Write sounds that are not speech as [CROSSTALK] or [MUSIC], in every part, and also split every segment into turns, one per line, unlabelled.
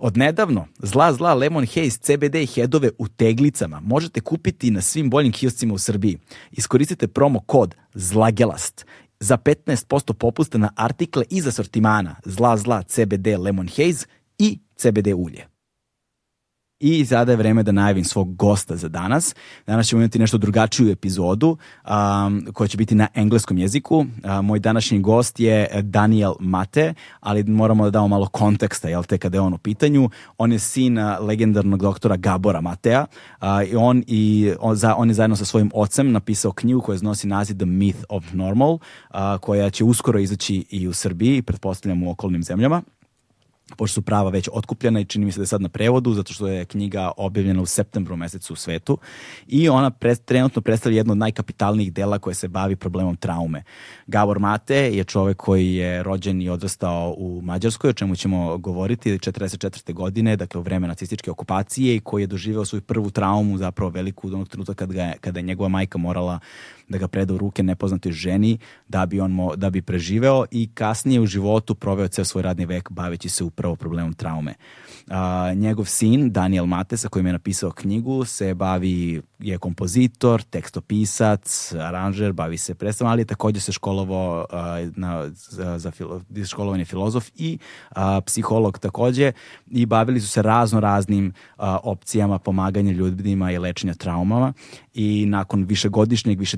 Od nedavno, zla zla Lemon Haze CBD headove u teglicama možete kupiti na svim boljim kioscima u Srbiji. Iskoristite promo kod ZLAGELAST za 15% popusta na artikle iz asortimana zla zla CBD Lemon Haze i CBD ulje. I sada je vreme da najavim svog gosta za danas. Danas ćemo imati nešto drugačiju epizodu um, koja će biti na engleskom jeziku. Uh, moj današnji gost je Daniel Mate, ali moramo da damo malo konteksta, jel te, kada je on u pitanju. On je sin legendarnog doktora Gabora Matea uh, i on, i on, za, on je zajedno sa svojim ocem napisao knjigu koja nosi naziv The Myth of Normal, uh, koja će uskoro izaći i u Srbiji, pretpostavljam u okolnim zemljama pošto su prava već otkupljena i čini mi se da je sad na prevodu, zato što je knjiga objavljena u septembru mesecu u svetu i ona pre, trenutno predstavlja jedno od najkapitalnijih dela koje se bavi problemom traume. Gabor Mate je čovek koji je rođen i odrastao u Mađarskoj, o čemu ćemo govoriti, 44. godine, dakle u vreme nacističke okupacije i koji je doživeo svoju prvu traumu, zapravo veliku, od onog trenutka kada, ga, kada je njegova majka morala da ga preda u ruke nepoznatoj ženi da bi on mo, da bi preživeo i kasnije u životu proveo ceo svoj radni vek baveći se upravo problemom traume. A, njegov sin, Daniel Mate, sa kojim je napisao knjigu, se bavi, je kompozitor, tekstopisac, aranžer, bavi se predstavom, ali takođe se školovao a, na, za, za filo, školovanje filozof i a, psiholog takođe i bavili su se razno raznim a, opcijama pomaganja ljudima i lečenja traumama i nakon višegodišnjeg, više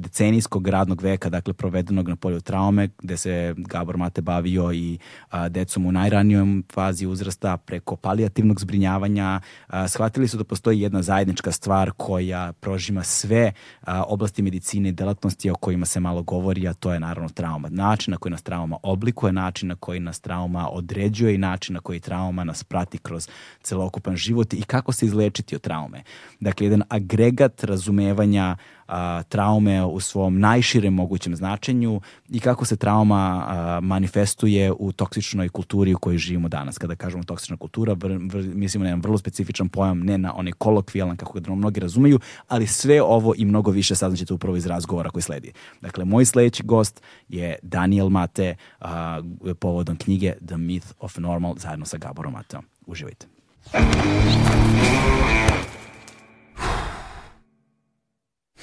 radnog veka, dakle provedenog na polju traume, gde se Gabor Mate bavio i a, decom u najranijom fazi uzrasta preko palijativnog zbrinjavanja, a, shvatili su da postoji jedna zajednička stvar koja prožima sve a, oblasti medicine i delatnosti o kojima se malo govori, a to je naravno trauma. Način na koji nas trauma oblikuje, način na koji nas trauma određuje i način na koji trauma nas prati kroz celokupan život i kako se izlečiti od traume. Dakle, jedan agregat razumevanja a, traume u svom najširem mogućem značenju i kako se trauma a, manifestuje u toksičnoj kulturi u kojoj živimo danas. Kada kažemo toksična kultura, vr, vr, mislimo na jedan vrlo specifičan pojam, ne na onaj kolokvijalan kako ga mnogi razumeju, ali sve ovo i mnogo više saznaćete upravo iz razgovora koji sledi. Dakle, moj sledeći gost je Daniel Mate a, povodom knjige The Myth of Normal zajedno sa Gaborom Mateom. Uživajte.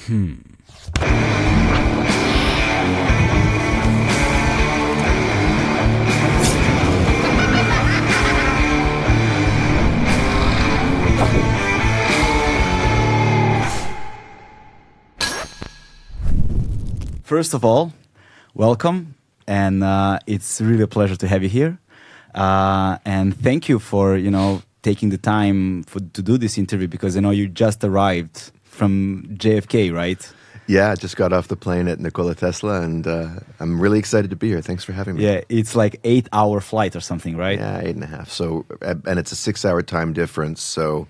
Hmm. First of all, welcome, and uh, it's really a pleasure to have you here. Uh, and thank you for you know taking the time for, to do this interview because I know you just arrived from JFK, right?
Yeah, I just got off the plane at Nikola Tesla, and uh, I'm really excited to be here. Thanks for having me.
Yeah, it's like eight hour flight or something, right?
Yeah, eight and a half. So, and it's a six hour time difference. So,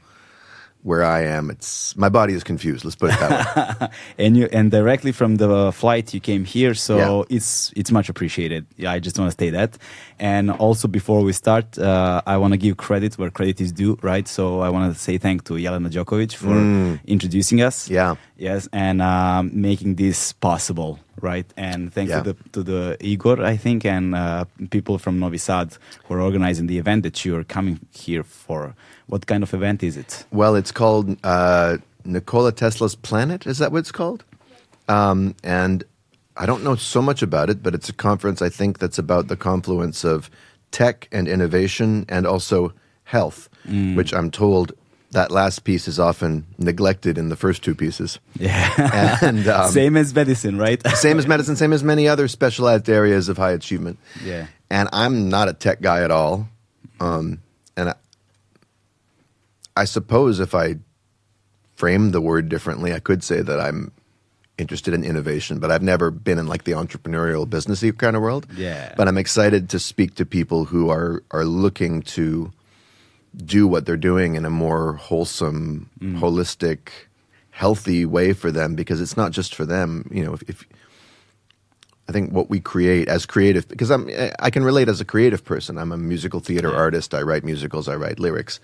where I am, it's my body is confused. Let's put it that way. [LAUGHS]
and you and directly from the flight you came here, so yeah. it's it's much appreciated. Yeah, I just want to say that. And also before we start, uh, I want to give credit where credit is due, right? So I want to say thank to Jelena Djokovic for mm. introducing us.
Yeah.
Yes, and um, making this possible, right? And thanks yeah. to the, to the Igor, I think, and uh, people from Novi Sad who are organizing the event that you are coming here for. What kind of event is it?
Well, it's called uh, Nikola Tesla's Planet. Is that what it's called? Um, and I don't know so much about it, but it's a conference I think that's about the confluence of tech and innovation and also health, mm. which I'm told that last piece is often neglected in the first two pieces.
Yeah. [LAUGHS]
And [LAUGHS] um,
Same as medicine, right? [LAUGHS]
same as medicine, same as many other specialized areas of high achievement.
Yeah.
And I'm not a tech guy at all. Um, and I, I suppose if I framed the word differently, I could say that I'm interested in innovation, but I've never been in like the entrepreneurial businessy kind of world.
Yeah.
But I'm excited to speak to people who are are looking to do what they're doing in a more wholesome, holistic, healthy way for them because it's not just for them. You know, if, if I think what we create as creative, because I'm I can relate as a creative person. I'm a musical theater artist. I write musicals. I write lyrics,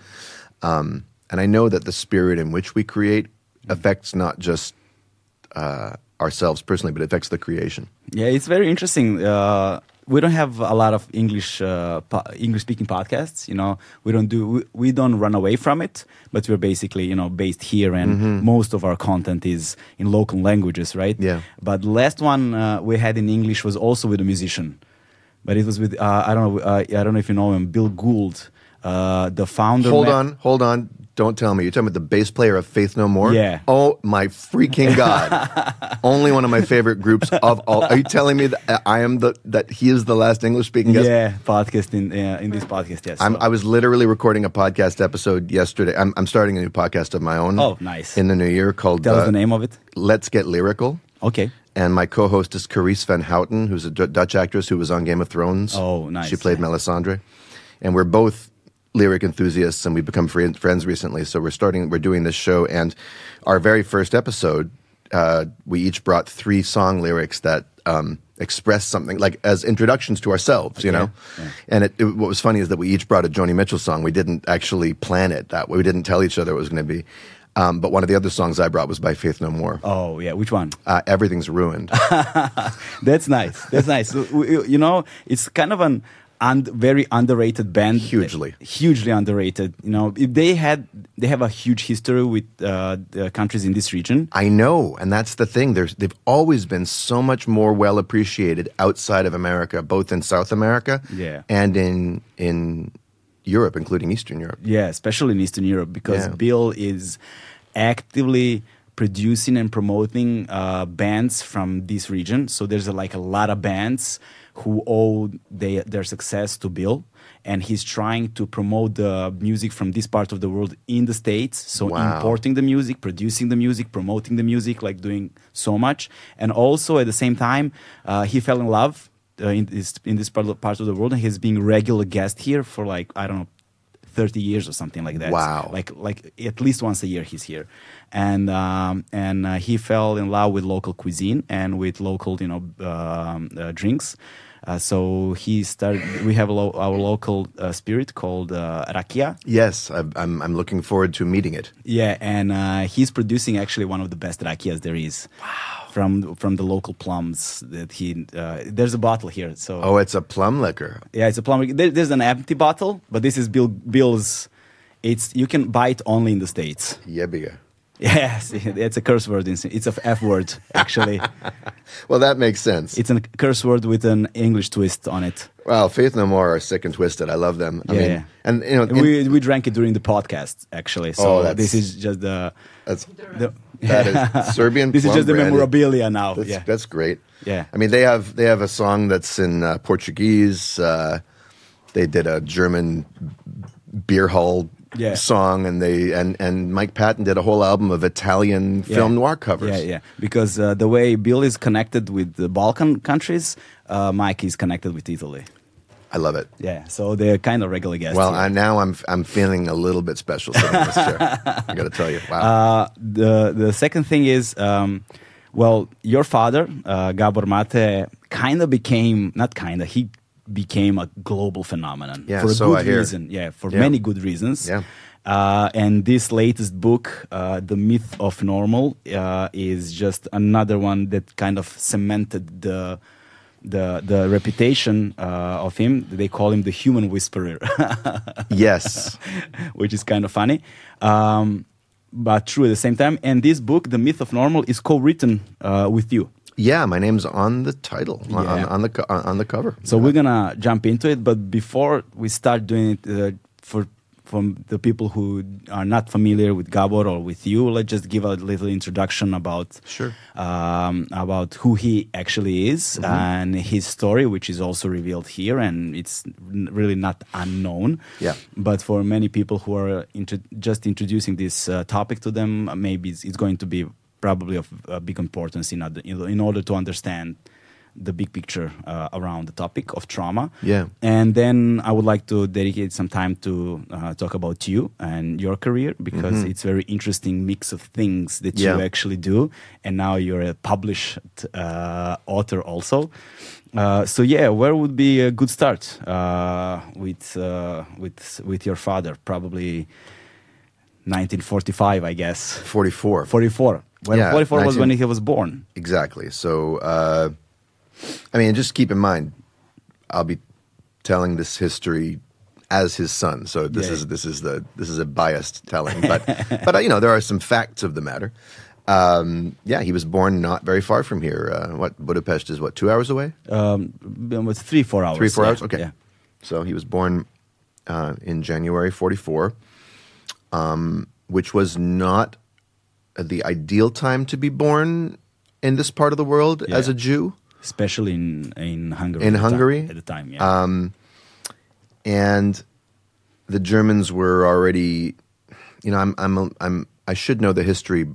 um, and I know that the spirit in which we create affects not just uh, ourselves personally, but it affects the creation.
Yeah, it's very interesting. Uh, we don't have a lot of English uh, po- English speaking podcasts. You know, we don't do we, we don't run away from it, but we're basically you know based here, and most of our content is in local languages, right?
Yeah.
But the last one uh, we had in English was also with a musician, but it was with uh, I don't know uh, I don't know if you know him, Bill Gould, uh, the founder.
Hold on, hold on. Don't tell me. You're talking about the bass player of Faith No More?
Yeah.
Oh, my freaking God. [LAUGHS] Only one of my favorite groups of all. Are you telling me that I am the, that he is the last English speaking guest?
Yeah, podcast in uh, in this podcast. Yes.
I'm,
So-
I was literally recording a podcast episode yesterday. I'm, I'm starting a new podcast of my own.
Oh, nice.
In the new year called
Tell us
uh,
the name of it.
Let's Get Lyrical.
Okay.
And my co-host is Carice Van Houten, who's a D- Dutch actress who was on Game of Thrones.
Oh, nice.
She played Melisandre, and we're both lyric enthusiasts, and we've become fri- friends recently. So we're starting, we're doing this show, and our very first episode, uh, we each brought three song lyrics that um, express something, like as introductions to ourselves, you know. And it, it, what was funny is that we each brought a Joni Mitchell song. We didn't actually plan it that way. We didn't tell each other it was going to be. Um, but one of the other songs I brought was by Faith No More.
Oh yeah, which one?
Uh, Everything's ruined. [LAUGHS]
That's nice. That's nice. You know, it's kind of an un- very underrated band.
Hugely.
hugely underrated. You know, they had they have a huge history with uh, the countries in this region.
I know, and that's the thing. There's, they've always been so much more well appreciated outside of America, both in South America
Yeah.
and in in Europe, including Eastern Europe.
Yeah, especially in Eastern Europe, because
Yeah.
Bill is actively producing and promoting uh, bands from this region. So there's a, like a lot of bands who owe they, their success to Bill, and he's trying to promote the music from this part of the world in the states. So
Wow.
importing the music, producing the music, promoting the music, like doing so much, and also at the same time, uh, he fell in love. Uh, in this in this part of, part of the world, and he's being regular guest here for like I don't know 30 years or something like that.
Wow.
Like like at least once a year he's here, and um, and uh, he fell in love with local cuisine and with local you know um, uh, drinks. Uh, so he started. We have lo- our local uh, spirit called uh, rakia.
Yes, I, I'm I'm looking forward to meeting it.
Yeah, and uh, he's producing actually one of the best rakias there is. Wow. From from the local plums that he uh, there's a bottle here. So
Oh, it's a plum liquor.
yeah, it's a plum. There, there's an empty bottle, but this is Bill Bill's. It's you can buy it only in the states.
Yebiga. [LAUGHS]
Yes, [LAUGHS] it's a curse word. in- It's a f word actually. [LAUGHS]
Well, that makes sense.
it's a curse word with an English twist on it.
well, Faith No More are sick and twisted. I love them. I
Yeah,
mean,
yeah.
and you know,
we we drank it during the podcast actually. So
Oh, that's-
this is just the.
that's
the
that is Serbian.
this is just the memorabilia now.
That's,
yeah.
that's great.
Yeah.
I mean, they have they have a song that's in uh, Portuguese. Uh, they did a German beer hall
Yeah.
song, and they and and Mike Patton did a whole album of Italian film noir covers.
Yeah, yeah. Because uh, the way Bill is connected with the Balkan countries, uh, Mike is connected with Italy.
I love it.
Yeah, so they're kind of regular guests.
Well. I, now I'm I'm feeling a little bit special sitting in this chair. [LAUGHS] I got to tell you, wow.
Uh, the the second thing is, um, well, your father, uh, Gabor Mate, kind of became not kind of he became a global phenomenon
Yeah,
for a
so
good reason. Yeah, for
Yeah.
many good reasons.
Yeah.
Uh, and this latest book, uh, The Myth of Normal, uh, is just another one that kind of cemented the the the reputation uh, of him. They call him the human whisperer. [LAUGHS]
yes,
which is kind of funny, um, but true at the same time. And this book, The Myth of Normal, is co-written uh, with you.
Yeah. My name's on the title on,
Yeah.
on the on the cover.
So we're gonna jump into it. But before we start doing it, uh, for from the people who are not familiar with Gabor or with you, let's just give a little introduction about
Sure.
um, about who he actually is
Mm-hmm.
and his story, which is also revealed here, and it's really not unknown.
Yeah.
But for many people who are just introducing this uh, topic to them, maybe it's, it's going to be probably of uh, big importance in, other, in order to understand the big picture uh, around the topic of trauma.
Yeah.
And then I would like to dedicate some time to uh, talk about you and your career because it's very interesting mix of things that you
Mm-hmm. Yeah.
actually do, and now you're a published uh, author also. Uh, so yeah, where would be a good start uh, with uh, with with your father? Probably 1945, I guess.
44.
44. Well,
Yeah,
44 was when he was born.
Exactly. So, uh, I mean, just keep in mind, I'll be telling this history as his son. So this
Yeah.
is this is the this is a biased telling, [LAUGHS] but but uh, you know there are some facts of the matter. Um, yeah, he was born not very far from here. Uh, what Budapest is what two hours away?
Um, it was three, four hours.
Three four
yeah,
hours. Okay.
Yeah.
So he was born uh, in January '44, um, which was not the ideal time to be born in this part of the world as a Jew.
especially in in Hungary.
In
at the
Hungary?
at the time. Yeah.
and the Germans were already, you know, I'm, I'm, I'm, I should know the history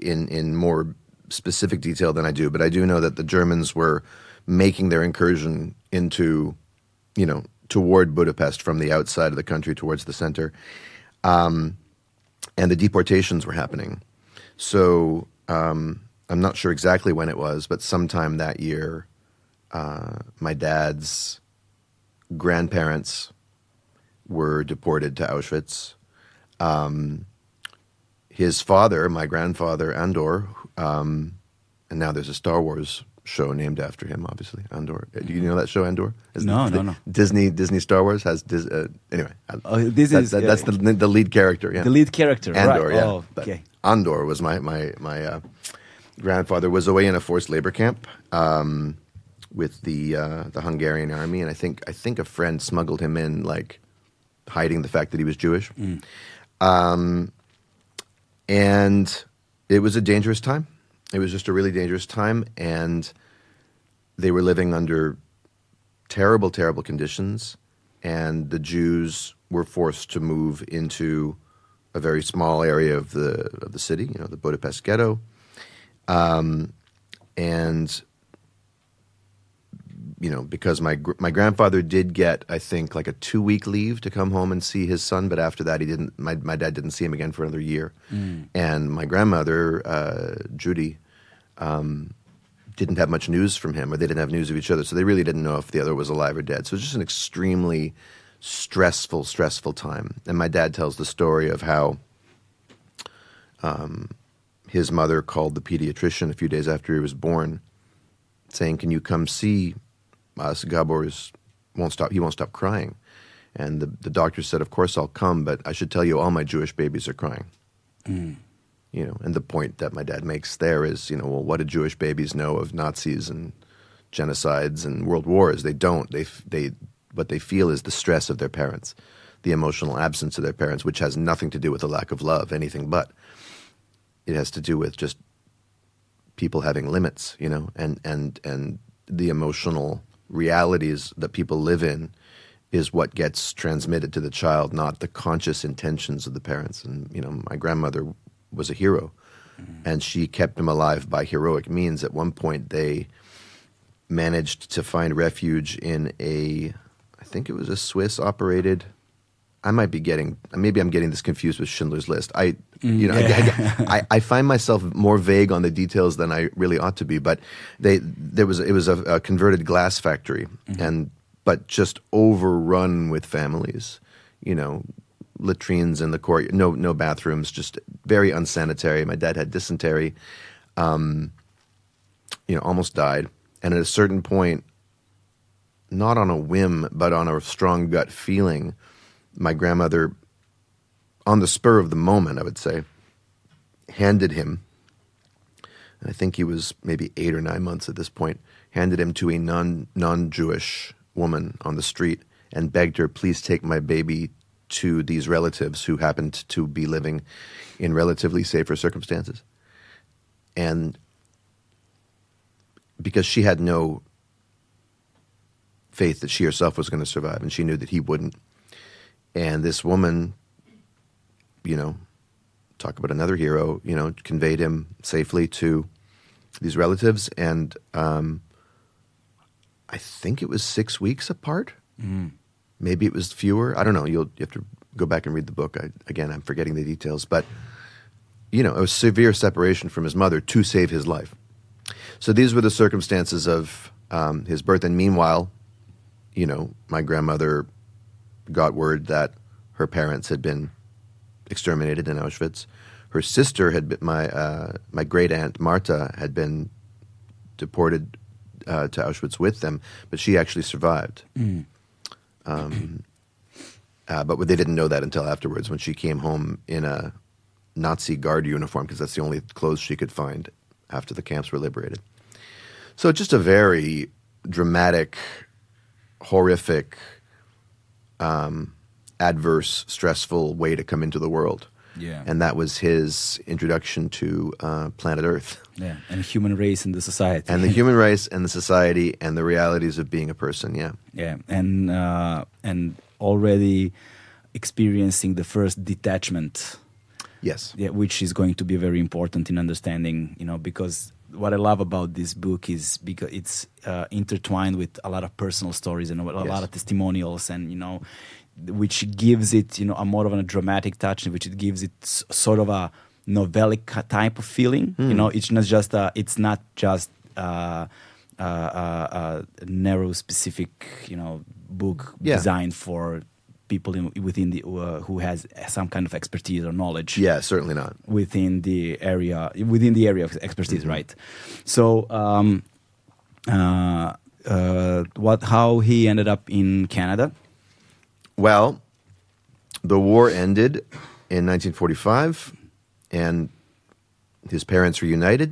in in more specific detail than I do, but I do know that the Germans were making their incursion into, you know, toward Budapest from the outside of the country towards the center, um, and the deportations were happening. So um, I'm not sure exactly when it was, but sometime that year, uh, my dad's grandparents were deported to Auschwitz. Um, his father, my grandfather, Andor, um, and now there's a Star Wars show named after him. Obviously, Andor. Uh, Do you know that show, Andor? Is
No,
the-
no, no.
Disney Disney Star Wars has Dis, uh, anyway.
Oh, this
that-
is,
that- that's the the lead character. Yeah,
the lead character,
Andor.
right?
Yeah,
Oh,
But
okay.
Andor was my my my uh, grandfather was away in a forced labor camp um, with the uh, the Hungarian army, and I think I think a friend smuggled him in, like hiding the fact that he was Jewish. Um, and it was a dangerous time. It was just a really dangerous time, and they were living under terrible, terrible conditions, and the Jews were forced to move into a very small area of the of the city, you know, the Budapest ghetto, um, and you know, because my gr- my grandfather did get, I think, like a two week leave to come home and see his son, but after that, he didn't. My my dad didn't see him again for another year, and my grandmother, uh, Judy, um, didn't have much news from him, or they didn't have news of each other, so they really didn't know if the other was alive or dead. So it was just an extremely stressful, stressful time. And my dad tells the story of how um, his mother called the pediatrician a few days after he was born, saying, "Can you come see us? Gabor is, won't stop. He won't stop crying." And the the doctor said, "Of course I'll come, but I should tell you, all my Jewish babies are crying." Mm. You know, and the point that my dad makes there is, you know, well, what do Jewish babies know of Nazis and genocides and world wars? They don't. They they what they feel is the stress of their parents, the emotional absence of their parents, which has nothing to do with a lack of love, anything but. It has to do with just people having limits, you know, and and and the emotional realities that people live in is what gets transmitted to the child, not the conscious intentions of the parents. And you know, my grandmother was a hero, mm-hmm. and she kept him alive by heroic means. At one point, they managed to find refuge in a, I think it was a Swiss operated. I might be getting maybe I'm getting this confused with Schindler's List. I you know I, [LAUGHS] I, I find myself more vague on the details than I really ought to be. But they there was it was a, a converted glass factory and but just overrun with families. You know, latrines in the court, no no bathrooms, just very unsanitary. My dad had dysentery, um, you know, almost died, and at a certain point, not on a whim, but on a strong gut feeling, my grandmother, on the spur of the moment, I would say, handed him. I think he was maybe eight or nine months at this point. Handed him to a non non Jewish woman on the street and begged her, "Please take my baby to these relatives who happened to be living in relatively safer circumstances. And because she had no faith that she herself was going to survive, and she knew that he wouldn't. And this woman, you know, talk about another hero, you know, conveyed him safely to these relatives, and um, I think it was six weeks apart.
Mm.
Maybe it was fewer. I don't know. You'll you have to go back and read the book. I, again, I'm forgetting the details, but you know, it was severe separation from his mother to save his life. So these were the circumstances of um, his birth. And meanwhile, you know, my grandmother got word that her parents had been exterminated in Auschwitz. Her sister had been my uh, my great aunt Marta had been deported uh, to Auschwitz with them, but she actually survived. Um, uh, but they didn't know that until afterwards when she came home in a Nazi guard uniform because that's the only clothes she could find after the camps were liberated. So just a very dramatic, horrific, um, adverse, stressful way to come into the world.
Yeah.
And that was his introduction to uh, planet Earth [LAUGHS]
Yeah, and human race and the society.
and the [LAUGHS] human race and the society and the realities of being a person. Yeah.
yeah, and uh, and already experiencing the first detachment
Yes.
yeah, which is going to be very important in understanding, you know, because what I love about this book is because it's uh, intertwined with a lot of personal stories and a lot
Yes.
of testimonials, and you know, which gives it, you know, a more of a dramatic touch, which it gives it s- sort of a novelic type of feeling.
Hmm.
You know, it's not just a, it's not just. Uh, uh, uh, a narrow, specific, you know, book
Yeah.
designed for people in, within the uh, who has some kind of expertise or knowledge
Yeah, certainly not.
within the area within the area of expertise right so um, uh, uh, what how he ended up in canada
Well, the war ended in 1945, and his parents reunited.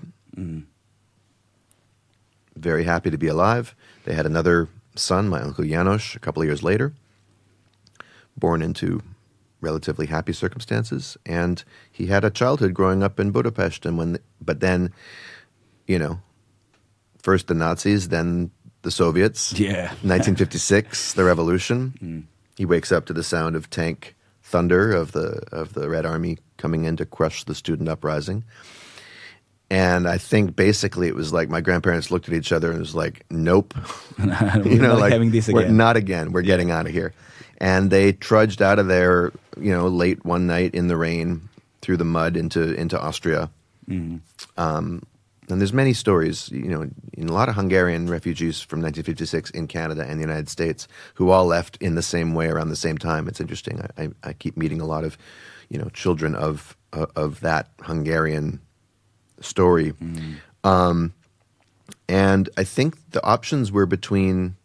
Very happy to be alive. They had another son, my uncle Janos, a couple of years later, born into relatively happy circumstances, and he had a childhood growing up in Budapest. And when, but then, you know, first the Nazis, then the Soviets. [LAUGHS]
Yeah.
1956, the revolution. [LAUGHS] Hmm. He wakes up to the sound of tank thunder of the of the Red Army coming in to crush the student uprising. And I think basically it was like my grandparents looked at each other and was like, "Nope, [LAUGHS] you know, like
having this
we're not again. We're getting out of here." And they trudged out of there, you know, late one night in the rain through the mud into into Austria. Um, and there's many stories, you know, in a lot of Hungarian refugees from 1956 in Canada and the United States who all left in the same way around the same time. It's interesting. I, I, I keep meeting a lot of, you know, children of uh, of that Hungarian story. Um, and I think the options were between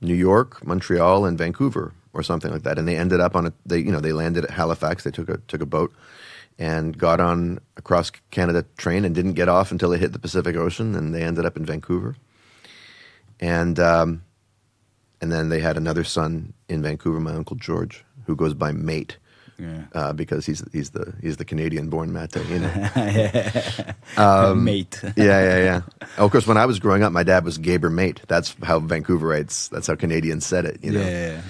New York, Montreal, and Vancouver, or something like that. And they ended up on a they you know they landed at Halifax. They took a took a boat and got on a cross Canada train and didn't get off until they hit the Pacific Ocean. And they ended up in Vancouver. And um, and then they had another son in Vancouver, my uncle George, who goes by Mate.
Yeah.
Uh, because he's he's the he's the Canadian born Mate, you know. [LAUGHS] [LAUGHS]
mate [LAUGHS]
yeah, yeah, yeah. Oh, of course, when I was growing up, my dad was Gaber Mate. That's how Vancouverites, that's how Canadians said it, you know.
yeah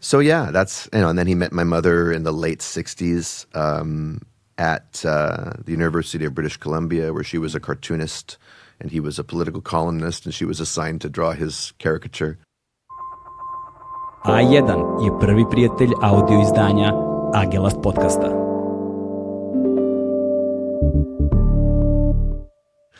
So yeah, that's you know, and then he met my mother in the late '60s um, at uh, the University of British Columbia, where she was a cartoonist and he was a political columnist, and she was assigned to draw his caricature.
A1 je prvi prijatelj audio izdanja Agelast podcasta.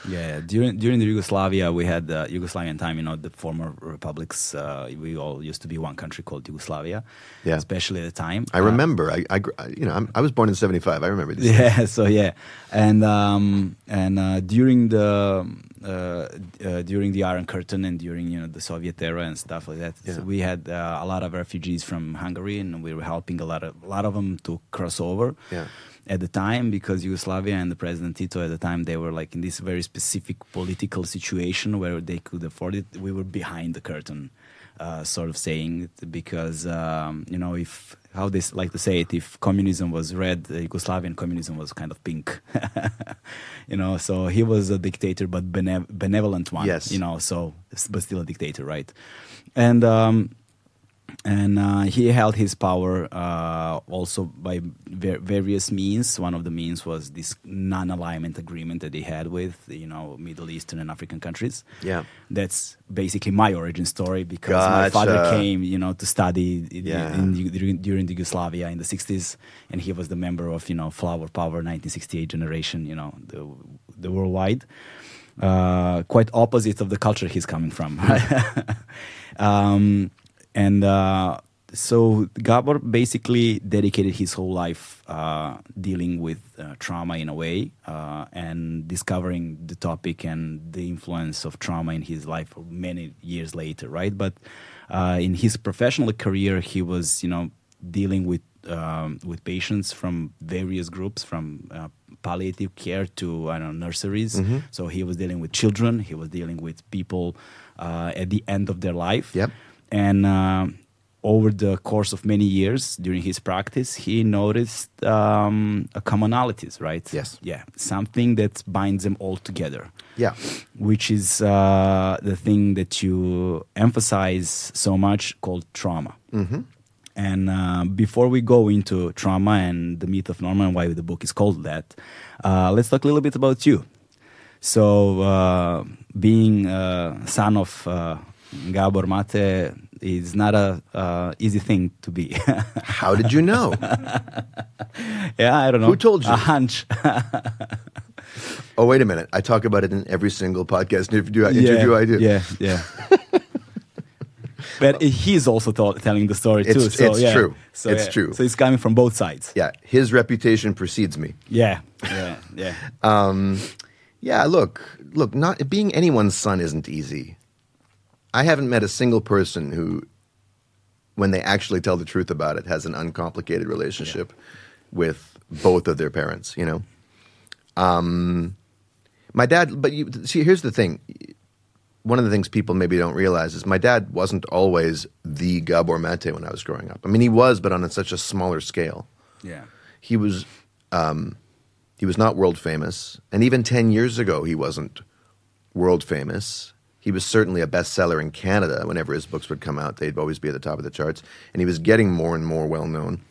Yeah, during during the Yugoslavia, we had uh, Yugoslavian time. You know, the former republics. Uh, we all used to be one country called Yugoslavia.
Yeah.
especially at the time.
I
Uh,
remember, I, I you know, I'm, I was born in '75. I remember this.
yeah [LAUGHS] so yeah and um and uh during the uh, uh during the iron curtain and during you know the soviet era and stuff like that so we had uh, a lot of refugees from hungary and we were helping a lot of a lot of them to cross over
Yeah.
At the time because Yugoslavia and the President Tito at the time they were like in this very specific political situation where they could afford it. We were behind the curtain. uh, sort of saying because um, you know if how they like to say it if communism was red uh, Yugoslavian communism was kind of pink [LAUGHS] you know so he was a dictator but benev- benevolent one
Yes.
you know so but still a dictator right and um, and uh, he held his power uh, also by ver- various means. One of the means was this non-alignment agreement that he had with, you know, Middle Eastern and African countries.
Yeah.
That's basically my origin story because my father came, you know, to study in,
Yeah.
in, during, during the Yugoslavia in the 60s, and he was the member of, you know, Flower Power 1968 generation, you know, the, the worldwide. Uh, quite opposite of the culture he's coming from. [LAUGHS] [LAUGHS] um, and uh, so Gabor basically dedicated his whole life uh, dealing with uh, trauma in a way uh, and discovering the topic and the influence of trauma in his life many years later, right? But uh, in his professional career, he was, you know, dealing with um, with patients from various groups, from uh, palliative care to I don't know nurseries. So he was dealing with children. He was dealing with people uh, at the end of their life.
Yep.
And uh, over the course of many years during his practice, he noticed um, a commonalities, right?
Yes.
Yeah, something that binds them all together
Yeah.
which is uh, the thing that you emphasize so much called trauma.
Mm-hmm.
And uh, before we go into trauma and the myth of Normal and why the book is called that, uh, let's talk a little bit about you. So, uh, being a son of uh, Gabor Mate is not a uh, easy thing to be.
How did you know? [LAUGHS]
yeah, I don't know.
Who told you?
A hunch.
oh, wait a minute. I talk about it in every single podcast [LAUGHS] interview, interview I do.
Yeah, yeah. but he's also tell telling the story too.
It's-
so,
it's
yeah.
true.
So,
It's
yeah.
true.
So it's coming from both sides.
Yeah. His reputation precedes me.
Yeah, yeah, yeah. [LAUGHS]
Um, yeah, look, look, not being anyone's son isn't easy. I haven't met a single person who, when they actually tell the truth about it, has an uncomplicated relationship with both of their parents. You know, um, my dad. But you see, here's the thing. One of the things people maybe don't realize is my dad wasn't always the Gabor Mate when I was growing up. I mean, he was, but on a, such a smaller scale
yeah.
he was um, he was not world famous, and even ten years ago, he wasn't world famous. He was certainly a bestseller in Canada. Whenever his books would come out, they'd always be at the top of the charts, and he was getting more and more well known.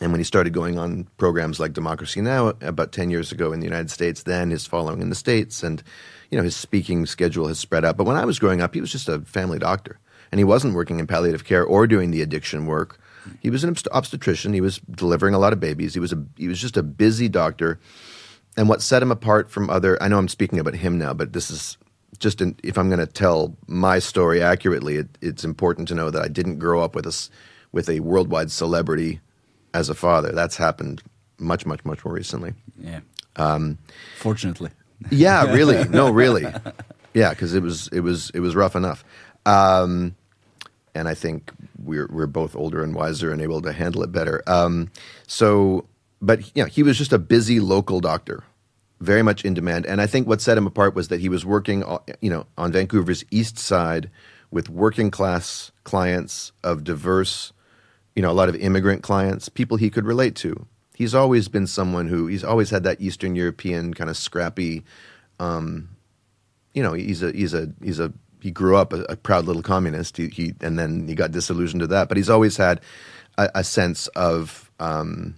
And when he started going on programs like Democracy Now about 10 years ago in the United States, then his following in the States and you know his speaking schedule has spread out. But when I was growing up, he was just a family doctor. And he wasn't working in palliative care or doing the addiction work. He was an obst- obstetrician. He was delivering a lot of babies. He was a he was just a busy doctor. And what set him apart from other I know I'm speaking about him now, but this is just in, if I'm going to tell my story accurately, it, it's important to know that I didn't grow up with a with a worldwide celebrity as a father. That's happened much, much, much more recently.
Yeah.
Um,
Fortunately.
Yeah, really. [LAUGHS] No, really. Yeah, because it was it was it was rough enough. Um, and I think we're we're both older and wiser and able to handle it better. Um, so, but you know, he was just a busy local doctor, very much in demand. And I think what set him apart was that he was working, uh, you know, on Vancouver's east side with working class clients of diverse, you know, a lot of immigrant clients, people he could relate to. He's always been someone who he's always had that Eastern European kind of scrappy um, you know, he's a he's a he's a he grew up a, a proud little communist. He, he and then he got disillusioned to that, but he's always had a, a sense of um,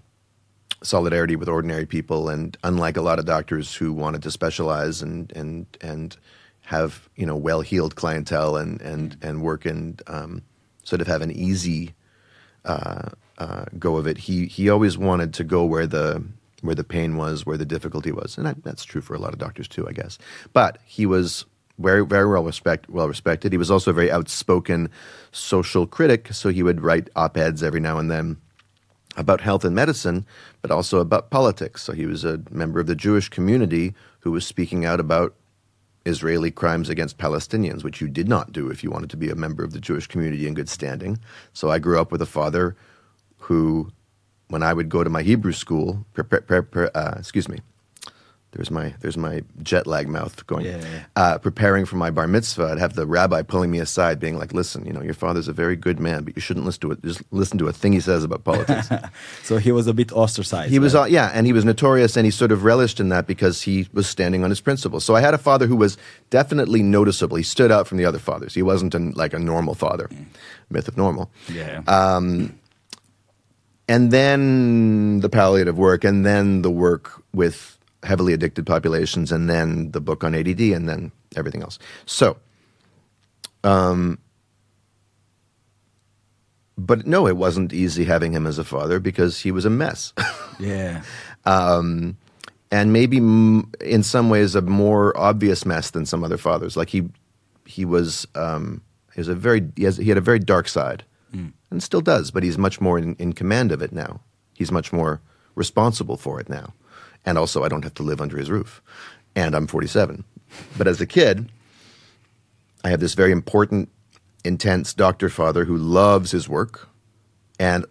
solidarity with ordinary people. And unlike a lot of doctors who wanted to specialize and and and have you know well heeled clientele and and and work and um, sort of have an easy uh, uh, go of it. He he always wanted to go where the where the pain was, where the difficulty was, and that, that's true for a lot of doctors too, I guess. But he was very very well respect well respected. He was also a very outspoken social critic, so he would write op eds every now and then about health and medicine, but also about politics. So he was a member of the Jewish community who was speaking out about Israeli crimes against Palestinians, which you did not do if you wanted to be a member of the Jewish community in good standing. So I grew up with a father who, when I would go to my Hebrew school, pre- pre- pre- uh, excuse me, there's my there's my jet lag mouth going.
Yeah, yeah.
Uh, preparing for my bar mitzvah, I'd have the rabbi pulling me aside, being like, "Listen, you know, your father's a very good man, but you shouldn't listen to it. Just listen to a thing he says about politics." [LAUGHS]
So he was a bit ostracized.
he was, uh, yeah, and he was notorious, and he sort of relished in that because he was standing on his principles. So I had a father who was definitely noticeable. He stood out from the other fathers. He wasn't an, like a normal father, myth of normal
yeah.
Uh, and then the palliative work, and then the work with heavily addicted populations, and then the book on ADD, and then everything else. So, um, but no, it wasn't easy having him as a father because he was a mess. [LAUGHS]
yeah.
and maybe m- in some ways a more obvious mess than some other fathers. Like he, he was, um, he was a very, he, has, he had a very dark side, and still does, but he's much more in, in command of it now. He's much more responsible for it now, and also I don't have to live under his roof, and I'm 47. But as a kid, I have this very important, intense doctor father who loves his work, and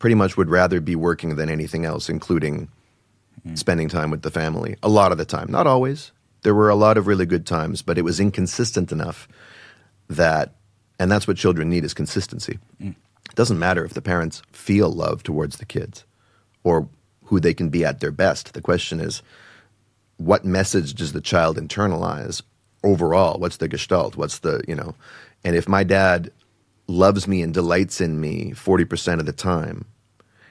pretty much would rather be working than anything else, including hmm. spending time with the family a lot of the time. Not always. There were a lot of really good times, but it was inconsistent enough that, and that's what children need is consistency. Hmm. It doesn't matter if the parents feel love towards the kids or who they can be at their best. The question is, what message does the child internalize overall? What's the gestalt? What's the, you know, and if my dad loves me and delights in me 40% of the time,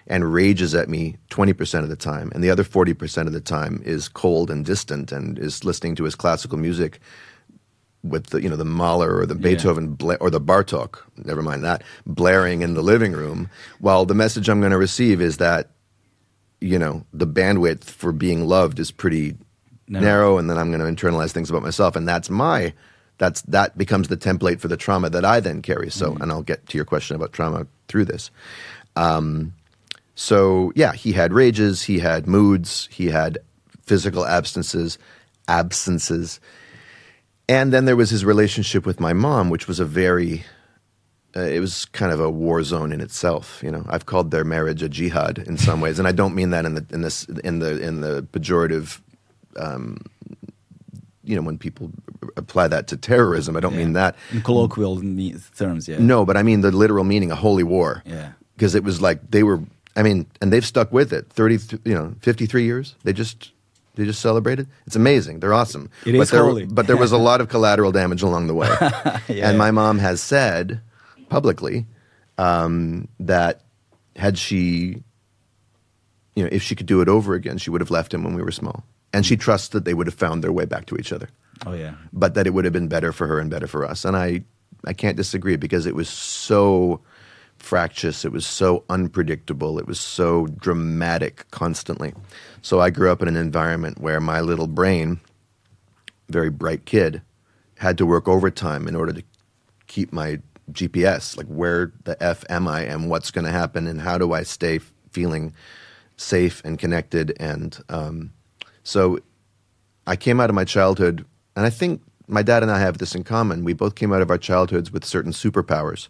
and rages at me 20% of the time, and the other 40% of the time is cold and distant and is listening to his classical music with the you know the Mahler or the Beethoven bla- or the Bartok, never mind that, blaring in the living room. While the message I'm going to receive is that you know the bandwidth for being loved is pretty
Narrow.
narrow, and then I'm going to internalize things about myself, and that's my that's that becomes the template for the trauma that I then carry. So, mm-hmm. and I'll get to your question about trauma through this. Um, so yeah, he had rages, he had moods, he had physical absences, absences, and then there was his relationship with my mom, which was a very, uh, it was kind of a war zone in itself. You know, I've called their marriage a jihad in some ways, and I don't mean that in the in this in the in the pejorative. Um, you know, when people apply that to terrorism, I don't mean that.
In colloquial terms, yeah.
No, but I mean the literal meaning, a holy war.
Yeah.
Because it was like they were. I mean, and they've stuck with it. Thirty, you know, fifty-three years. They just they just celebrated. It's amazing. They're awesome.
It
but
is
there,
holy.
But there was a [LAUGHS] lot of collateral damage along the way. [LAUGHS]
Yeah.
and my mom has said publicly um, that had she, you know, if she could do it over again, she would have left him when we were small. And she trusts that they would have found their way back to each other
Oh yeah.
but that it would have been better for her and better for us. And I, I can't disagree because it was so fractious, it was so unpredictable, it was so dramatic constantly. So I grew up in an environment where my little brain, very bright kid, had to work overtime in order to keep my GPS, like where the f am I and what's going to happen and how do I stay f- feeling safe and connected and um, so I came out of my childhood, and I think my dad and I have this in common. We both came out of our childhoods with certain superpowers,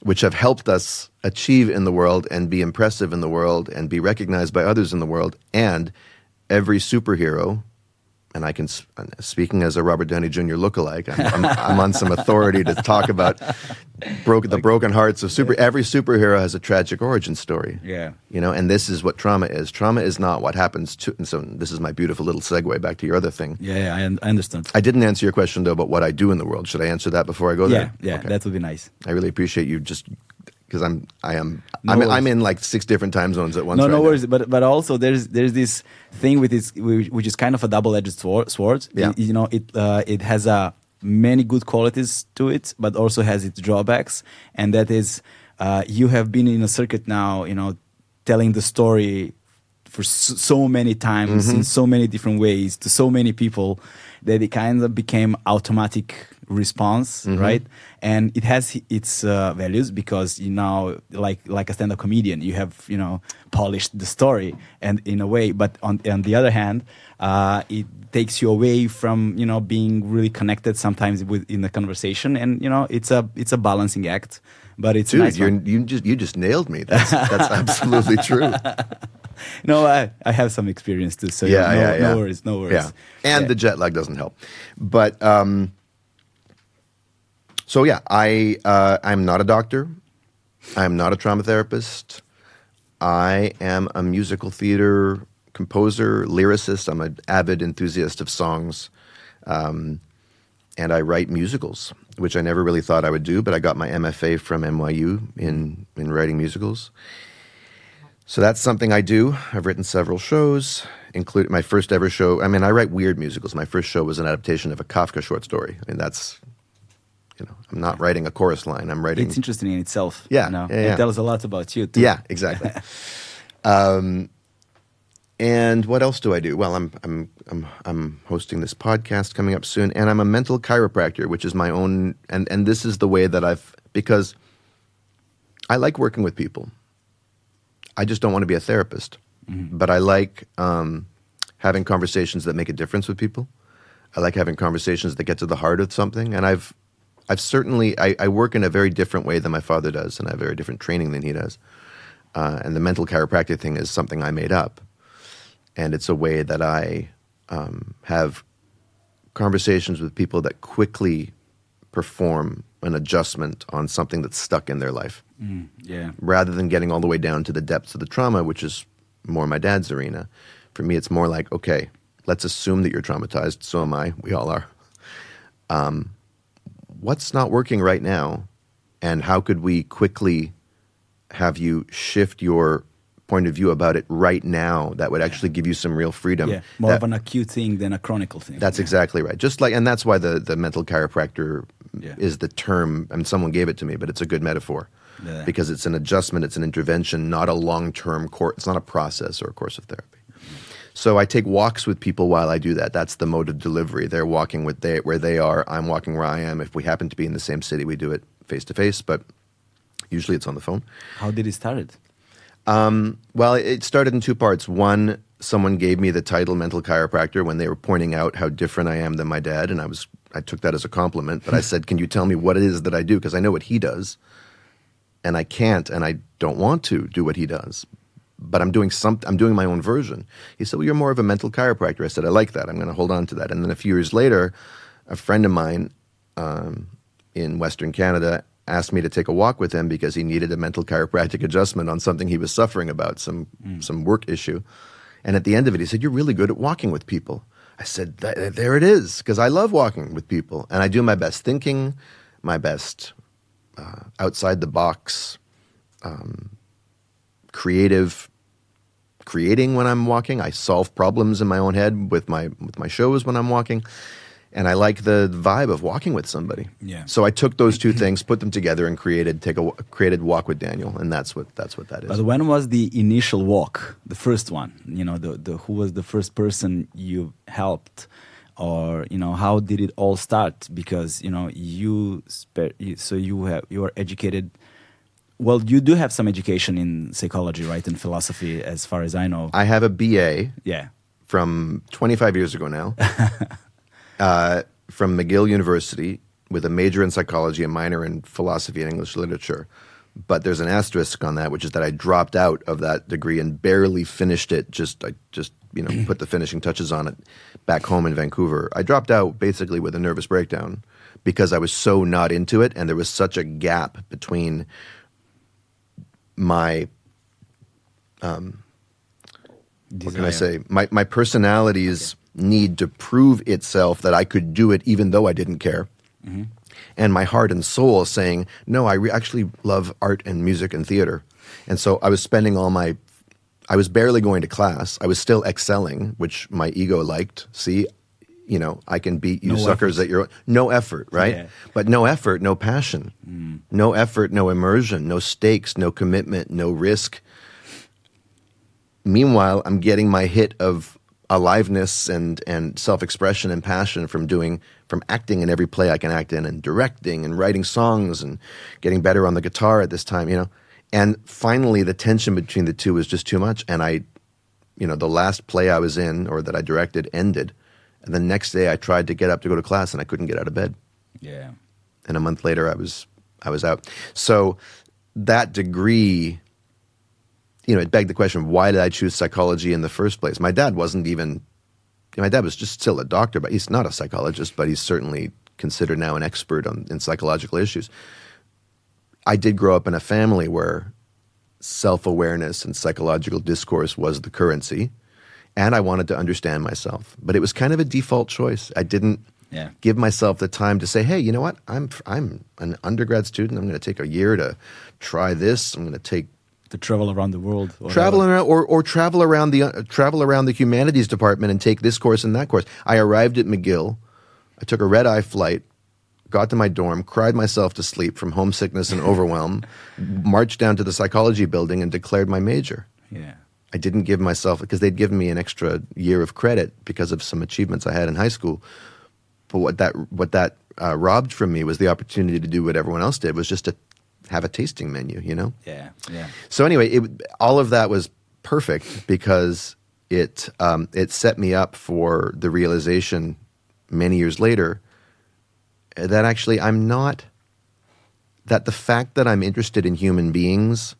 which have helped us achieve in the world and be impressive in the world and be recognized by others in the world. And every superhero, and I can, speaking as a Robert Downey Jr. lookalike, I'm, I'm, I'm on some authority to talk about broke, the broken hearts of super. Every superhero has a tragic origin story.
Yeah.
You know, and this is what trauma is. Trauma is not what happens to. And so this is my beautiful little segue back to your other thing.
Yeah, yeah, I, I understand.
I didn't answer your question though about what I do in the world. Should I answer that before I go
yeah,
there?
yeah,
Okay.
that would be nice.
I really appreciate you just because I'm I am
No
I'm. I'm in like six different time zones at once.
no,
right
no
now.
worries. But but also there's there's this thing with this which is kind of a double-edged sword. sword.
Yeah.
You, you know, it uh, it has a many good qualities to it, but also has its drawbacks, and that is uh, you have been in a circuit now. You know, telling the story for so, so many times
Mm-hmm.
in so many different ways to so many people that it kind of became automatic response
Mm-hmm.
right and it has its uh, values because you know like like a stand-up comedian you have you know polished the story and in a way but on on the other hand uh, it takes you away from you know being really connected sometimes with in the conversation and you know it's a it's a balancing act but it's
Dude,
nice
you just you just nailed me. That's that's absolutely true. [LAUGHS]
no, I, I have some experience too. So
Yeah,
no,
yeah, yeah.
no worries, no worries.
Yeah, and
Yeah.
the jet lag doesn't help. But um, so yeah, I uh, I'm not a doctor. I'm not a trauma therapist. I am a musical theater composer, lyricist. I'm an avid enthusiast of songs, um, and I write musicals, which I never really thought I would do. But I got my MFA from NYU in in writing musicals. So that's something I do. I've written several shows, including my first ever show. I mean, I write weird musicals. My first show was an adaptation of a Kafka short story. I mean, that's, you know, I'm not writing a chorus line. I'm writing.
It's interesting in itself.
Yeah,
you know?
yeah, yeah.
It tells a lot about you too.
Yeah, exactly. [LAUGHS] um, and what else do I do? Well, I'm I'm I'm I'm hosting this podcast coming up soon, and I'm a mental chiropractor, which is my own. And and this is the way that I've because I like working with people. I just don't want to be a therapist, but I like um, having conversations that make a difference with people. I like having conversations that get to the heart of something, and I've I've certainly I, I work in a very different way than my father does, and I have very different training than he does. Uh, and the mental chiropractic thing is something I made up, and it's a way that I um, have conversations with people that quickly perform an adjustment on something that's stuck in their life
Mm, yeah.
rather than getting all the way down to the depths of the trauma, which is more my dad's arena. For me, it's more like, okay, let's assume that you're traumatized. So am I. We all are. Um, what's not working right now? And how could we quickly have you shift your point of view about it right now that would actually give you some real freedom?
Yeah. More
That-
of an acute thing than a chronicle thing.
that's
Yeah.
exactly right. Just like, and that's why the, the mental chiropractor
Yeah.
is the term. I mean, someone gave it to me, but it's a good metaphor
Yeah.
because it's an adjustment, it's an intervention, not a long term course. It's not a process or a course of therapy. So I take walks with people while I do that. That's the mode of delivery. They're walking with they, where they are. I'm walking where I am. If we happen to be in the same city, we do it face to face, but usually it's on the phone.
How did it start?
Um, well, it started in two parts. One, someone gave me the title mental chiropractor when they were pointing out how different I am than my dad, and I was I took that as a compliment. But I [LAUGHS] said, "Can you tell me what it is that I do? Because I know what he does, and I can't, and I don't want to do what he does." But I'm doing some. I'm doing my own version. He said, "Well, you're more of a mental chiropractor." I said, "I like that. I'm going to hold on to that." And then a few years later, a friend of mine um, in Western Canada asked me to take a walk with him because he needed a mental chiropractic adjustment on something he was suffering about, some some work issue. And at the end of it, he said, "You're really good at walking with people." I said, "There it is," because I love walking with people, and I do my best thinking, my best uh, outside the box, um, creative creating when I'm walking. I solve problems in my own head with my with my shows when I'm walking. And I like the vibe of walking with somebody.
Yeah.
So I took those two things, put them together, and created take a created walk with Daniel, and that's what that's what that is.
But when was the initial walk? The first one? You know, the, the who was the first person you helped, or you know, how did it all start? Because you know, you, so you have you are educated. Well, you do have some education in psychology, right, and philosophy, as far as I know.
I have a BA
yeah.
from 25 years ago now, [LAUGHS] uh, from McGill University, with a major in psychology, a minor in philosophy and English literature. But there's an asterisk on that, which is that I dropped out of that degree and barely finished it. Just I just you know put the finishing touches on it back home in Vancouver. I dropped out basically with a nervous breakdown because I was so not into it, and there was such a gap between my um, what can I say? My my personality's need to prove itself that I could do it even though I didn't care. Mm-hmm. And my heart and soul saying, no, I re- actually love art and music and theater. And so I was spending all my, I was barely going to class. I was still excelling, which my ego liked. See, you know, I can beat you
No
suckers
effort.
at your no effort, right?
Yeah.
But no effort, no passion. Mm. No effort, no immersion, no stakes, no commitment, no risk. Meanwhile, I'm getting my hit of aliveness and, and self expression and passion from doing from acting in every play I can act in and directing and writing songs and getting better on the guitar at this time, you know. And finally the tension between the two was just too much and I you know, the last play I was in or that I directed ended. And the next day I tried to get up to go to class and I couldn't get out of bed
Yeah.
and a month later I was I was out. So that degree you know, it begged the question: Why did I choose psychology in the first place? My dad wasn't even. My dad was just still a doctor, but he's not a psychologist. But he's certainly considered now an expert on in psychological issues. I did grow up in a family where self awareness and psychological discourse was the currency, and I wanted to understand myself. But it was kind of a default choice. I didn't
Yeah.
give myself the time to say, "Hey, you know what? I'm I'm an undergrad student. I'm going to take a year to try this. I'm going to take
To travel around the world. or
travel
whatever.
around or, or travel around the uh, travel around the humanities department and take this course and that course. I arrived at McGill. I took a red eye flight, got to my dorm, cried myself to sleep from homesickness and [LAUGHS] overwhelm, marched down to the psychology building and declared my major.
Yeah.
I didn't give myself because they'd given me an extra year of credit because of some achievements I had in high school. But what that what that uh, robbed from me was the opportunity to do what everyone else did was just to have a tasting menu, you know.
Yeah. Yeah.
So anyway, it, all of that was perfect because it um, it set me up for the realization many years later that actually I'm not that the fact that I'm interested in human beings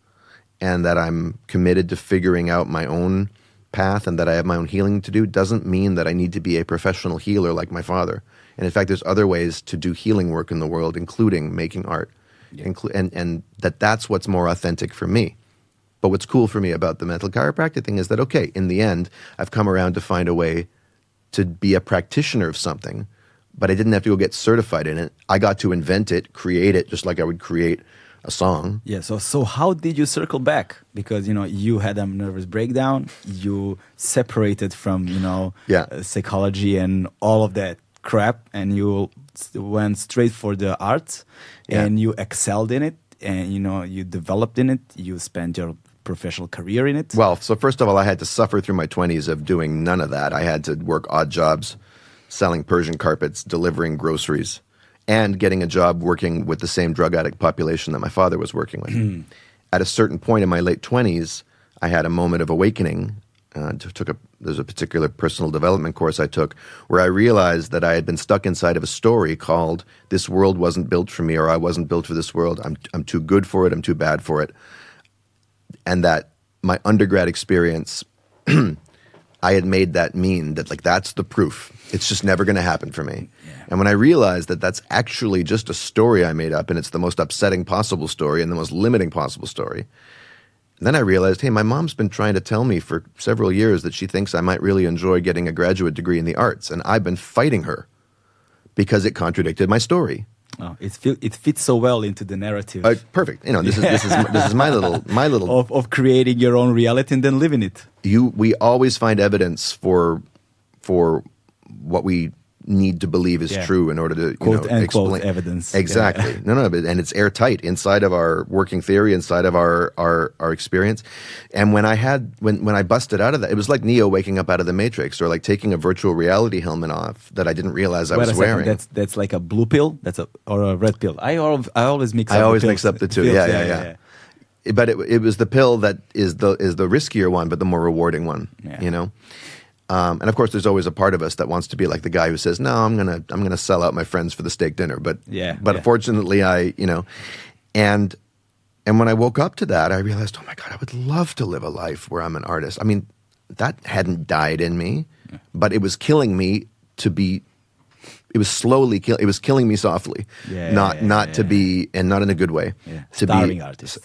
and that I'm committed to figuring out my own path and that I have my own healing to do doesn't mean that I need to be a professional healer like my father. And in fact, there's other ways to do healing work in the world, including making art, Inclu- and and that that's what's more authentic for me. But what's cool for me about the mental chiropractic thing is that okay, in the end, I've come around to find a way to be a practitioner of something, but I didn't have to go get certified in it. I got to invent it, create it, just like I would create a song.
Yeah. So so how did you circle back? Because you know you had a nervous breakdown. You separated from you know
Yeah.
uh, psychology and all of that crap, and you went straight for the arts,
Yeah.
and you excelled in it, and you know you developed in it. You spent your professional career in it.
Well, so first of all, I had to suffer through my 20s of doing none of that. I had to work odd jobs, selling Persian carpets, delivering groceries, and getting a job working with the same drug addict population that my father was working with. At a certain point in my late 20s, I had a moment of awakening. Uh, took a there's a particular personal development course I took where I realized that I had been stuck inside of a story called "This world wasn't built for me" or "I wasn't built for this world." I'm I'm too good for it. I'm too bad for it and that my undergrad experience [CLEARS THROAT] i had made that mean that like that's the proof it's just never going to happen for me and when i realized that that's actually just a story i made up and it's the most upsetting possible story and the most limiting possible story then i realized hey my mom's been trying to tell me for several years that she thinks i might really enjoy getting a graduate degree in the arts. And i've been fighting her because it contradicted my story.
Oh, it feel, it fits so well into the narrative.
Uh, perfect. You know this is this is this is my little my little [LAUGHS]
of of creating your own reality and then living it.
you we always find evidence for for what we need to believe is
Yeah.
true in order to you
Quote,
know explain
evidence.
exactly [LAUGHS] no no but, and it's airtight inside of our working theory inside of our our our experience and when i had when when i busted out of that it was like neo waking up out of the matrix or like taking a virtual reality helmet off that i didn't realize i
Wait
was wearing
That's that's like a blue pill. That's a or a red pill. I al- I always mix.
I
up the
always
pills-
mix up the two.
pills,
Yeah, yeah, yeah. but it, it was the pill that is the is the riskier one, but the more rewarding one.
Yeah.
You know, um, and of course, there's always a part of us that wants to be like the guy who says, "No, I'm gonna I'm gonna sell out my friends for the steak dinner." But
Yeah,
but
yeah.
fortunately, I you know, and and when I woke up to that, I realized, oh my god, I would love to live a life where I'm an artist. I mean, that hadn't died in me, but it was killing me to be. It was slowly kill. It was killing me softly,
Yeah,
not
yeah,
not
yeah,
to
yeah.
be and not in a good way.
Yeah.
To
Starving
be
artist.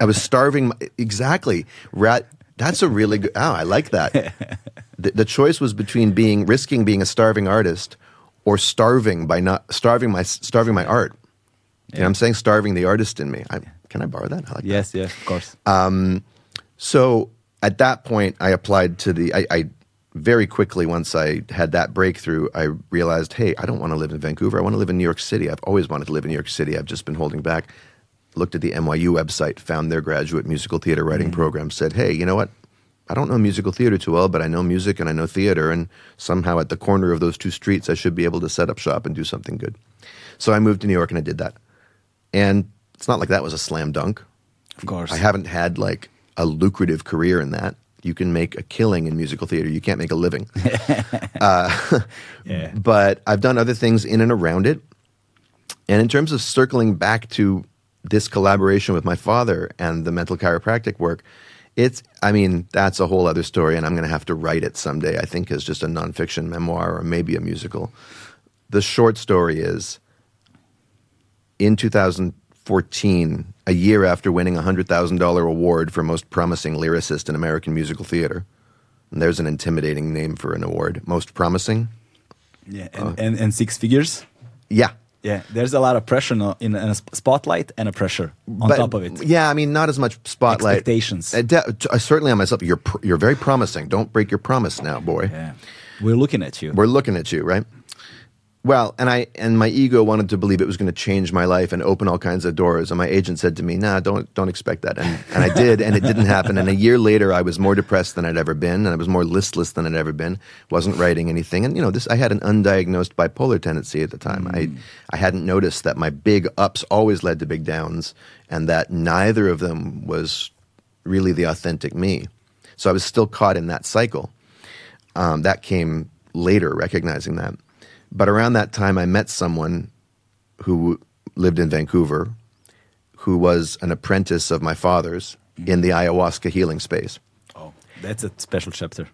I was starving. Exactly. Rat. That's a really good. Oh, I like that. [LAUGHS] the, the choice was between being risking being a starving artist or starving by not starving my starving my art. You know, I'm saying starving the artist in me. I, can I borrow that? I like that.
Yes, yes, of course.
Um, so at that point, I applied to the. I, I very quickly once I had that breakthrough, I realized, hey, I don't want to live in Vancouver. I want to live in New York City. I've always wanted to live in New York City. I've just been holding back. Looked at the NYU website, found their graduate musical theater writing program. Said, hey, you know what? I don't know musical theater too well, but I know music and I know theater, and somehow at the corner of those two streets, I should be able to set up shop and do something good. So I moved to New York and I did that. And it's not like that was a slam dunk.
of course.
I haven't had like a lucrative career in that. You can make a killing in musical theater. You can't make a living. [LAUGHS] uh, [LAUGHS]
Yeah.
But I've done other things in and around it. And in terms of circling back to this collaboration with my father and the mental chiropractic work, It's, I mean, that's a whole other story, and I'm going to have to write it someday, I think, as just a nonfiction memoir or maybe a musical. The short story is in 2014, a year after winning a $100,000 award for Most Promising Lyricist in American Musical Theater, and there's an intimidating name for an award, Most Promising.
Yeah, and, uh, and, and six figures.
Yeah,
Yeah, there's a lot of pressure in, a spotlight and a pressure on
But-
top of it.
Yeah, I mean, not as much spotlight.
Expectations.
Uh, uh, certainly on myself. You're pr- you're very promising. Don't break your promise now, boy.
Yeah, we're looking at you.
We're looking at you, right? Well, and I and my ego wanted to believe it was going to change my life and open all kinds of doors. And my agent said to me, "Nah, don't don't expect that." And and I did, and it didn't happen. And a year later, I was more depressed than I'd ever been, and I was more listless than I'd ever been. wasn't writing anything, and you know, this I had an undiagnosed bipolar tendency at the time. I I hadn't noticed that my big ups always led to big downs, and that neither of them was really the authentic me. So I was still caught in that cycle. Um, that came later, recognizing that. But around that time, I met someone who lived in Vancouver, who was an apprentice of my father's in the ayahuasca healing space.
oh, that's a special chapter.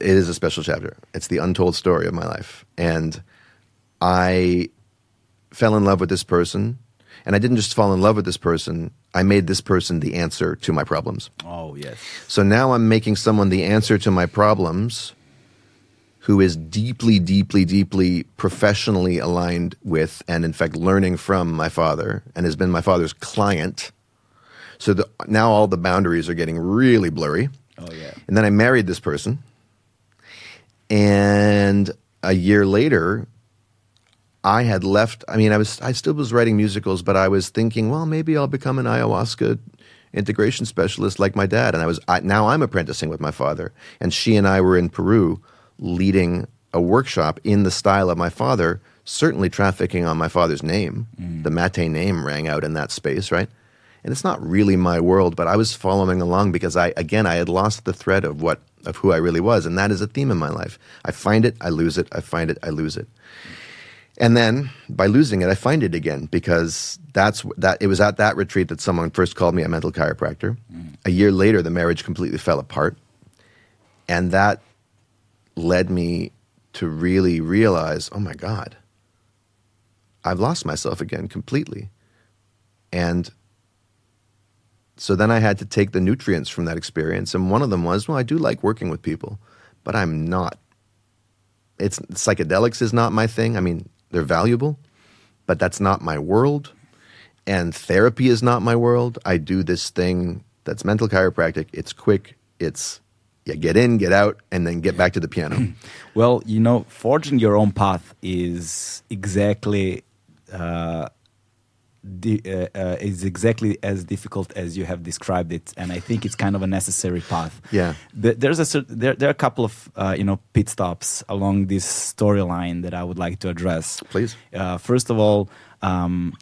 It is a special chapter. It's the untold story of my life. And I fell in love with this person. And I didn't just fall in love with this person, I made this person the answer to my problems.
Oh yes.
So now I'm making someone the answer to my problems who is deeply, deeply, deeply professionally aligned with and, in fact, learning from my father and has been my father's client. So the, now all the boundaries are getting really blurry.
Oh yeah.
And then I married this person. And a year later, I had left. I mean, I was I still was writing musicals, but I was thinking, well, maybe I'll become an ayahuasca integration specialist like my dad. And I was I, now I'm apprenticing with my father, and she and I were in Peru leading a workshop in the style of my father, certainly trafficking on my father's name. Mm. The Maté name rang out in that space, right? And it's not really my world, but I was following along because I again I had lost the thread of what of who I really was, and that is a theme in my life. I find it, I lose it, I find it, I lose it. And then by losing it, I find it again because that's that. It was at that retreat that someone first called me a mental chiropractor. Mm. A year later, the marriage completely fell apart, and that led me to really realize, oh my God, I've lost myself again completely. And so then I had to take the nutrients from that experience, and one of them was, well, I do like working with people, but I'm not. It's psychedelics is not my thing. I mean, they're valuable, but that's not my world. And therapy is not my world. I do this thing that's mental chiropractic. It's quick. It's you get in, get out, and then get back to the piano. [LAUGHS]
Well, you know, forging your own path is exactly uh, di- uh, uh, is exactly as difficult as you have described it, and I think it's kind of a necessary path.
Yeah.
Th- there's a cer- there there are a couple of uh, you know pit stops along this storyline that I would like to address.
Please.
Uh, first of all, um,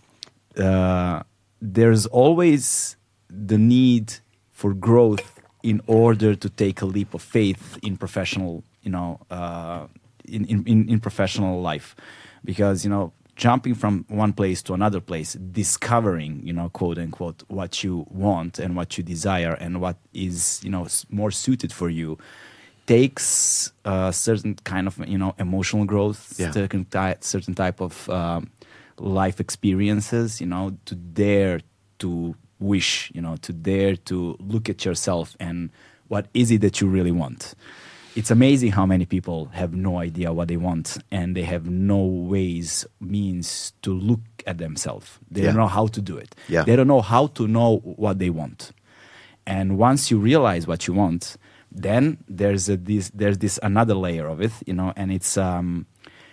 uh, there's always the need for growth in order to take a leap of faith in professional, you know, uh, in, in, in, professional life, because you know, jumping from one place to another place, discovering, you know, quote unquote, what you want and what you desire and what is, you know, more suited for you, takes a certain kind of, you know, emotional growth,
Yeah.
certain ty- certain type of um, life experiences, you know, to dare to wish, you know, to dare to look at yourself and what is it that you really want. It's amazing how many people have no idea what they want and they have no ways, means to look at themselves. They don't know how to do it.
Yeah.
They don't know how to know what they want. And once you realize what you want, then there's a, this there's this another layer of it, you know, and it's um,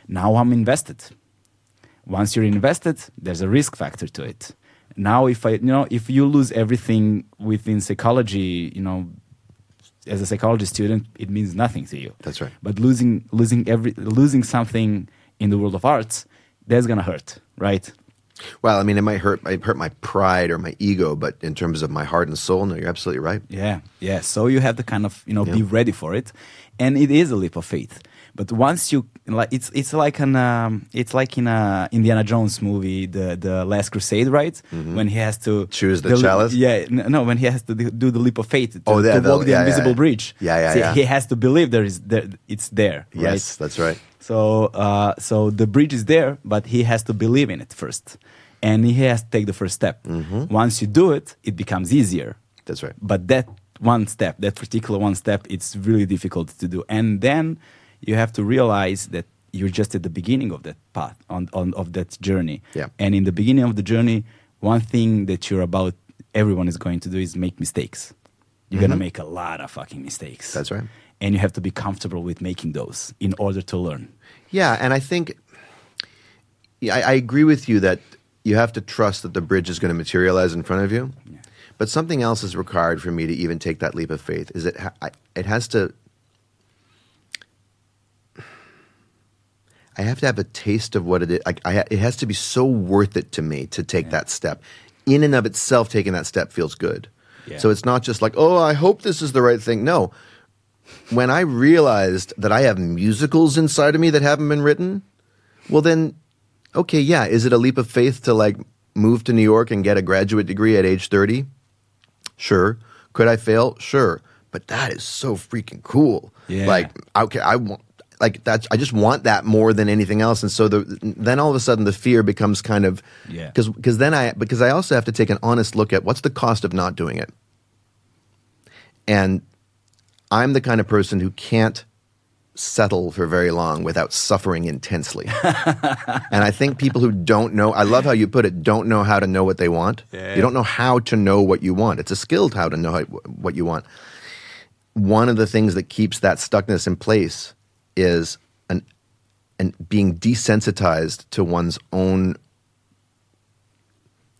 now I'm invested once you're invested there's a risk factor to it now if i you know if you lose everything within psychology you know as a psychology student it means nothing to you
That's right.
but losing losing every losing something in the world of arts that's gonna hurt right
Well, I mean, it might hurt. It hurt my pride or my ego, but in terms of my heart and soul, no, you're absolutely right.
Yeah, yeah. So you have to kind of you know be ready for it, and it is a leap of faith. But once you like, it's it's like an um, it's like in a Indiana Jones movie, the the Last Crusade, right? When he has to
Mm-hmm. Choose the chalice?
Yeah, no, when he has to do the leap of faith to,
Oh, yeah,
to
the-
walk the
yeah,
invisible
yeah.
bridge.
Yeah, yeah, yeah.
He has to believe there is there, it's there.
Yes,
right?
that's right.
So, uh, so the bridge is there, but he has to believe in it first, and he has to take the first step.
Mm-hmm.
Once you do it, it becomes easier.
That's right.
But that one step, that particular one step, it's really difficult to do. And then you have to realize that you're just at the beginning of that path, on, on of that journey.
Yeah.
And in the beginning of the journey, one thing that you're about, everyone is going to do is make mistakes. You're gonna make a lot of fucking mistakes.
Mm-hmm. That's right.
And you have to be comfortable with making those in order to learn.
Yeah, and I think yeah, I, I agree with you that you have to trust that the bridge is going to materialize in front of you. yeah. But something else is required for me to even take that leap of faith. Is it? Ha- I, it has to. I have to have a taste of what it is. Like I, it has to be so worth it to me to take that step. In and of itself, taking that step feels good.
Yeah.
So it's not just like, oh, I hope this is the right thing. No, when I realized that I have musicals inside of me that haven't been written, well then, okay, yeah, is it a leap of faith to like move to New York and get a graduate degree at age 30? Sure. Could I fail? Sure. But that is so freaking cool.
Yeah.
Like, okay, I want like that's I just want that more than anything else. And so the then all of a sudden the fear becomes kind of
Yeah.
because because then I because I also have to take an honest look at what's the cost of not doing it. And I'm the kind of person who can't settle for very long without suffering intensely. [LAUGHS] and I think people who don't know, I love how you put it, don't know how to know what they want.
Yeah.
You don't know how to know what you want. It's a skill to how to know how, what you want. One of the things that keeps that stuckness in place is an, an being desensitized to one's own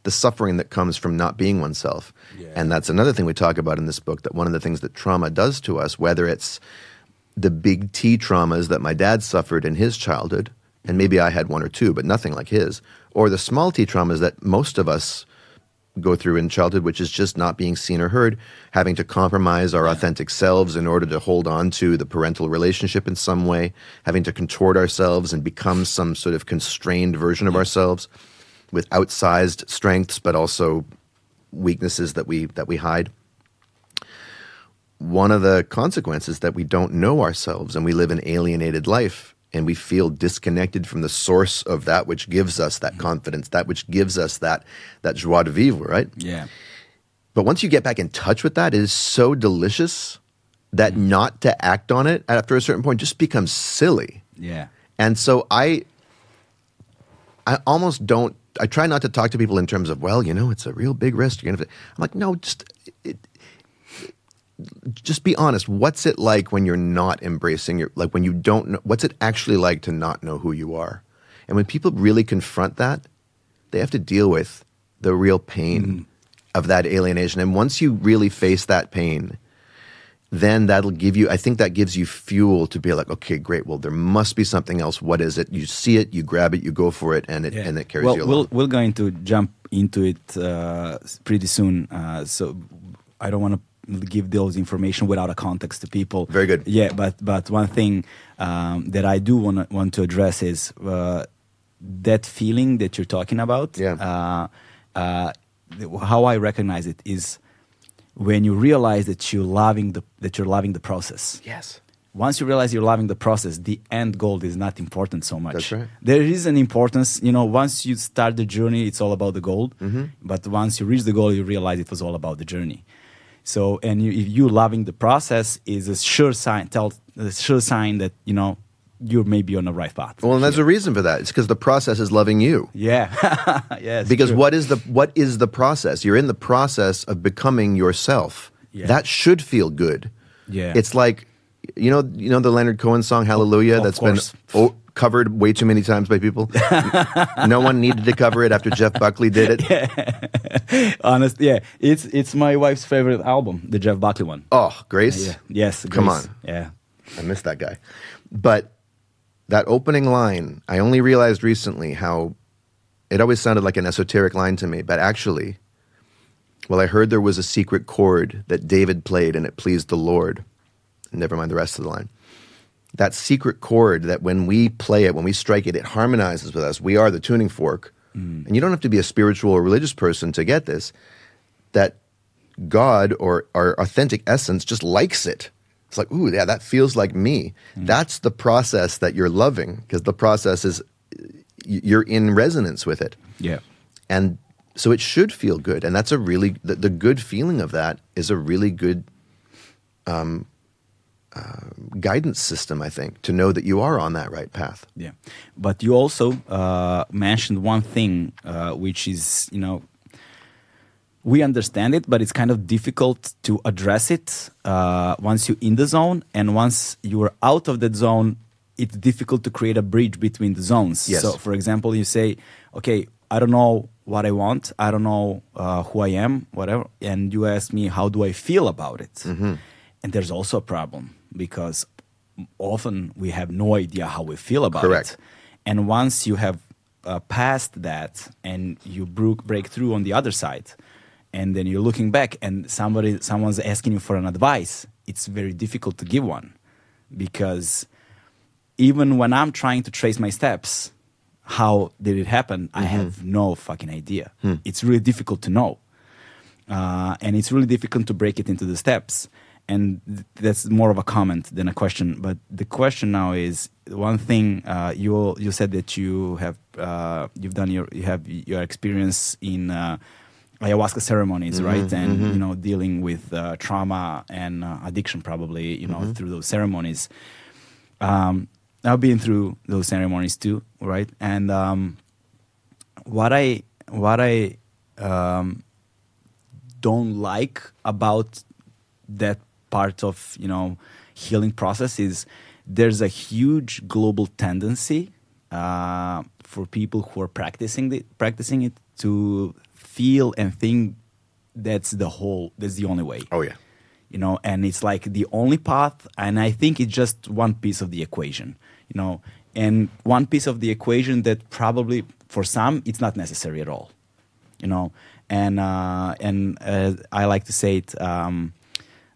the suffering that comes from not being oneself.
Yeah.
And that's another thing we talk about in this book that one of the things that trauma does to us, whether it's the big T traumas that my dad suffered in his childhood, and maybe I had one or two, but nothing like his, or the small T traumas that most of us go through in childhood, which is just not being seen or heard, having to compromise our authentic selves in order to hold on to the parental relationship in some way, having to contort ourselves and become some sort of constrained version of ourselves with outsized strengths, but also weaknesses that we that we hide. One of the consequences that we don't know ourselves and we live an alienated life and we feel disconnected from the source of that which gives us that mm-hmm. confidence, that which gives us that that joie de vivre, right?
Yeah.
But once you get back in touch with that, it is so delicious that mm-hmm. not to act on it after a certain point just becomes silly.
Yeah.
And so I I almost don't I try not to talk to people in terms of, well, you know, it's a real big risk. You're gonna I'm like, no, just just be honest. What's it like when you're not embracing your like when you don't know what's it actually like to not know who you are? And when people really confront that, they have to deal with the real pain of that alienation. And once you really face that pain, then that'll give you i think that gives you fuel to be like okay great well there must be something else what is it you see it you grab it you go for it and it
Yeah.
and it carries
well,
you
we'll,
along
we're going to jump into it uh, pretty soon. Uh, so I don't want to give those information without a context to people.
Very good.
Yeah, but but one thing um, that I do want want to address is uh, that feeling that you're talking about.
Yeah.
Uh, uh, how I recognize it is when you realize that you're loving the that you're loving the process
yes
once you realize you're loving the process, the end goal is not important so much.
That's right.
There is an importance, you know, once you start the journey, it's all about the goal.
Mm-hmm.
But once you reach the goal, you realize it was all about the journey. So, and you, if you loving the process is a sure sign, tell a sure sign that, you know, you're maybe on the right path.
well and there's a reason for that it's because the process is loving you
yeah. [LAUGHS] yes.
because
true.
what is the what is the process you're in the process of becoming yourself
Yeah.
that should feel good
Yeah.
it's like you know you know the leonard cohen song hallelujah
Of
that's
course.
been o- covered way too many times by people [LAUGHS] no one needed to cover it after jeff buckley did it [LAUGHS]
honest, yeah, it's it's my wife's favorite album, the Jeff Buckley one.
oh grace
Yeah. Yes.
Come on.
Yeah.
I miss that guy. But that opening line, I only realized recently how it always sounded like an esoteric line to me, but actually, well, I heard there was a secret chord that David played and it pleased the Lord. Never mind the rest of the line. that secret chord that when we play it, when we strike it, it harmonizes with us. We are the tuning fork. And you don't have to be a spiritual or religious person to get this. That God or our authentic essence just likes it. It's like, ooh, yeah, that feels like me. That's the process that you're loving because the process is you're in resonance with it.
Yeah.
And so it should feel good. And that's a really, the, the good feeling of that is a really good um, uh, guidance system, I think, to know that you are on that right path.
Yeah, but you also uh, mentioned one thing, uh, which is you know we understand it, but it's kind of difficult to address it uh, once you're in the zone, and once you're out of that zone, it's difficult to create a bridge between the zones.
Yes.
So, for example, you say, "Okay, I don't know what I want, I don't know uh, who I am, whatever," and you ask me, "How do I feel about it?" And there's also a problem because often we have no idea how we feel about
Correct.
it. And once you have uh, passed that and you broke, break through on the other side, and then you're looking back and somebody someone's asking you for an advice, it's very difficult to give one because even when I'm trying to trace my steps, how did it happen? I have no fucking idea. It's really difficult to know uh, and it's really difficult to break it into the steps. And th- that's more of a comment than a question. But the question now is one thing uh, you you said that you have uh, you've done your you have your experience in uh, ayahuasca ceremonies, right? And you know dealing with uh, trauma and uh, addiction, probably you know through those ceremonies. Um, I've been through those ceremonies too, right? And um, what I what I um, don't like about that part of you know healing process is there's a huge global tendency uh, for people who are practicing the, practicing it to feel and think that's the whole that's the only way
Oh, yeah.
you know and it's like the only path and i think it's just one piece of the equation you know and one piece of the equation that probably for some it's not necessary at all you know and uh, and uh, i like to say it um,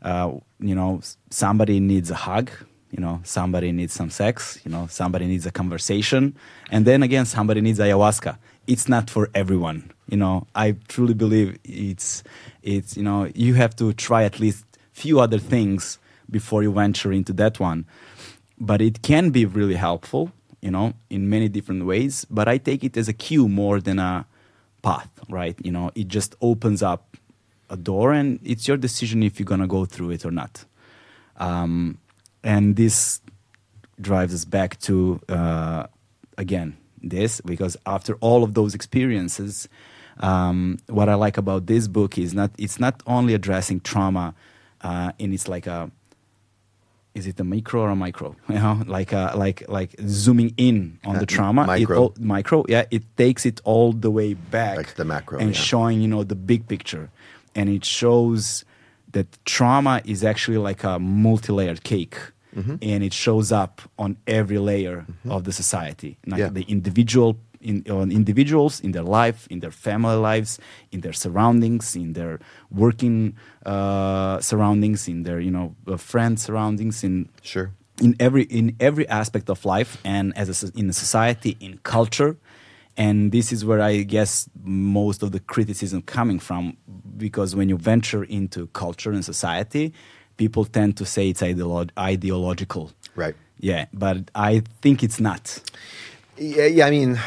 uh, you know somebody needs a hug you know somebody needs some sex you know somebody needs a conversation. And then again somebody needs ayahuasca. It's not for everyone you know. I truly believe it's it's you know you have to try at least few other things before you venture into that one. But it can be really helpful you know in many different ways. But i take it as a cue more than a path right? You know it just opens up a door and it's your decision if you're going to go through it or not um, and this drives us back to uh, again this because after all of those experiences um, what i like about this book is not it's not only addressing trauma uh, and it's like a is it a micro or a micro [LAUGHS] you know like uh, like like zooming in on the
Uh,
trauma
micro.
all, micro yeah it takes it all the way back
Like the macro,
and
yeah.
showing you know the big picture and it shows that trauma is actually like a multi-layered cake
Mm-hmm.
and it shows up on every layer of the society like
Yeah.
the individual in, on individuals in their life in their family lives in their surroundings in their working uh, surroundings in their you know uh, friend surroundings in
Sure.
in every in every aspect of life and as a, in a society in culture and this is where i guess most of the criticism coming from because when you venture into culture and society people tend to say it's ideolo- ideological
Right.
yeah but i think it's not
Yeah, yeah, I mean,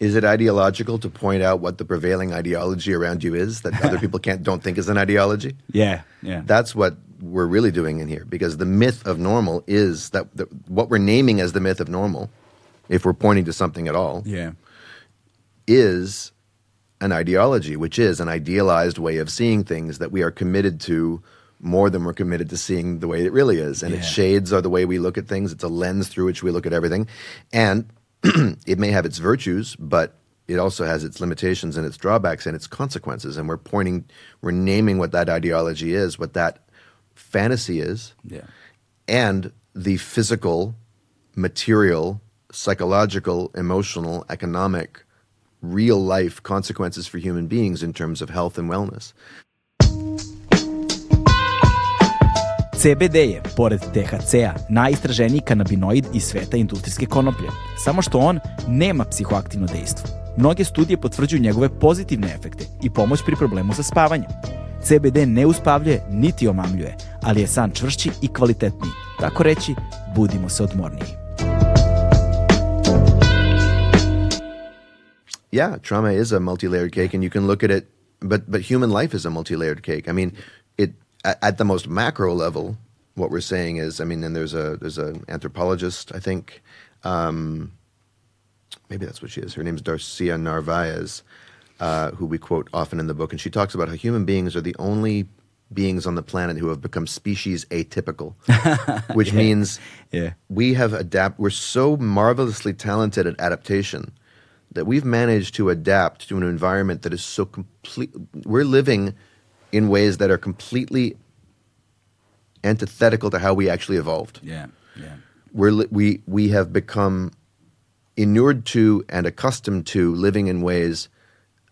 is it ideological to point out what the prevailing ideology around you is that other [LAUGHS] people can't don't think is an ideology?
yeah yeah
That's what we're really doing in here because the myth of normal is that the, what we're naming as the myth of normal, if we're pointing to something at all,
yeah
is an ideology, which is an idealized way of seeing things that we are committed to more than we're committed to seeing the way it really is. And its shades are the way we look at things. It's a lens through which we look at everything. And [CLEARS THROAT] it may have its virtues, but it also has its limitations and its drawbacks and its consequences. And we're pointing, we're naming what that ideology is, what that fantasy is
yeah
and the physical, material, psychological, emotional, economic, real life consequences for human beings in terms of health and wellness.
CBD je, pored THC-a, najistraženiji kanabinoid iz sveta industrijske konoplje, samo što on nema psihoaktivno dejstvo. Mnoge studije potvrđuju njegove pozitivne efekte i pomoć pri problemu sa spavanjem. CBD ne uspavljuje niti omamljuje, ali je san čvršći i kvalitetniji. Tako reći, budimo se odmorniji.
Yeah, trauma is a multi-layered cake, and you can look at it. But but human life is a multi-layered cake. I mean, it at, at the most macro level, what we're saying is, I mean, and there's a there's an anthropologist, I think, um, maybe that's what she is. Her name is Darcia Narvaez, uh, who we quote often in the book, and she talks about how human beings are the only beings on the planet who have become species atypical, [LAUGHS] which
Yeah.
means
Yeah.
we have adapt. We're so marvelously talented at adaptation that we've managed to adapt to an environment that is so complete. We're living in ways that are completely antithetical to how we actually evolved.
Yeah, yeah.
We're li- we we have become inured to and accustomed to living in ways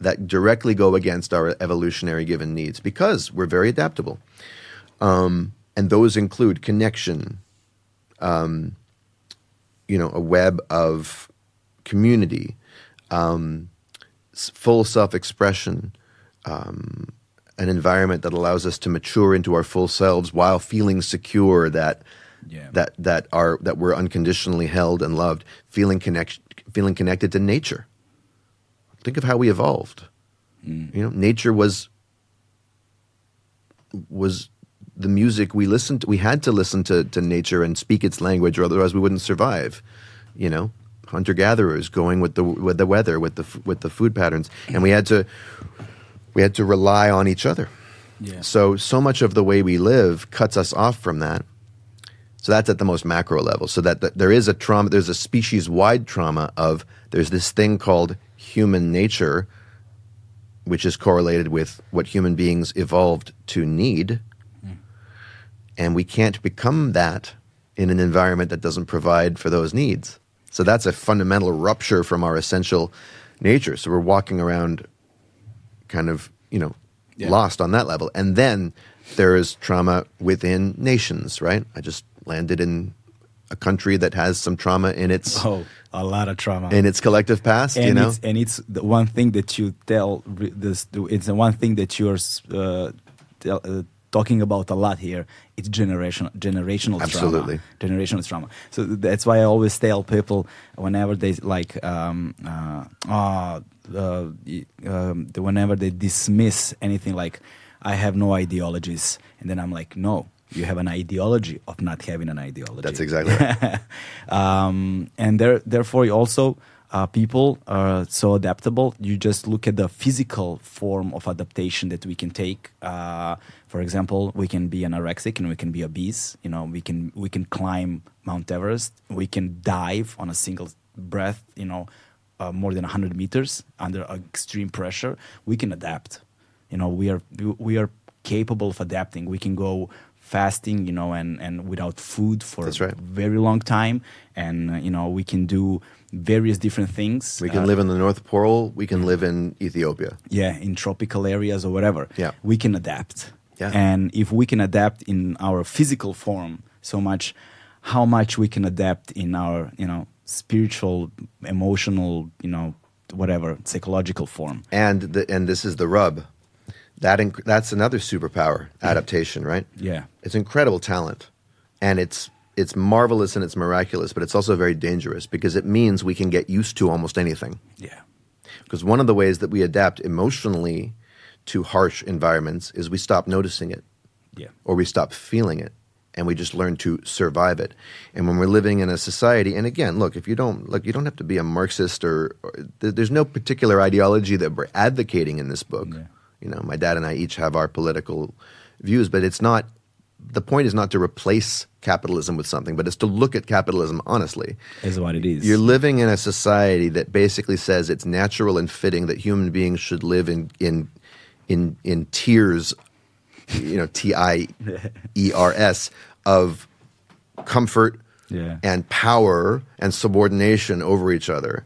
that directly go against our evolutionary given needs because we're very adaptable. Um, and those include connection, um, you know, a web of community, um, full self expression, um, an environment that allows us to mature into our full selves while feeling secure that
Yeah.
that that are that we're unconditionally held and loved, feeling connection, feeling connected to nature. Think of how we evolved. You know, nature was was the music we listened to. We had to listen to, to nature and speak its language, or otherwise we wouldn't survive. You know, hunter gatherers going with the with the weather, with the with the food patterns, and we had to we had to rely on each other.
Yeah.
So so much of the way we live cuts us off from that. So that's at the most macro level. So that, that there is a trauma, there's a species wide trauma of there's this thing called human nature, which is correlated with what human beings evolved to need. Hmm. And we can't become that in an environment that doesn't provide for those needs. So that's a fundamental rupture from our essential nature. So we're walking around kind of, you know,
Yeah.
lost on that level. And then there is trauma within nations, right? I just landed in a country that has some trauma in its
Oh, a lot of trauma.
in its collective past,
and
you know.
it's and it's the one thing that you tell this it's the one thing that you're uh, tell, uh, talking about a lot here it's generational generational
Absolutely.
trauma generational trauma so that's why i always tell people whenever they like um uh, uh, uh um, whenever they dismiss anything like i have no ideologies and then i'm like no you have an ideology of not having an ideology
That's exactly [LAUGHS] right.
um, and there, therefore, you also uh, people are so adaptable. You just look at the physical form of adaptation that we can take. Uh, for example, we can be anorexic and we can be obese. You know, we can we can climb Mount Everest. We can dive on a single breath. You know, uh, more than 100 meters under extreme pressure. We can adapt. You know, we are we are capable of adapting. We can go fasting. You know, and and without food for
That's right.
very long time and uh, you know we can do various different things
We can
Uh,
live in the North Pole. We can live in Ethiopia.
yeah in tropical areas or whatever
Yeah.
we can adapt
Yeah.
and if we can adapt in our physical form so much how much we can adapt in our you know spiritual emotional you know whatever psychological form
And the, and this is the rub. That inc- that's another superpower, adaptation, right?
yeah
It's incredible talent, and it's it's marvelous and it's miraculous, but it's also very dangerous because it means we can get used to almost anything.
yeah
Because one of the ways that we adapt emotionally to harsh environments is we stop noticing it
yeah
or we stop feeling it and we just learn to survive it. And when we're living in a society, and again, look, if you don't look, you don't have to be a Marxist or, or there's no particular ideology that we're advocating in this book.
Yeah.
You know, my dad and I each have our political views, but it's not. The point is not to replace capitalism with something, but it's to look at capitalism honestly.
is what it is
You're living in a society that basically says it's natural and fitting that human beings should live in in in in tiers, you know, T I E R S of comfort
Yeah.
and power and subordination over each other.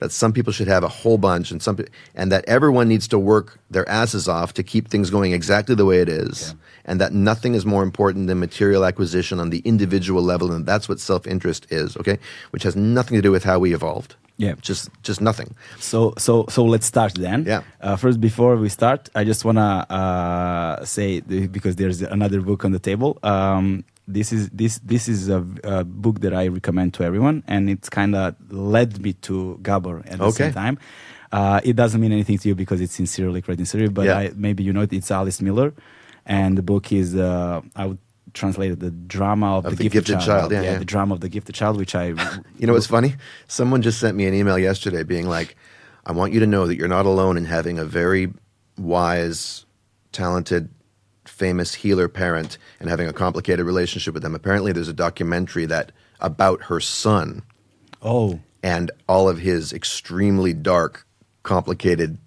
That some people should have a whole bunch and some and that everyone needs to work their asses off to keep things going exactly the way it is and that nothing is more important than material acquisition on the individual level and that's what self-interest is okay which has nothing to do with how we evolved
Yeah.
just just nothing
So so so let's start then.
Yeah.
Uh, first, before we start, I just wanna uh, say because there's another book on the table. Um, this is this this is a, a book that I recommend to everyone, and it's kind of led me to Gabor at the
Okay.
same time. Uh, it doesn't mean anything to you because it's sincerely written sincerely, but
Yeah.
I, maybe you know it. It's Alice Miller, and the book is uh, I would translate it the drama of,
Of
the,
the Gifted Child, yeah, yeah.
the drama of the gifted child, which I [LAUGHS]
You know what's funny? Someone just sent me an email yesterday being like, I want you to know that you're not alone in having a very wise, talented, famous healer parent and having a complicated relationship with them. Apparently, there's a documentary that about her son
oh
and all of his extremely dark, complicated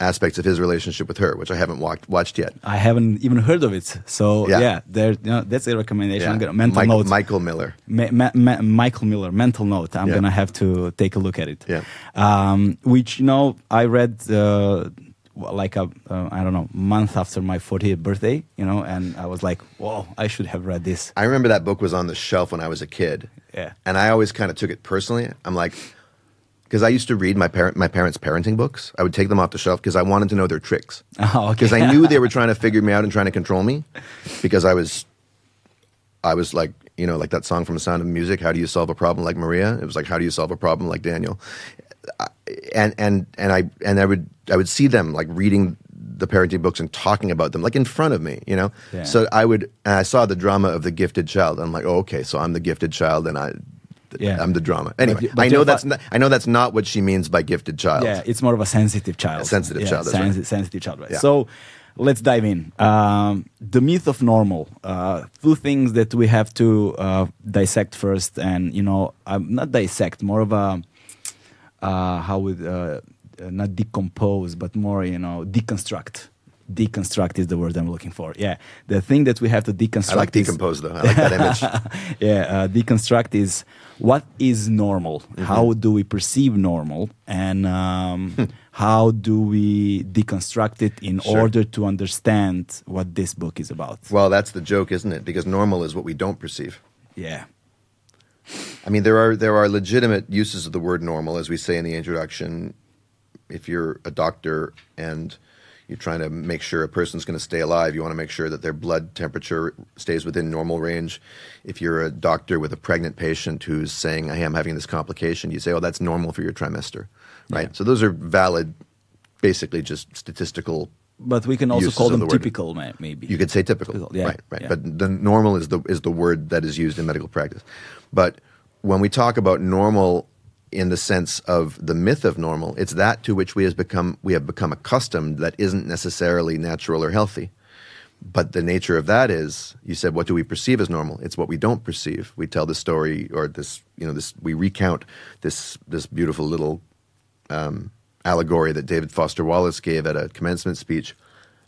aspects of his relationship with her, which I haven't watched, watched yet.
I haven't even heard of it. So yeah,
Yeah.
there. You know, that's a recommendation. I'm gonna mental
Mike-
note.
Michael Miller.
Ma- Ma- Ma- Michael Miller, mental note. I'm
Yeah.
gonna have to take a look at it.
Yeah.
Um, which you know, I read uh, like a uh, I don't know month after my 40th birthday. You know, and I was like, whoa, I should have read this.
I remember that book was on the shelf when I was a kid.
Yeah.
And I always kind of took it personally. I'm like, because I used to read my parent my parents' parenting books. I would take them off the shelf because I wanted to know their tricks. [LAUGHS]
Oh, okay.
Because I [LAUGHS] knew they were trying to figure me out and trying to control me. Because I was, I was like, you know, like that song from The Sound of Music. How do you solve a problem like Maria? It was like, how do you solve a problem like Daniel? And and and I and I would I would see them like reading the parenting books and talking about them like in front of me, you know.
Yeah.
So I would and I saw the drama of the gifted child. I'm like, oh, okay, so I'm the gifted child, and I.
Yeah.
I'm the drama. Anyway,
you- but
I know that's not, I know that's not what she means by gifted child.
Yeah, it's more of a sensitive child.
A sensitive
Yeah,
child, that's right.
Sensitive child, right?
Yeah.
So let's dive in. Um, the myth of normal. Uh, two things that we have to uh, dissect first, and you know, um, not dissect, more of a uh, how would uh, uh, not decompose, but more you know, deconstruct. Deconstruct is the word I'm looking for. Yeah, the thing that we have to deconstruct.
I like
is-
decompose though. I like that image. [LAUGHS]
yeah, uh, deconstruct is what is normal?
Mm-hmm.
How do we perceive normal? And um, [LAUGHS] how do we deconstruct it in
Sure.
order to understand what this book is about?
Well, that's the joke, isn't it? Because normal is what we don't perceive.
yeah.
I mean, there are there are legitimate uses of the word normal, as we say in the introduction. If you're a doctor and you're trying to make sure a person's going to stay alive, you want to make sure that their blood temperature stays within normal range. If you're a doctor with a pregnant patient who's saying, "Hey, I'm having this complication," you say, "Oh, that's normal for your trimester," right?
Yeah.
So those are valid, basically just statistical
But we can also call them
the
typical, maybe.
You could say typical,
Typical, yeah,
right? Right.
yeah.
But the normal is the is the word that is used in medical practice. But when we talk about normal in the sense of the myth of normal, it's that to which we has become we have become accustomed that isn't necessarily natural or healthy. But the nature of that is, you said, what do we perceive as normal? It's what we don't perceive. We tell the story, or this, you know, this. We recount this this beautiful little um, allegory that David Foster Wallace gave at a commencement speech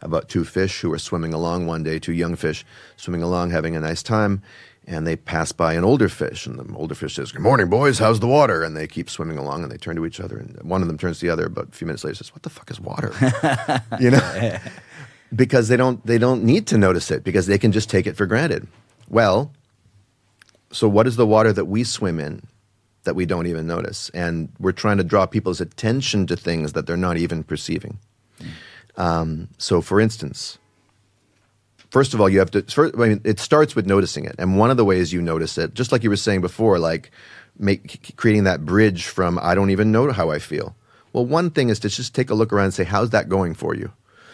about two fish who were swimming along one day, two young fish swimming along, having a nice time, and they pass by an older fish, and the older fish says, "Good morning, boys. How's the water?" And they keep swimming along, and they turn to each other, and one of them turns to the other. But a few minutes later, says, "What the fuck is water?" [LAUGHS] you know, because they don't they don't need to notice it because they can just take it for granted. Well, so what is the water that we swim in that we don't even notice? And we're trying to draw people's attention to things that they're not even perceiving. Um, so, for instance, first of all, you have to. First, I mean, it starts with noticing it, and one of the ways you notice it, just like you were saying before, like make creating that bridge from I don't even know how I feel. Well, one thing is to just take a look around and say, how's that going for you?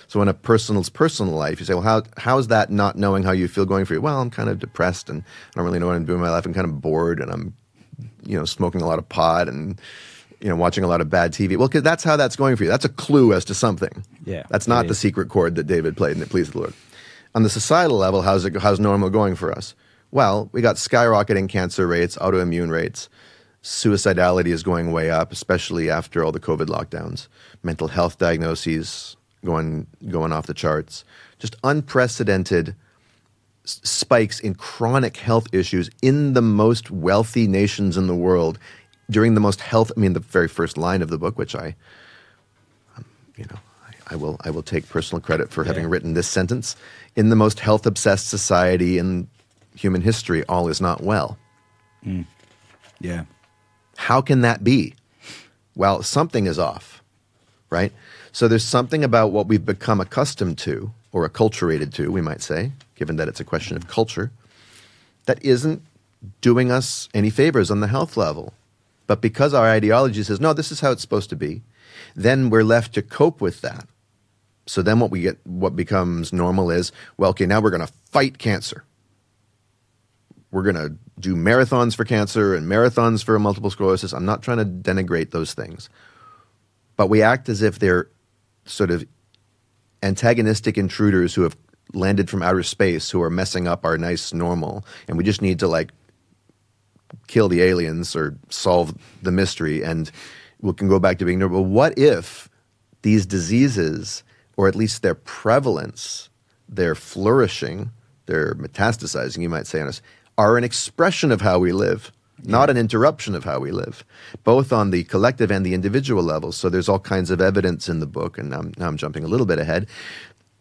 So in a personal's personal life, you say, well, how how's that not knowing how you feel going for you? Well, I'm kind of depressed and I don't really know what I'm doing in my life. I'm kind of bored and I'm, you know, smoking a lot of pot and you know watching a lot of bad TV. Well, because that's how that's going for you. That's a clue as to something.
Yeah,
that's not the secret chord that David played and it pleased the Lord. On the societal level, how's it how's normal going for us? Well, we got skyrocketing cancer rates, autoimmune rates. Suicidality is going way up, especially after all the COVID lockdowns. Mental health diagnoses going going off the charts. Just unprecedented s- spikes in chronic health issues in the most wealthy nations in the world during the most health. I mean, the very first line of the book, which I, um, you know, I, I will I will take personal credit for having
Yeah.
written this sentence. In the most health obsessed society in human history, all is not well. Mm.
Yeah.
How can that be? Well, something is off, right? So there's something about what we've become accustomed to, or acculturated to, we might say, given that it's a question of culture, that isn't doing us any favors on the health level. But because our ideology says, no, this is how it's supposed to be, then we're left to cope with that. So then what we get, what becomes normal is, well, okay, now we're going to fight cancer we're going to do marathons for cancer and marathons for multiple sclerosis. I'm not trying to denigrate those things. But we act as if they're sort of antagonistic intruders who have landed from outer space who are messing up our nice normal. And we just need to like kill the aliens or solve the mystery and we can go back to being normal. But what if these diseases, or at least their prevalence, their flourishing, their metastasizing, you might say on us, are an expression of how we live, not an interruption of how we live, both on the collective and the individual levels. So there's all kinds of evidence in the book, and now I'm, now I'm jumping a little bit ahead.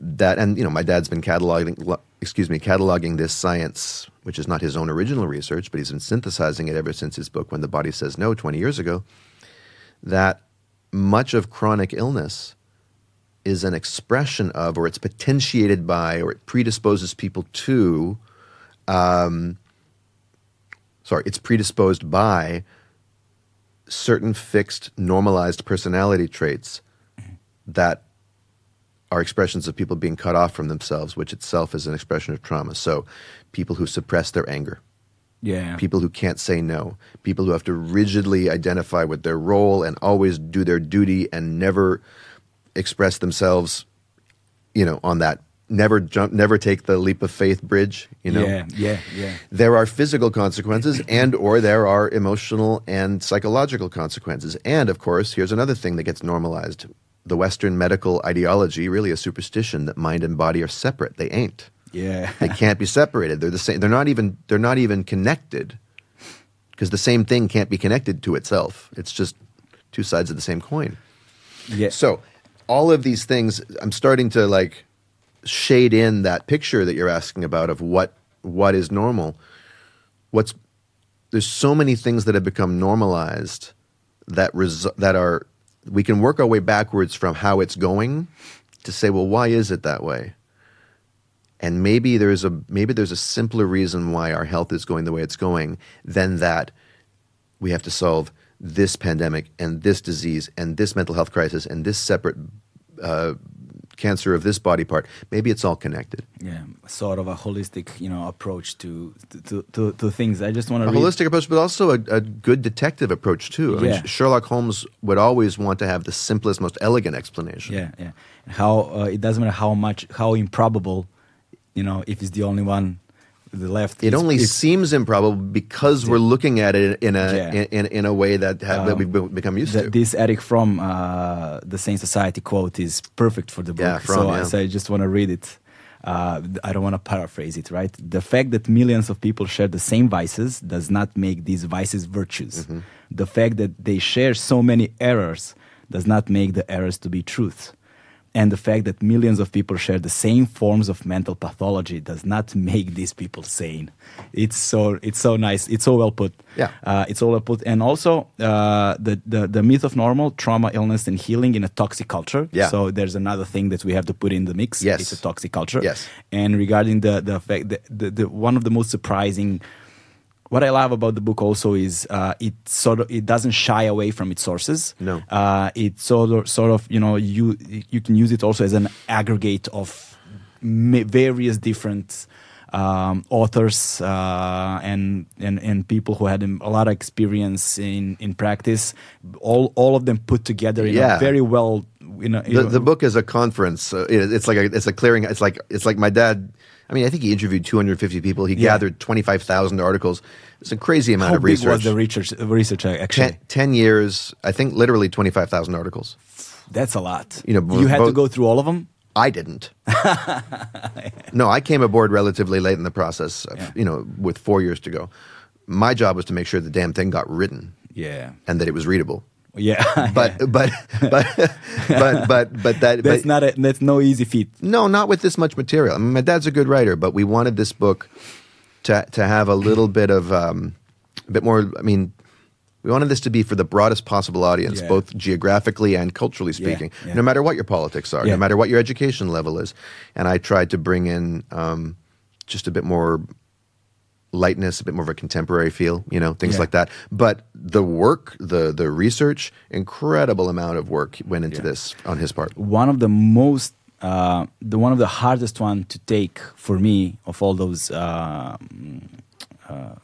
That and you know, my dad's been cataloging, excuse me, cataloging this science, which is not his own original research, but he's been synthesizing it ever since his book "When the Body Says No" 20 years ago. That much of chronic illness is an expression of, or it's potentiated by, or it predisposes people to, um, sorry, it's predisposed by certain fixed, normalized personality traits that are expressions of people being cut off from themselves, which itself is an expression of trauma. So, people who suppress their anger,
Yeah.
people who can't say no, people who have to rigidly identify with their role and always do their duty and never express themselves, you know, on that never jump, never take the leap of faith bridge, you know.
Yeah, yeah, yeah.
There are physical consequences and or there are emotional and psychological consequences. And of course, here's another thing that gets normalized. The Western medical ideology, really a superstition that mind and body are separate. They ain't
Yeah.
they can't be separated. They're the same. They're not even. They're not even connected, because the same thing can't be connected to itself. It's just two sides of the same coin.
yeah.
So all of these things, I'm starting to like shade in that picture that you're asking about of what what is normal. What's there's so many things that have become normalized that res- that are we can work our way backwards from how it's going to say, well, why is it that way? And maybe there's a maybe there's a simpler reason why our health is going the way it's going than that we have to solve this pandemic and this disease and this mental health crisis and this separate uh, cancer of this body part. Maybe it's all connected.
yeah, sort of a holistic, you know, approach to to to, to things. I just want
A
to read.
holistic approach, but also a, a good detective approach too. I mean,
Yeah.
Sherlock Holmes would always want to have the simplest, most elegant explanation.
Yeah, yeah. How uh, it doesn't matter how much, how improbable, you know, if it's the only one, the left.
It only seems improbable because we're looking at it in a
Yeah.
in, in, in a way that have, that
Um,
we've become used to.
this Erich Fromm uh, the Sane Society quote is perfect for the book.
Yeah, Fromm,
so,
yeah.
so I just want to read it. Uh, I don't want to paraphrase it, right? The fact that millions of people share the same vices does not make these vices virtues.
Mm-hmm.
The fact that they share so many errors does not make the errors to be truth. And the fact that millions of people share the same forms of mental pathology does not [LAUGHS] make these people sane. It's so it's so nice. It's so well put.
Yeah.
Uh, it's all well put. And also uh, the, the the myth of normal, trauma, illness, and healing in a toxic culture.
Yeah.
So there's another thing that we have to put in the mix.
Yes.
It's a toxic culture.
Yes.
And regarding the the fact that the, the one of the most surprising what I love about the book also is uh, it sort of it doesn't shy away from its sources.
No.
uh, it sort of sort of you know you you can use it also as an aggregate of various different um, authors uh, and, and and people who had a lot of experience in in practice. All all of them put together in
Yeah.
a very well. You know,
the, the book is a conference. Uh, it's like a, it's a clearing. It's like it's like my dad. I mean, I think he interviewed 250 people. He
Yeah.
gathered 25,000 articles. It's a crazy amount
How
of research.
was the research research uh, actually?
Ten, 10 years, I think literally 25,000 articles.
That's a lot.
You know,
you had to go through all of them.
I didn't. [LAUGHS] no, I came aboard relatively late in the process, of,
Yeah.
you know, with four years to go. My job was to make sure the damn thing got written.
Yeah.
and that it was readable. [LAUGHS]
Yeah.
But but but [LAUGHS] but but but that
that's
but,
not a, that's no easy feat.
no, not with this much material. I mean, my dad's a good writer, but we wanted this book to to have a little bit of um, a bit more. I mean, we wanted this to be for the broadest possible audience,
Yeah.
both geographically and culturally speaking.
yeah.
No matter what your politics are,
Yeah.
no matter what your education level is, and I tried to bring in um, just a bit more lightness, a bit more of a contemporary feel, you know, things
Yeah.
like that. But the work, the the research, incredible amount of work went into
Yeah.
this on his part.
one of the most uh, the one of the hardest one to take for me of all those uh, mm, uh,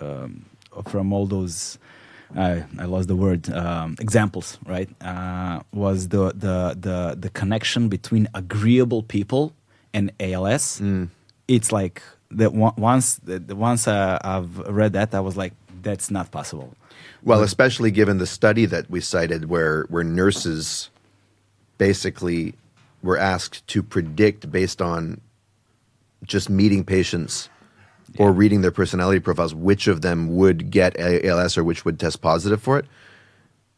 um, from all those uh, I lost the word um, examples right uh, was the, the the the connection between agreeable people and ALS. It's like that once the, the once uh, I've read that I was like that's not possible.
Well, especially given the study that we cited, where where nurses basically were asked to predict based on just meeting patients or reading their personality profiles which of them would get ALS or which would test positive for it.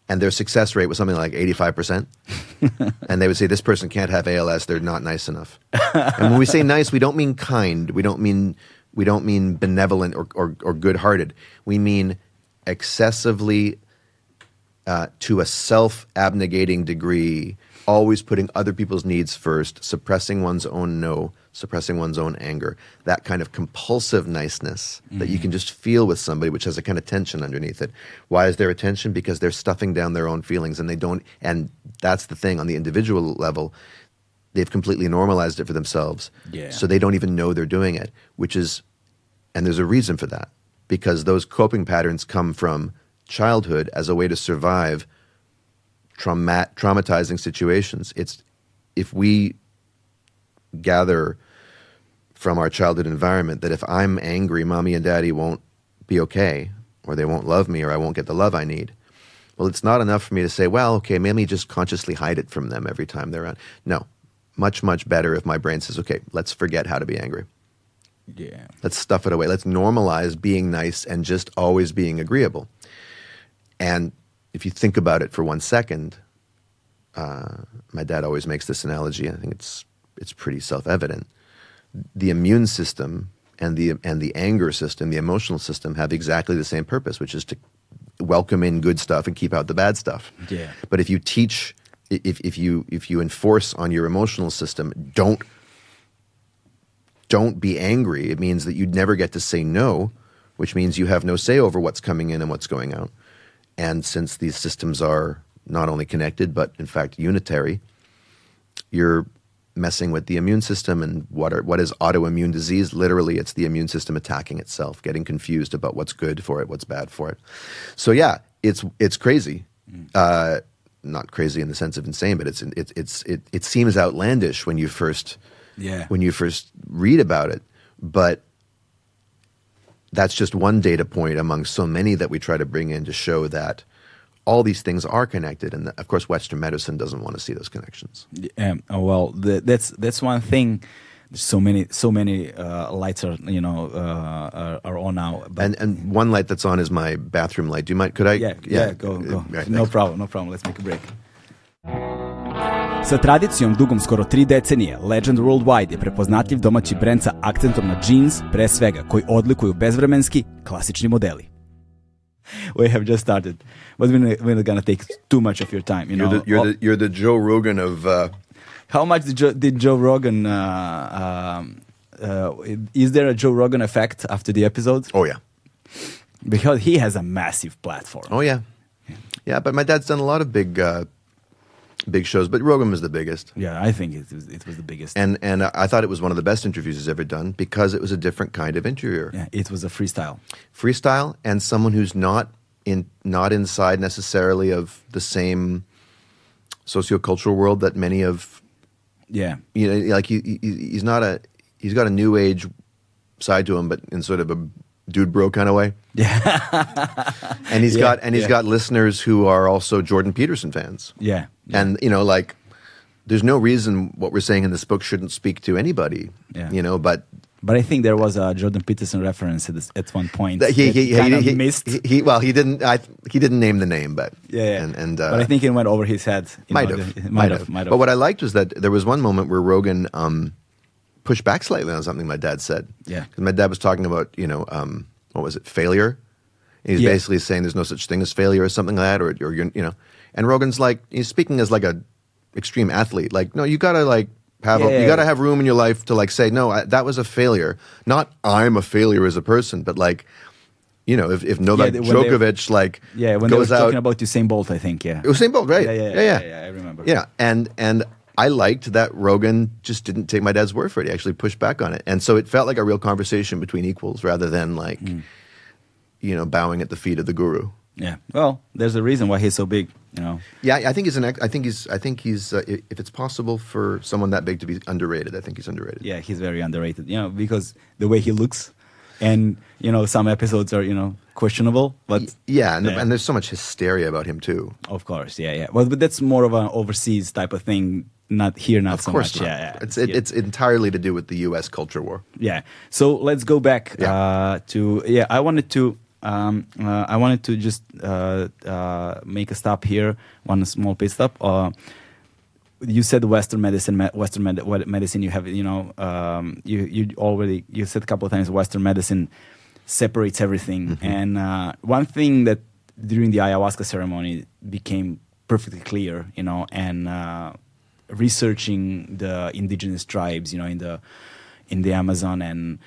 And their success rate was something like 85%. [LAUGHS] and they would say, This person can't have ALS, they're not nice enough. and when we say nice, we don't mean kind, we don't mean, we don't mean benevolent or, or, or good hearted. We mean excessively uh, to a self abnegating degree, always putting other people's needs first, suppressing one's own no, suppressing one's own anger. That kind of compulsive niceness that you mm-hmm. can just feel with somebody, which has a kind of tension underneath it. Why is there a tension? Because they're stuffing down their own feelings and they don't, and that's the thing on the individual level. They've completely normalized it for themselves.
Yeah.
So they don't even know they're doing it, which is, and there's a reason for that because those coping patterns come from childhood as a way to survive trauma- traumatizing situations. It's if we gather from our childhood environment that if I'm angry, mommy and daddy won't be okay, or they won't love me, or I won't get the love I need. Well, it's not enough for me to say, well, okay, maybe just consciously hide it from them every time they're around. No, much, much better if my brain says, okay, let's forget how to be angry.
Yeah.
Let's stuff it away. Let's normalize being nice and just always being agreeable. And if you think about it for one second, uh, my dad always makes this analogy, and I think it's it's pretty self evident. The immune system and the and the anger system, the emotional system, have exactly the same purpose, which is to welcome in good stuff and keep out the bad stuff.
Yeah.
But if you teach, if if you if you enforce on your emotional system, don't don't be angry. It means that you'd never get to say no, which means you have no say over what's coming in and what's going out. And since these systems are not only connected, but in fact unitary, you're messing with the immune system. And what, are, what is autoimmune disease? Literally, it's the immune system attacking itself, getting confused about what's good for it, what's bad for it. So, yeah, it's, it's crazy. Uh, not crazy in the sense of insane, but it's, it, it's, it, it seems outlandish when you first
Yeah.
when you first read about it. But that's just one data point among so many that we try to bring in to show that all these things are connected. And of course, Western medicine doesn't want to see those connections.
Um, oh, well, the, that's that's one thing. So many so many uh, lights are you know uh, are, are on now.
And and one light that's on is my bathroom light. Do you mind? Could I?
yeah, yeah, go,
uh,
go.
right,
no problem, no problem. Let's make a break. Sa tradicijom dugom skoro tri decenije, Legend Worldwide je prepoznatljiv domaći brend sa akcentom na jeans, pre svega, koji odlikuju bezvremenski, klasični modeli. [LAUGHS] We have just started, but we're not, we're not gonna take too much of your time. You know,
You're the, you're,
Oh,
the, you're the Joe Rogan of. Uh,
How much did Joe, did Joe Rogan? Uh, um, uh, is there a Joe Rogan effect after the episode?
oh yeah,
Because he has a massive platform.
oh yeah, yeah. But my dad's done a lot of big, uh, big shows. But Rogan was the biggest.
Yeah, I think it was, it was the biggest.
And and I thought it was one of the best interviews he's ever done because it was a different kind of interviewer.
yeah, it was a freestyle.
freestyle and someone who's not in not inside necessarily of the same sociocultural world that many of
Yeah,
you know like he, he he's not a he's got a new age side to him but in sort of a dude bro kind of way
yeah, [LAUGHS]
and he's
Yeah,
got and he's
yeah.
got listeners who are also Jordan Peterson fans
yeah. yeah.
and you know like there's no reason what we're saying in this book shouldn't speak to anybody
Yeah.
you know but
But I think there was a Jordan Peterson reference at, this, at one point.
He, he, he, he,
missed.
he, well, he didn't. I, he didn't name the name, but
yeah, yeah.
and, and uh,
but I think it went over his head.
might
know,
have,
the- might have, might have.
But what I liked was that there was one moment where Rogan um, pushed back slightly on something my dad said.
Yeah.
Because my dad was talking about you know um, what was it failure. And he's
Yeah.
basically saying there's no such thing as failure or something like that, or or you're you know. And Rogan's like he's speaking as like a extreme athlete. Like no, you gotta like. Have a,
Yeah.
you got to have room in your life to like say no I, that was a failure not I'm a failure as a person but like you know if, if Novak
they- they-
Djokovic like
yeah, when they
goes
were
out
talking about Usain Bolt, I think. Yeah.
it was Usain Bolt, right?
Yeah, yeah,
yeah,
yeah, yeah, I remember.
Yeah, and and I liked that Rogan just didn't take my dad's word for it. He actually pushed back on it, and so it felt like a real conversation between equals rather than like,
Mm.
you know, bowing at the feet of the guru.
Yeah. Well, there's a reason why he's so big. You know.
Yeah, I think he's an. I think he's. I think he's. Uh, if it's possible for someone that big to be underrated, I think he's underrated.
Yeah, he's very underrated. You know, because the way he looks, and you know, some episodes are you know questionable, but
yeah, and,
Yeah.
and there's so much hysteria about him too.
of course, yeah, yeah. Well, but that's more of an overseas type of thing. Not here, not
Of
so
course
much.
not.
Yeah, yeah.
It's it,
yeah.
it's entirely to do with the U.S. culture war.
Yeah. So let's go back
Yeah.
uh, to yeah. I wanted to um, uh, I wanted to just uh, uh, make a stop here, one small pit stop. Uh, you said Western medicine, me- Western med- what medicine. You have, you know, um, you you already you said a couple of times Western medicine separates everything. And uh, one thing that during the ayahuasca ceremony became perfectly clear, you know, and uh, researching the indigenous tribes, you know, in the in the Amazon and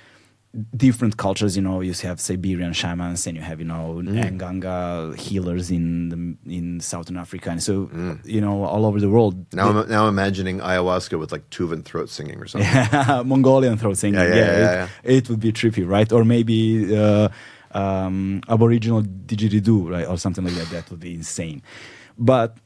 different cultures. You know, you have Siberian shamans, and you have you know Nganga healers in the, in Southern Africa, and so you know all over the world.
Now, I'm, now I'm imagining ayahuasca with like Tuvan throat singing or something. [LAUGHS]
Mongolian throat singing.
Yeah,
Yeah,
yeah, yeah,
it, it would be trippy, right? Or maybe uh, um, Aboriginal didgeridoo, right, or something like that. That would be insane. But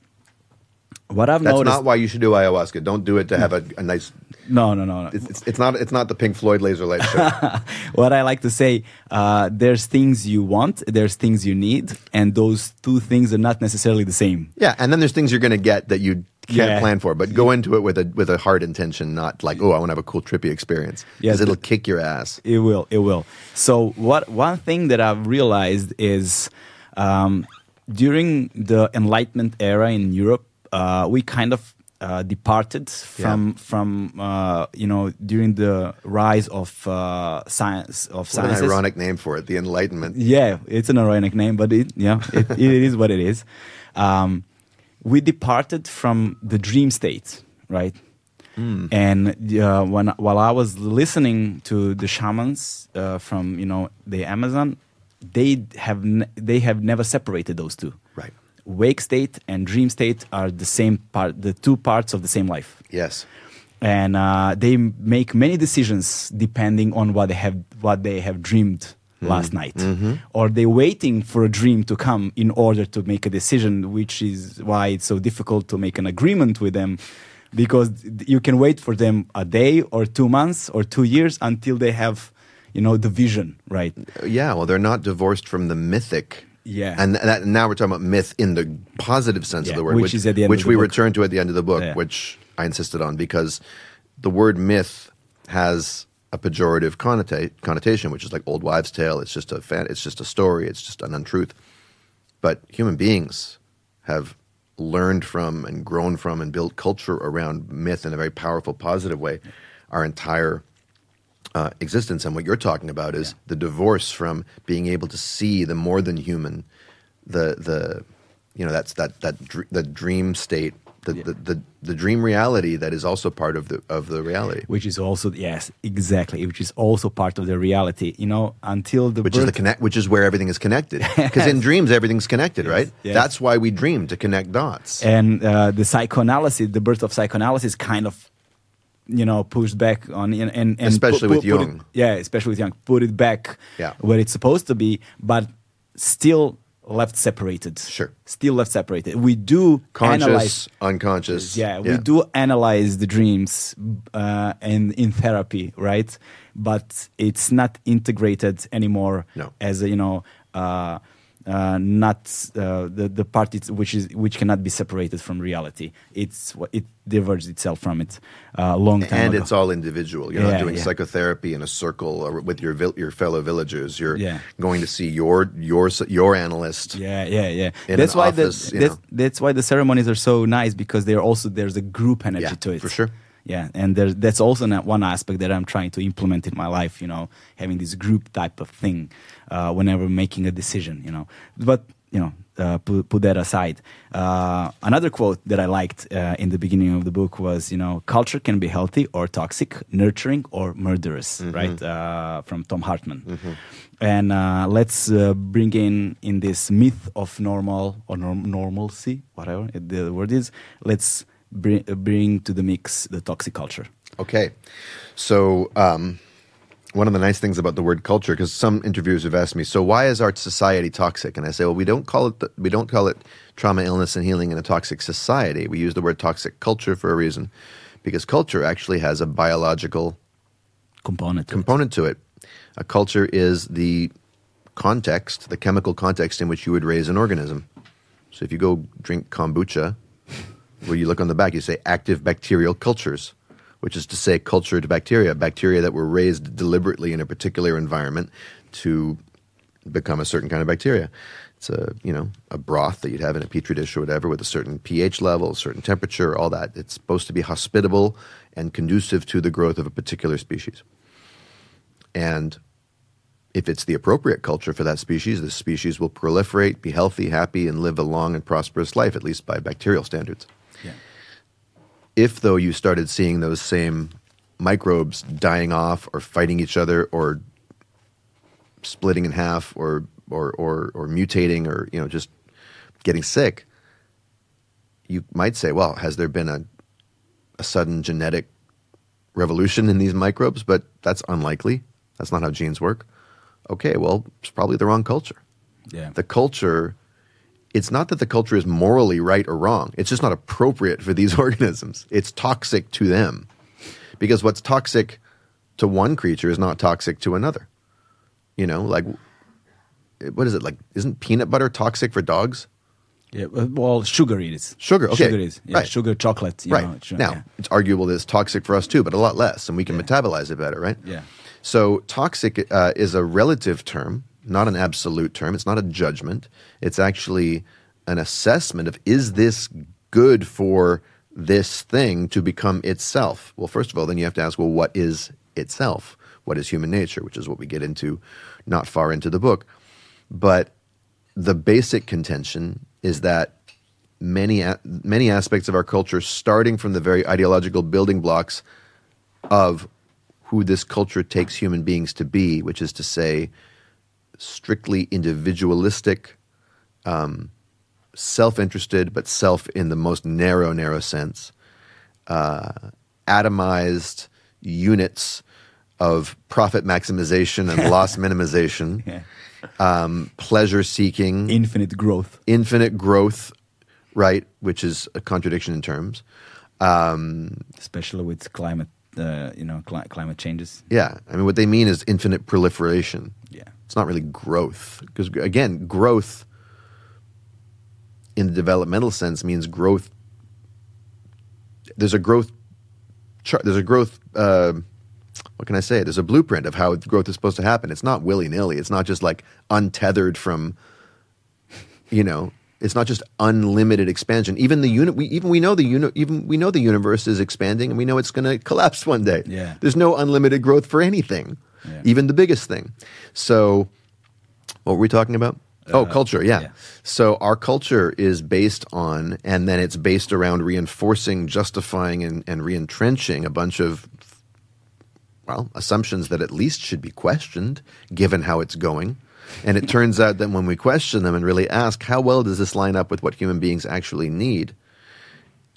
what I've
That's
noticed,
not why you should do ayahuasca. Don't do it to have a, a nice.
no, no, no, no.
It's, it's, it's not. It's not the Pink Floyd laser light show. [LAUGHS]
what I like to say, uh, there's things you want, there's things you need, and those two things are not necessarily the same.
yeah, and then there's things you're going to get that you can't
Yeah.
plan for. But go into it with a with a hard intention, not like oh, I want to have a cool trippy experience.
Yeah,
Because it'll kick your ass.
It will. It will. So what? One thing that I've realized is um, during the Enlightenment era in Europe, uh, we kind of uh, departed from from uh, you know during the rise of uh, science of
What an ironic name for it, the Enlightenment.
Yeah, it's an ironic name, but it yeah, it, [LAUGHS] it is what it is. Um, we departed from the dream state, right? And uh, when while I was listening to the shamans uh, from you know the Amazon, they have n- they have never separated those two. Wake state and dream state are the same part, the two parts of the same life
Yes.
and uh, they make many decisions depending on what they have what they have dreamed last night or they're waiting for a dream to come in order to make a decision which is why it's so difficult to make an agreement with them because you can wait for them a day or two months or two years until they have you know the vision right
Yeah. Well, they're not divorced from the mythic.
Yeah.
And that, now we're talking about myth in the positive sense
Yeah,
of the word,
which is at the end
which
of the
we
book.
return to at the end of the book,
Yeah.
which I insisted on because the word myth has a pejorative connota- connotation, which is like old wives' tale. It's just a fan, it's just a story. It's just an untruth. But human beings have learned from and grown from and built culture around myth in a very powerful, positive way. Our entire uh, existence. And what you're talking about is the divorce from being able to see the more than human, the the you know that's that that dr- the dream state, the, the, the the dream reality that is also part of the of the reality,
which is also yes exactly which is also part of the reality you know until the
which is the connect, which is where everything is connected. [LAUGHS] Because in dreams, everything's connected, right?
yes.
That's why we dream to connect dots.
and uh, the psychoanalysis, the birth of psychoanalysis, kind of, you know, pushed back on and and, and
Especially with
it-
Jung.
yeah, especially with Jung, put it back
Yeah.
where it's supposed to be, but still left separated.
Sure.
still left separated. We do
Conscious,
analyze.
unconscious.
Yeah, we do analyze the dreams uh, and in therapy, right? But it's not integrated anymore
No.
as a, you know uh, uh, not uh, the the part it's, which is which cannot be separated from reality. It's it diverges itself from it a long time
and
ago.
it's all individual. You're
Yeah,
not doing
yeah.
psychotherapy in a circle or with your your fellow villagers. You're
Yeah.
going to see your your your analyst.
Yeah, yeah, yeah. that's why
office,
the that's, that's why the ceremonies are so nice because they're also there's a group energy to it
for sure.
Yeah, and there's that's also one aspect that I'm trying to implement in my life. You know, having this group type of thing uh, whenever making a decision. You know, but you know, uh, put, put that aside. Uh, another quote that I liked uh, in the beginning of the book was, you know, culture can be healthy or toxic, nurturing or murderous,
Mm-hmm.
right? Uh, from Thom Hartmann. And uh, let's uh, bring in in this myth of normal or norm- normalcy, whatever the word is. Let's bring bring to the mix the toxic culture.
Okay, so um, one of the nice things about the word culture, because some interviewers have asked me, so why is our society toxic? And I say, well, we don't call it we don't call it trauma, illness, and healing in a toxic society. We use the word toxic culture for a reason, because culture actually has a biological
Component. to it.
component to it. A culture is the context, the chemical context in which you would raise an organism. So if you go drink kombucha, where you look on the back, you say active bacterial cultures, which is to say cultured bacteria, bacteria that were raised deliberately in a particular environment to become a certain kind of bacteria. It's a you know a broth that you'd have in a petri dish or whatever with a certain pH level, a certain temperature, all that. It's supposed to be hospitable and conducive to the growth of a particular species. And if it's the appropriate culture for that species, the species will proliferate, be healthy, happy, and live a long and prosperous life, at least by bacterial standards. If, though, you started seeing those same microbes dying off or fighting each other or splitting in half or, or, or, or mutating or, you know, just getting sick, you might say, well, has there been a, a sudden genetic revolution in these microbes? But that's unlikely. That's not how genes work. Okay, well, it's probably the wrong culture.
Yeah.
The culture, it's not that the culture is morally right or wrong. It's just not appropriate for these [LAUGHS] organisms. It's toxic to them. Because what's toxic to one creature is not toxic to another. You know, like, what is it? Like, isn't peanut butter toxic for dogs?
Yeah, uh, well, sugar is.
Sugar, okay.
Sugar is. Yeah,
Right.
sugar, chocolate. You
right.
Know,
now,
yeah.
it's arguable that it's toxic for us too, but a lot less, and we can metabolize it better, right?
Yeah.
So, toxic uh, is a relative term, not an absolute term. It's not a judgment. It's actually an assessment of is this good for this thing to become itself? Well, first of all, then you have to ask, well, what is itself? What is human nature? Which is what we get into not far into the book. But the basic contention is that many many aspects of our culture, starting from the very ideological building blocks of who this culture takes human beings to be, which is to say, strictly individualistic, um, self-interested, but self in the most narrow, narrow sense, uh, atomized units of profit maximization and [LAUGHS] loss minimization,
Yeah.
um, pleasure seeking,
Infinite growth.
infinite growth, right? Which is a contradiction in terms.
especially with climate, uh, you know, cli- climate changes.
Yeah, I mean, what they mean is infinite proliferation.
Yeah.
It's not really growth, because again, growth in the developmental sense means growth. There's a growth chart. There's a growth. Uh, what can I say? There's a blueprint of how growth is supposed to happen. It's not willy nilly. It's not just like untethered from. You know, it's not just unlimited expansion. Even the unit, we even we know the uni, even we know the universe is expanding, and we know it's going to collapse one day.
Yeah.
There's no unlimited growth for anything,
Yeah.
even the biggest thing. So, what were we talking about? oh,
Uh,
culture. Yeah.
yeah.
So our culture is based on, and then it's based around reinforcing, justifying, and, and reentrenching a bunch of, well, assumptions that at least should be questioned, given how it's going. And it turns out that when we question them and really ask, how well does this line up with what human beings actually need?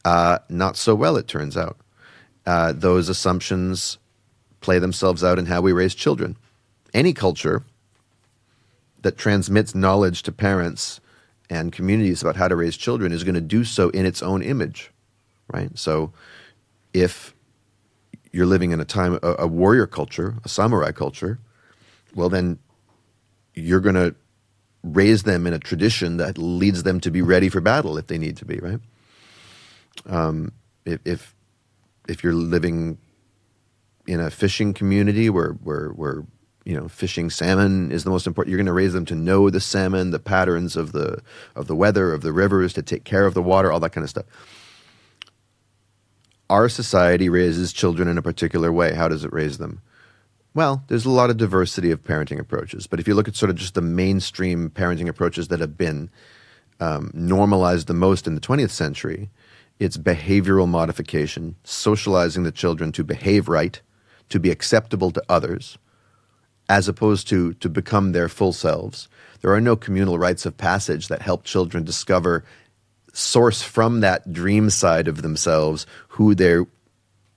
Uh, not so well, it turns out. Uh, those assumptions play themselves out in how we raise children. Any culture that transmits knowledge to parents and communities about how to raise children is going to do so in its own image, right? So if you're living in a time, a, a warrior culture, a samurai culture, well, then you're going to raise them in a tradition that leads them to be ready for battle if they need to be, right? Um, if, if if you're living in a fishing community where where where you know fishing salmon is the most important, you're going to raise them to know the salmon, the patterns of the of the weather of the rivers, to take care of the water, all that kind of stuff. Our society raises children in a particular way. How does it raise them? Well, there's a lot of diversity of parenting approaches, but if you look at sort of just the mainstream parenting approaches that have been um, normalized the most in the 20th century, it's behavioral modification, socializing the children to behave right, to be acceptable to others, as opposed to to become their full selves. There are no communal rites of passage that help children discover source from that dream side of themselves who they're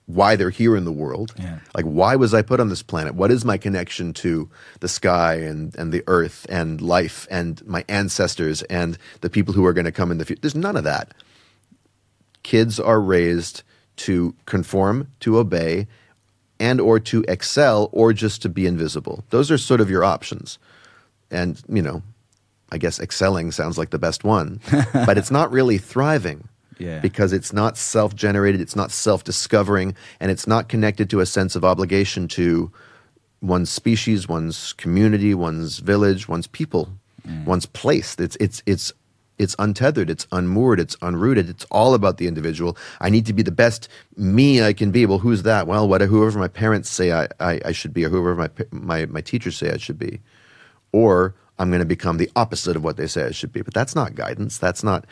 why they're here in the world.
Yeah.
Like, why was I put on this planet? What is my connection to the sky and, and the earth and life and my ancestors and the people who are going to come in the future? There's none of that. Kids are raised to conform, to obey, and or to excel or just to be invisible. Those are sort of your options. And, you know, I guess excelling sounds like the best one, [LAUGHS] but it's not really thriving
Yeah.
because it's not self generated, it's not self discovering, and it's not connected to a sense of obligation to one's species, one's community, one's village, one's people, mm. one's place. It's, it's, it's, it's untethered, it's unmoored, it's unrooted. It's all about the individual. I need to be the best me I can be. Well, who's that? Well, what, whoever my parents say I, I, I should be, or whoever my, my, my teachers say I should be. Or I'm going to become the opposite of what they say I should be. But that's not guidance. That's not.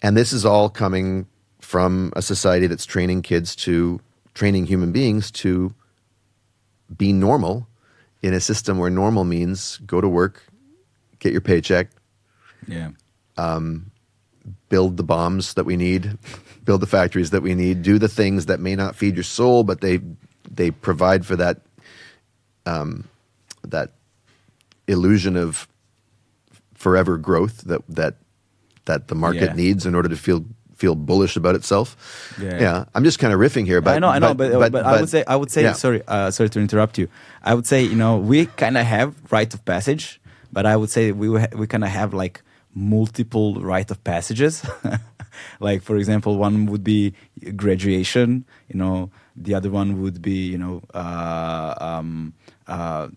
And this is all coming from a society that's training kids to training human beings to be normal in a system where normal means go to work, get your paycheck,
Yeah.
build the bombs that we need, build the factories that we need, do the things that may not feed your soul, but they they provide for that um, that illusion of forever growth that that that the market
Yeah.
needs in order to feel feel bullish about itself.
Yeah.
I'm just kind of riffing here, but
I know, I know, but but, I would say I would say
yeah.
sorry, uh, sorry to interrupt you. I would say you know we kind of have rite of passage, but I would say we we kind of have like multiple rite of passages. [LAUGHS] like for example, one would be graduation. You know, the other one would be you know uh, um, uh,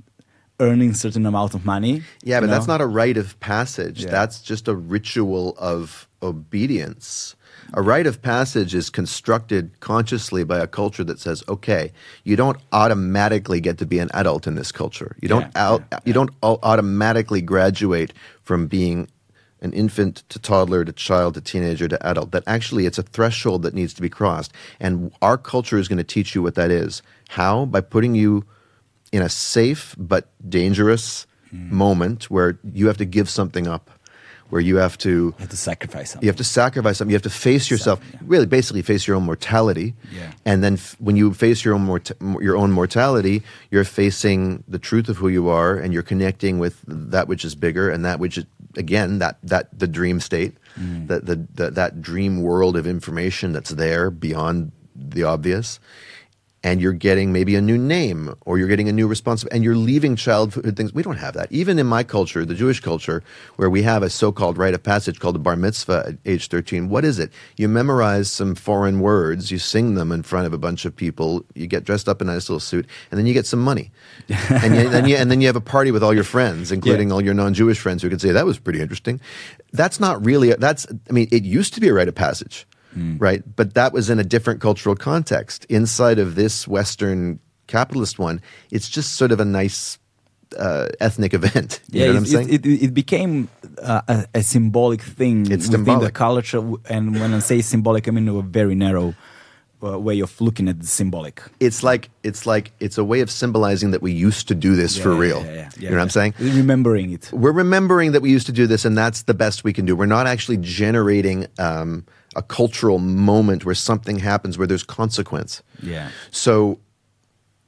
earning certain amount of money.
Yeah, but that's not a rite of passage.
Yeah.
That's just a ritual of obedience. A rite of passage is constructed consciously by a culture that says, "Okay, you don't automatically get to be an adult in this culture. You don't
Yeah,
out,
yeah,
you don't automatically graduate from being an infant to toddler to child to teenager to adult. That actually it's a threshold that needs to be crossed. And our culture is going to teach you what that is. How? By putting you in a safe but dangerous
Hmm.
moment where you have to give something up, where you have to
You have to sacrifice something.
you have to sacrifice something. You have to face yourself.
yeah.
Really, basically, face your own mortality.
Yeah.
And then, f- when you face your own mort- your own mortality, you're facing the truth of who you are, and you're connecting with that which is bigger, and that which is again that that the dream state,
Mm.
that the, the that dream world of information that's there beyond the obvious. And you're getting maybe a new name, or you're getting a new responsibility, and you're leaving childhood things. We don't have that. Even in my culture, the Jewish culture, where we have a so-called rite of passage called a bar mitzvah at age 13. What is it? You memorize some foreign words, you sing them in front of a bunch of people, you get dressed up in a nice little suit, and then you get some money, [LAUGHS] and, you, then you, and then you have a party with all your friends, including
Yeah.
all your non-Jewish friends who can say that was pretty interesting. That's not really. That's. I mean, it used to be a rite of passage right? But that was in a different cultural context. Inside of this Western capitalist one, it's just sort of a nice uh, ethnic [LAUGHS] event. You know what I'm
it,
saying?
It, it, became uh, a, a symbolic thing
It's
within
symbolic.
the culture, and when I say symbolic, I mean a very narrow uh, way of looking at the symbolic.
it's like it's like it's a way of symbolizing that we used to do this for real.
yeah, yeah,
you know what I'm saying?
Remembering it.
We're remembering that we used to do this, and that's the best we can do. We're not actually generating um, a cultural moment where something happens where there's consequence.
Yeah.
So,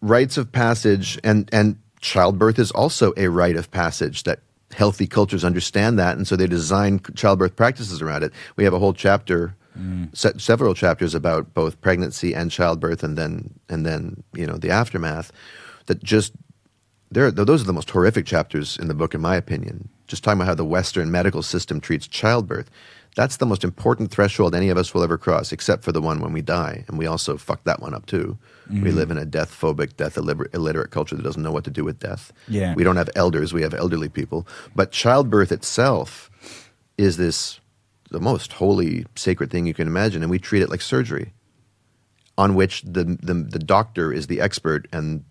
rites of passage and and childbirth is also a rite of passage that healthy cultures understand that, and so they design childbirth practices around it. We have a whole chapter, mm. se- several chapters about both pregnancy and childbirth, and then and then you know the aftermath that just there, those are the most horrific chapters in the book, in my opinion. Just talking about how the Western medical system treats childbirth. That's the most important threshold any of us will ever cross, except for the one when we die. And we also fuck that one up too.
Mm-hmm.
We live in a death phobic, death illiterate culture that doesn't know what to do with death.
Yeah.
We don't have elders, we have elderly people. But childbirth itself is this the most holy, sacred thing you can imagine. And we treat it like surgery, on which the, the, the doctor is the expert and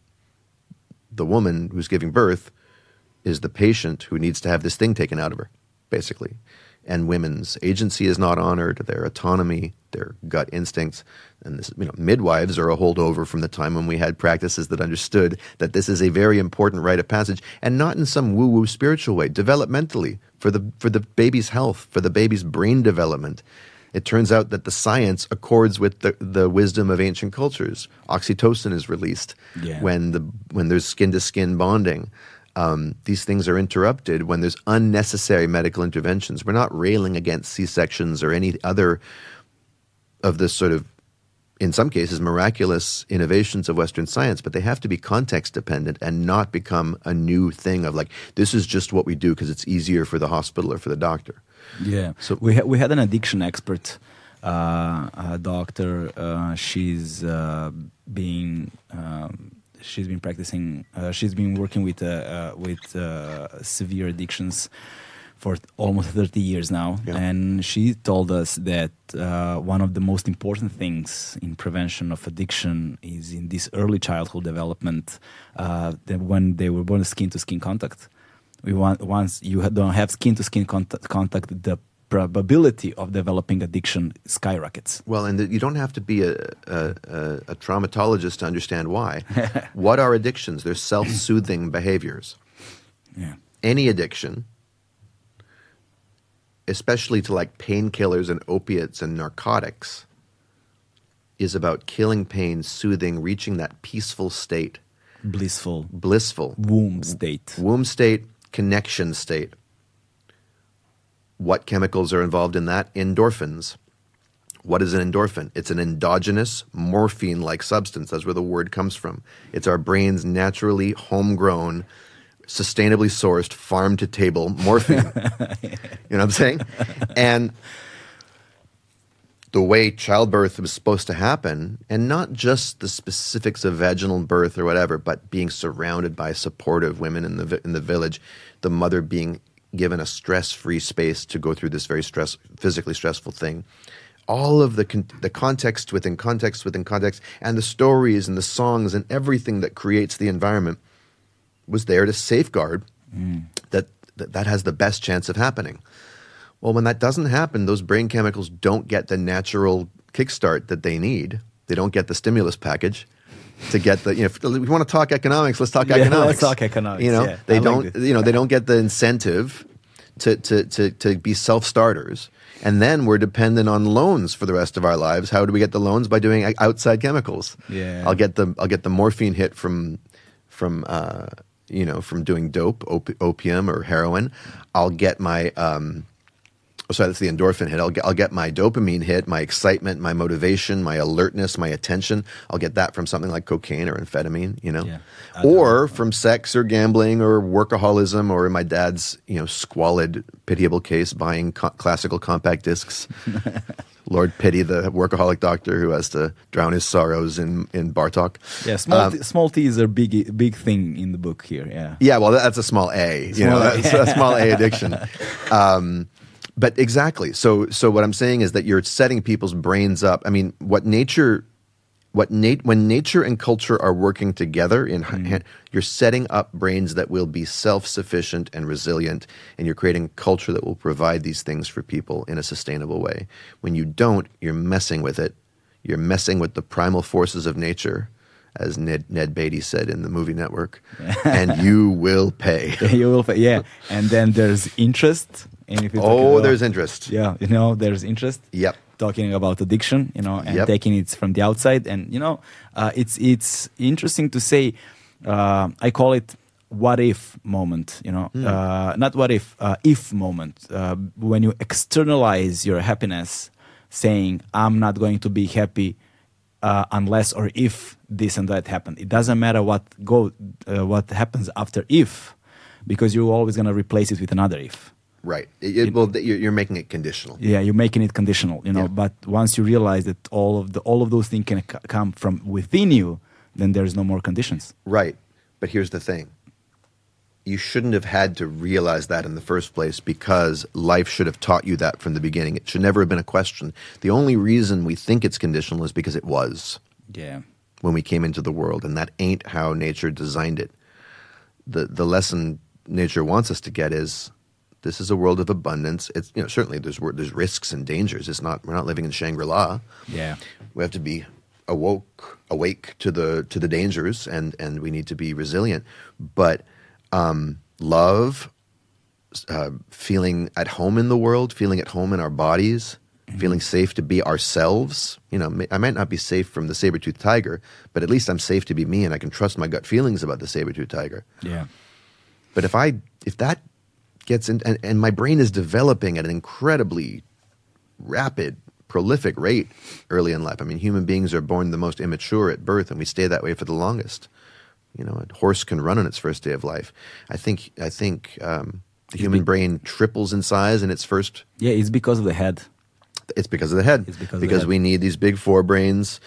the woman who's giving birth is the patient who needs to have this thing taken out of her, basically. And women's agency is not honored, their autonomy, their gut instincts. And this, you know, midwives are a holdover from the time when we had practices that understood that this is a very important rite of passage, and not in some woo-woo spiritual way, developmentally, for the for the baby's health, for the baby's brain development. It turns out that the science accords with the, the wisdom of ancient cultures. Oxytocin is released
Yeah.
when the when there's skin to skin bonding. Um, these things are interrupted when there's unnecessary medical interventions. We're not railing against C sections or any other of this sort of, in some cases, miraculous innovations of Western science, but they have to be context dependent and not become a new thing of like, this is just what we do because it's easier for the hospital or for the doctor.
Yeah.
So-
we ha- we had an addiction expert, uh, a doctor. Uh, she's uh, being um, she's been practicing. Uh, she's been working with uh, uh, with uh, severe addictions for almost 30 years now
Yeah.
and she told us that uh, one of the most important things in prevention of addiction is in this early childhood development uh, that when they were born skin to skin contact we want once you don't have skin to skin contact, contact the probability of developing addiction skyrockets
Well, and that you don't have to be a, a, a, a traumatologist to understand why. [LAUGHS] what are addictions? They're self soothing [CLEARS THROAT] behaviors.
yeah
Any addiction, especially to like painkillers and opiates and narcotics, is about killing pain, soothing, reaching that peaceful state,
blissful
blissful
womb state
womb state, connection state. What chemicals are involved in that? Endorphins. What is an endorphin? It's an endogenous morphine like substance. That's where the word comes from. It's our brain's naturally homegrown, sustainably sourced, farm to table morphine. [LAUGHS] you know what I'm saying? And the way childbirth was supposed to happen, and not just the specifics of vaginal birth or whatever, but being surrounded by supportive women in the in the village, the mother being given a stress-free space to go through this very stress, physically stressful thing. All of the con- the context within context within context, and the stories and the songs and everything that creates the environment was there to safeguard mm. that, that that has the best chance of happening. Well, when that doesn't happen, those brain chemicals don't get the natural kickstart that they need. They don't get the stimulus package to get the. You know, if we want to talk economics, let's talk
Yeah,
economics.
let's talk economics,
You know,
yeah.
they
I
don't.
this.
you know, they don't get the incentive to to to to be self starters. And then we're dependent on loans for the rest of our lives. How do we get the loans? By doing outside chemicals.
Yeah.
I'll get the I'll get the morphine hit from from uh, you know from doing dope, op- opium or heroin. I'll get my um, sorry, that's the endorphin hit. I'll get I'll get my dopamine hit, my excitement, my motivation, my alertness, my attention. I'll get that from something like cocaine or amphetamine, you know,
Yeah.
or from sex or gambling or workaholism, or in my dad's you know squalid, pitiable case, buying co- classical compact discs. [LAUGHS] Lord pity the workaholic doctor who has to drown his sorrows in in Bartok.
yeah small
Um,
t- small t is a big big thing in the book here yeah
Yeah, well, that's a small A. You know,
A.
that's a small A addiction. [LAUGHS] Um, but exactly. So, so what I'm saying is that you're setting people's brains up. I mean, what nature, what nat- when nature and culture are working together, in ha- mm-hmm. you're setting up brains that will be self-sufficient and resilient, and you're creating culture that will provide these things for people in a sustainable way. When you don't, you're messing with it. You're messing with the primal forces of nature. As Ned, Ned Beatty said in the movie Network, and [LAUGHS] you will pay. [LAUGHS]
you will fa- yeah and then there's interest and if you talk
Oh,
about-
there's interest.
yeah you know there's interest
Yep.
talking about addiction you know and
Yep.
taking it from the outside and you know uh, it's it's interesting to say uh, i call it what if moment you know uh, not what if uh, if moment uh, when you externalize your happiness saying i'm not going to be happy uh, unless or if this and that happen. It doesn't matter what go uh, what happens after if, because you're always gonna replace it with another if.
Right. It, it, well, you're, making it conditional.
Yeah, you're making it conditional, you know.
Yeah.
But once you realize that all of the all of those things can come from within you, then there's no more conditions.
Right. But here's the thing. You shouldn't have had to realize that in the first place because life should have taught you that from the beginning. It should never have been a question. The only reason we think it's conditional is because it was
Yeah.
when we came into the world, and that ain't how nature designed it. The the lesson nature wants us to get is this is a world of abundance. It's you know certainly there's there's risks and dangers. It's not we're not living in Shangri La.
Yeah.
We have to be awoke awake to the to the dangers and and we need to be resilient. But um, love, uh, feeling at home in the world, feeling at home in our bodies, feeling safe to be ourselves. You know, I might not be safe from the saber tooth tiger, but at least I'm safe to be me, and I can trust my gut feelings about the saber tooth tiger.
Yeah.
But if I if that gets in and, and my brain is developing at an incredibly rapid, prolific rate early in life. I mean, human beings are born the most immature at birth, and we stay that way for the longest. You know, a horse can run on its first day of life. I think I think um, the human
be-
brain triples in size in its first
Yeah, it's because of the head.
it's because of the head.
It's because of the head.
we need these big forebrains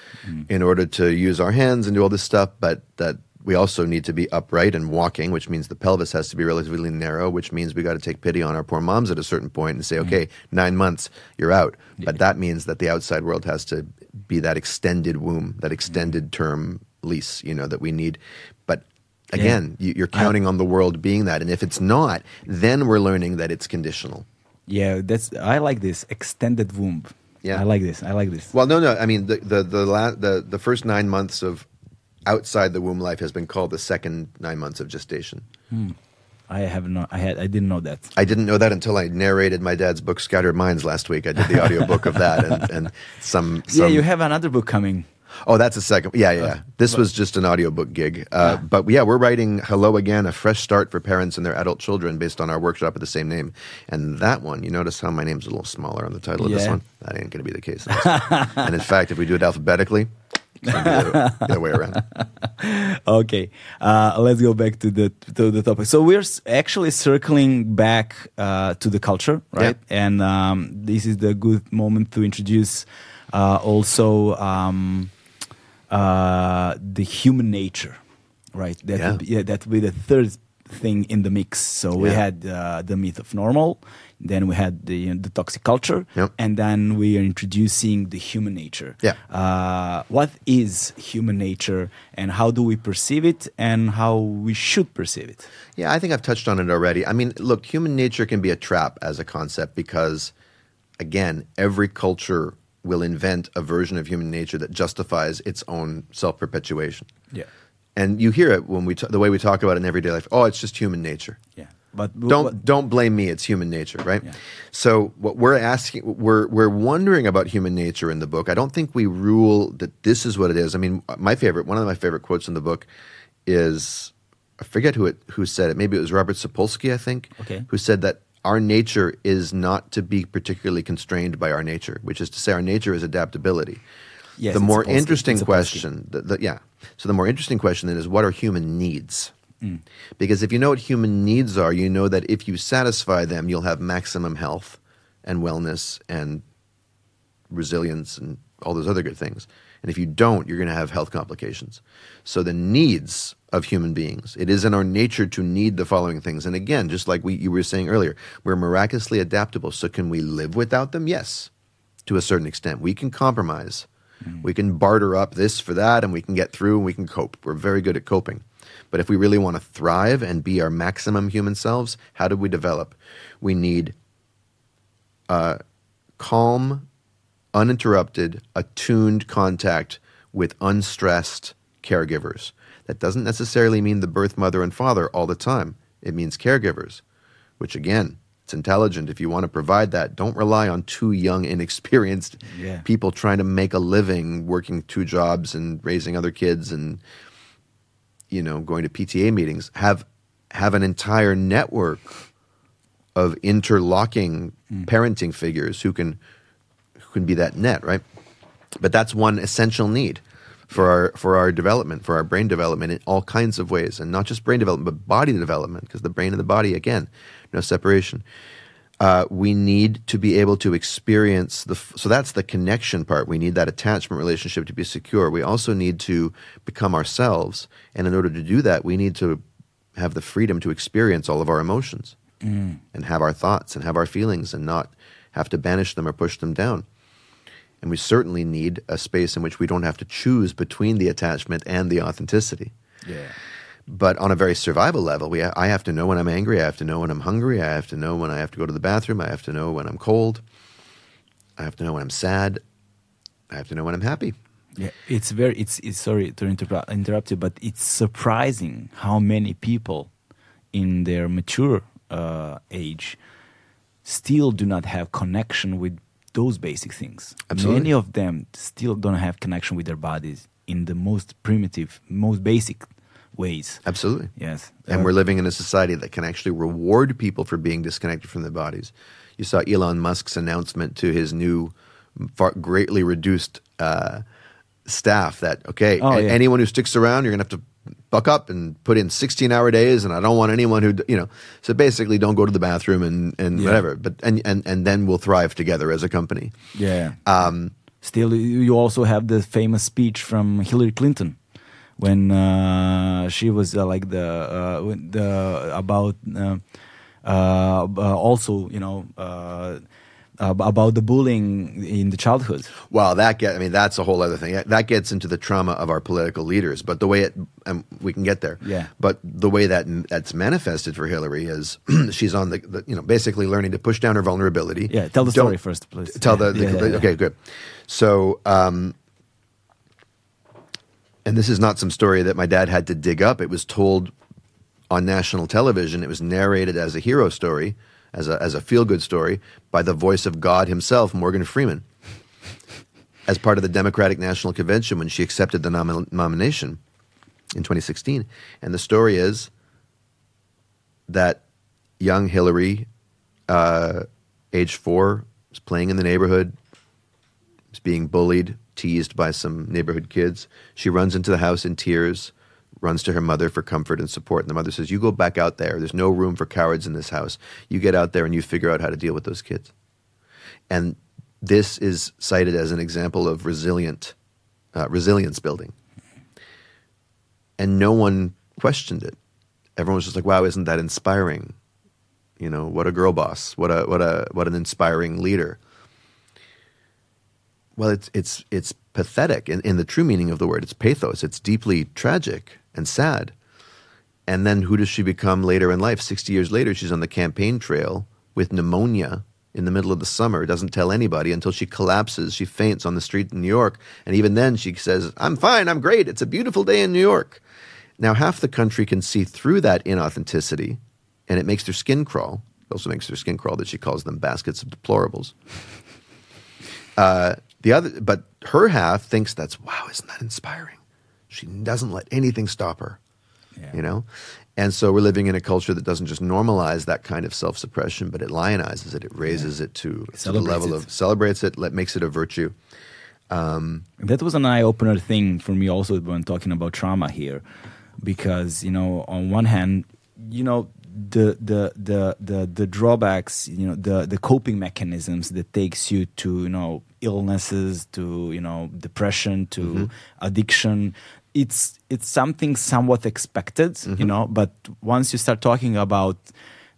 in order to use our hands and do all this stuff, but that we also need to be upright and walking, which means the pelvis has to be relatively narrow, which means we got to take pity on our poor moms at a certain point and say, mm-hmm. okay, nine months, you're out. But that means that the outside world has to be that extended womb, that mm-hmm. extended term lease, you know, that we need. But again, you, you're counting on the world being that. And if it's not, then we're learning that it's conditional.
Yeah, that's I like this extended womb.
Yeah.
I like this. I like this.
Well, no, no. I mean, the the the la- the, the first nine months of outside the womb life has been called the second nine months of gestation.
I have not. I had. I didn't know that.
I didn't know that until I narrated my dad's book Scattered Minds last week. I did the audiobook of that and, and some, [LAUGHS] some
yeah, you have another book coming.
Oh, that's a second. Yeah, yeah. yeah. This was just an audiobook gig. Uh, But yeah, we're writing Hello Again, a fresh start for parents and their adult children based on our workshop of the same name. And that one, you notice how my name's a little smaller on the title of this one? That ain't going to be the case. in this one. [LAUGHS] and in fact, if we do it alphabetically, it's going to be the other, the other way around. [LAUGHS]
Okay, uh, let's go back to the to the topic. So we're actually circling back uh, to the culture, right? And um, this is the good moment to introduce uh, also um, uh, the human nature, right? That
Yeah.
would be, yeah, that would be the third thing in the mix. So we had uh, the myth of normal, then we had the you know, the toxic culture,
Yep.
and then we are introducing the human nature.
Yeah.
Uh, what is human nature, and how do we perceive it, and how we should perceive it?
Yeah, I think I've touched on it already. I mean, look, human nature can be a trap as a concept because, again, every culture will invent a version of human nature that justifies its own self perpetuation.
Yeah.
And you hear it when we t- the way we talk about it in everyday life. Oh, it's just human nature.
Yeah. But
Don't
but-
don't blame me. It's human nature, right?
Yeah.
So what we're asking, we're we're wondering about human nature in the book. I don't think we rule that this is what it is. I mean, my favorite, one of my favorite quotes in the book is I forget who it who said it. Maybe it was Robert Sapolsky, I think,
Okay.
who said that our nature is not to be particularly constrained by our nature, which is to say, our nature is adaptability.
Yes,
the more interesting question, the, the, yeah. So the more interesting question then is, what are human needs? Mm. Because if you know what human needs are, you know that if you satisfy them, you'll have maximum health and wellness and resilience and all those other good things. And if you don't, you're going to have health complications. So the needs of human beings, it is in our nature to need the following things. And again, just like we, you were saying earlier, we're miraculously adaptable. So can we live without them? Yes, to a certain extent. We can compromise. Mm. We can barter up this for that and we can get through and we can cope. We're very good at coping. But if we really want to thrive and be our maximum human selves, how do we develop? We need uh, calm, uninterrupted, attuned contact with unstressed caregivers. That doesn't necessarily mean the birth mother and father all the time. It means caregivers, which again, it's intelligent. If you want to provide that, don't rely on two young, inexperienced
Yeah.
people trying to make a living, working two jobs and raising other kids and you know going to PTA meetings. Have have an entire network of interlocking mm. parenting figures who can who can be that net, right? But that's one essential need for our for our development, for our brain development in all kinds of ways, and not just brain development, but body development, because the brain and the body again, no separation. Uh, we need to be able to experience the f- so that's the connection part. We need that attachment relationship to be secure. We also need to become ourselves and in order to do that we need to have the freedom to experience all of our emotions and have our thoughts and have our feelings and not have to banish them or push them down. And we certainly need a space in which we don't have to choose between the attachment and the authenticity.
Yeah.
But on a very survival level, we I have to know when I'm angry. I have to know when I'm hungry. I have to know when I have to go to the bathroom. I have to know when I'm cold. I have to know when I'm sad. I have to know when I'm happy.
Yeah, it's very. It's, it's sorry to interrupt, interrupt you, but it's surprising how many people in their mature uh, age still do not have connection with those basic things.
Absolutely.
Many of them still don't have connection with their bodies in the most primitive, most basic ways.
Absolutely.
Yes,
And
Uh,
we're living in a society that can actually reward people for being disconnected from their bodies. You saw Elon Musk's announcement to his new, far, greatly reduced uh, staff that okay,
Oh,
a-
yeah.
anyone who sticks around, you're gonna have to buck up and put in 16 hour days, and I don't want anyone who you know. So basically, don't go to the bathroom and and
Yeah.
whatever. But and and and then we'll thrive together as a company.
Yeah.
Um,
Still, you also have the famous speech from Hillary Clinton when uh, she was uh, like the uh, the about uh, uh, uh, also you know uh, about the bullying in the childhood.
Well, that get I mean that's a whole other thing. That gets into the trauma of our political leaders. But the way it, we can get there.
Yeah.
But the way that that's manifested for Hillary is [CLEARS THROAT] she's on the, the you know basically learning to push down her vulnerability.
Yeah, tell the
Don't-
story first, please.
Tell the, the
yeah, yeah, yeah.
okay good. So. um and this is not some story that my dad had to dig up. It was told on national television. It was narrated as a hero story, as a, as a feel good story, by the voice of God himself, Morgan Freeman, as part of the Democratic National Convention when she accepted the nomi- nomination in 2016. And the story is that young Hillary, uh, age four, was playing in the neighborhood, was being bullied, teased by some neighborhood kids. She runs into the house in tears, runs to her mother for comfort and support. And the mother says, You go back out there. There's no room for cowards in this house. You get out there and you figure out how to deal with those kids. And this is cited as an example of resilient, uh, resilience building. And no one questioned it. Everyone was just like, wow, isn't that inspiring? You know, what a girl boss. What a, what a, what an inspiring leader. Well, it's it's it's pathetic in, in the true meaning of the word. It's pathos. It's deeply tragic and sad. And then who does she become later in life? Sixty years later, she's on the campaign trail with pneumonia in the middle of the summer. Doesn't tell anybody until she collapses. She faints on the street in New York, and even then she says, "I'm fine. I'm great. It's a beautiful day in New York." Now half the country can see through that inauthenticity, and it makes their skin crawl. It also makes their skin crawl that she calls them baskets of deplorables. Uh, the other, but her half thinks that's wow, isn't that inspiring? She doesn't let anything stop her,
Yeah.
you know. And so we're living in a culture that doesn't just normalize that kind of self-suppression, but it lionizes it. It raises it to, to the level
it.
of celebrates it, let, makes it a virtue.
Um, that was an eye opener thing for me also when talking about trauma here, because you know on one hand, you know the the the the, the drawbacks, you know the the coping mechanisms that takes you to you know illnesses, to you know depression, to mm-hmm. addiction. It's it's something somewhat expected, you mm-hmm. know, but once you start talking about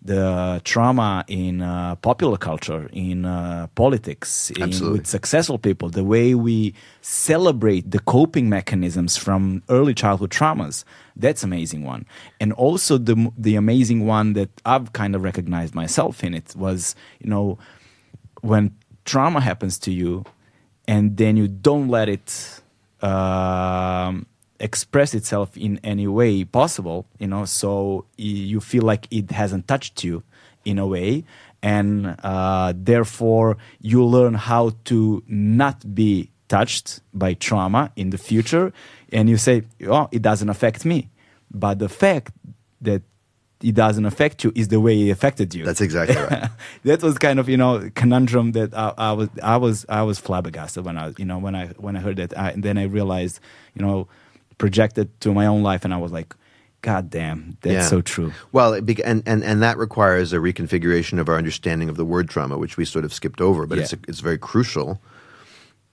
the trauma in uh, popular culture, in uh, politics, in, with successful people, the way we celebrate the coping mechanisms from early childhood traumas, that's amazing one. And also the the amazing one that I've kind of recognized myself in it was, you know, when trauma happens to you, and then you don't let it um, express itself in any way possible, you know, so you feel like it hasn't touched you in a way, and uh, therefore you learn how to not be touched by trauma in the future, and you say, "Oh, it doesn't affect me," but the fact that it doesn't affect you is the way it affected you.
That's exactly right. [LAUGHS]
that was kind of you know conundrum that I, I, was I was I was flabbergasted when I you know when I when I heard that I, and then I realized you know projected to my own life and I was like God damn, that's
Yeah.
so true.
Well, it bec and, and, and that requires a reconfiguration of our understanding of the word trauma, which we sort of skipped over, but it's,
Yeah.
it's very crucial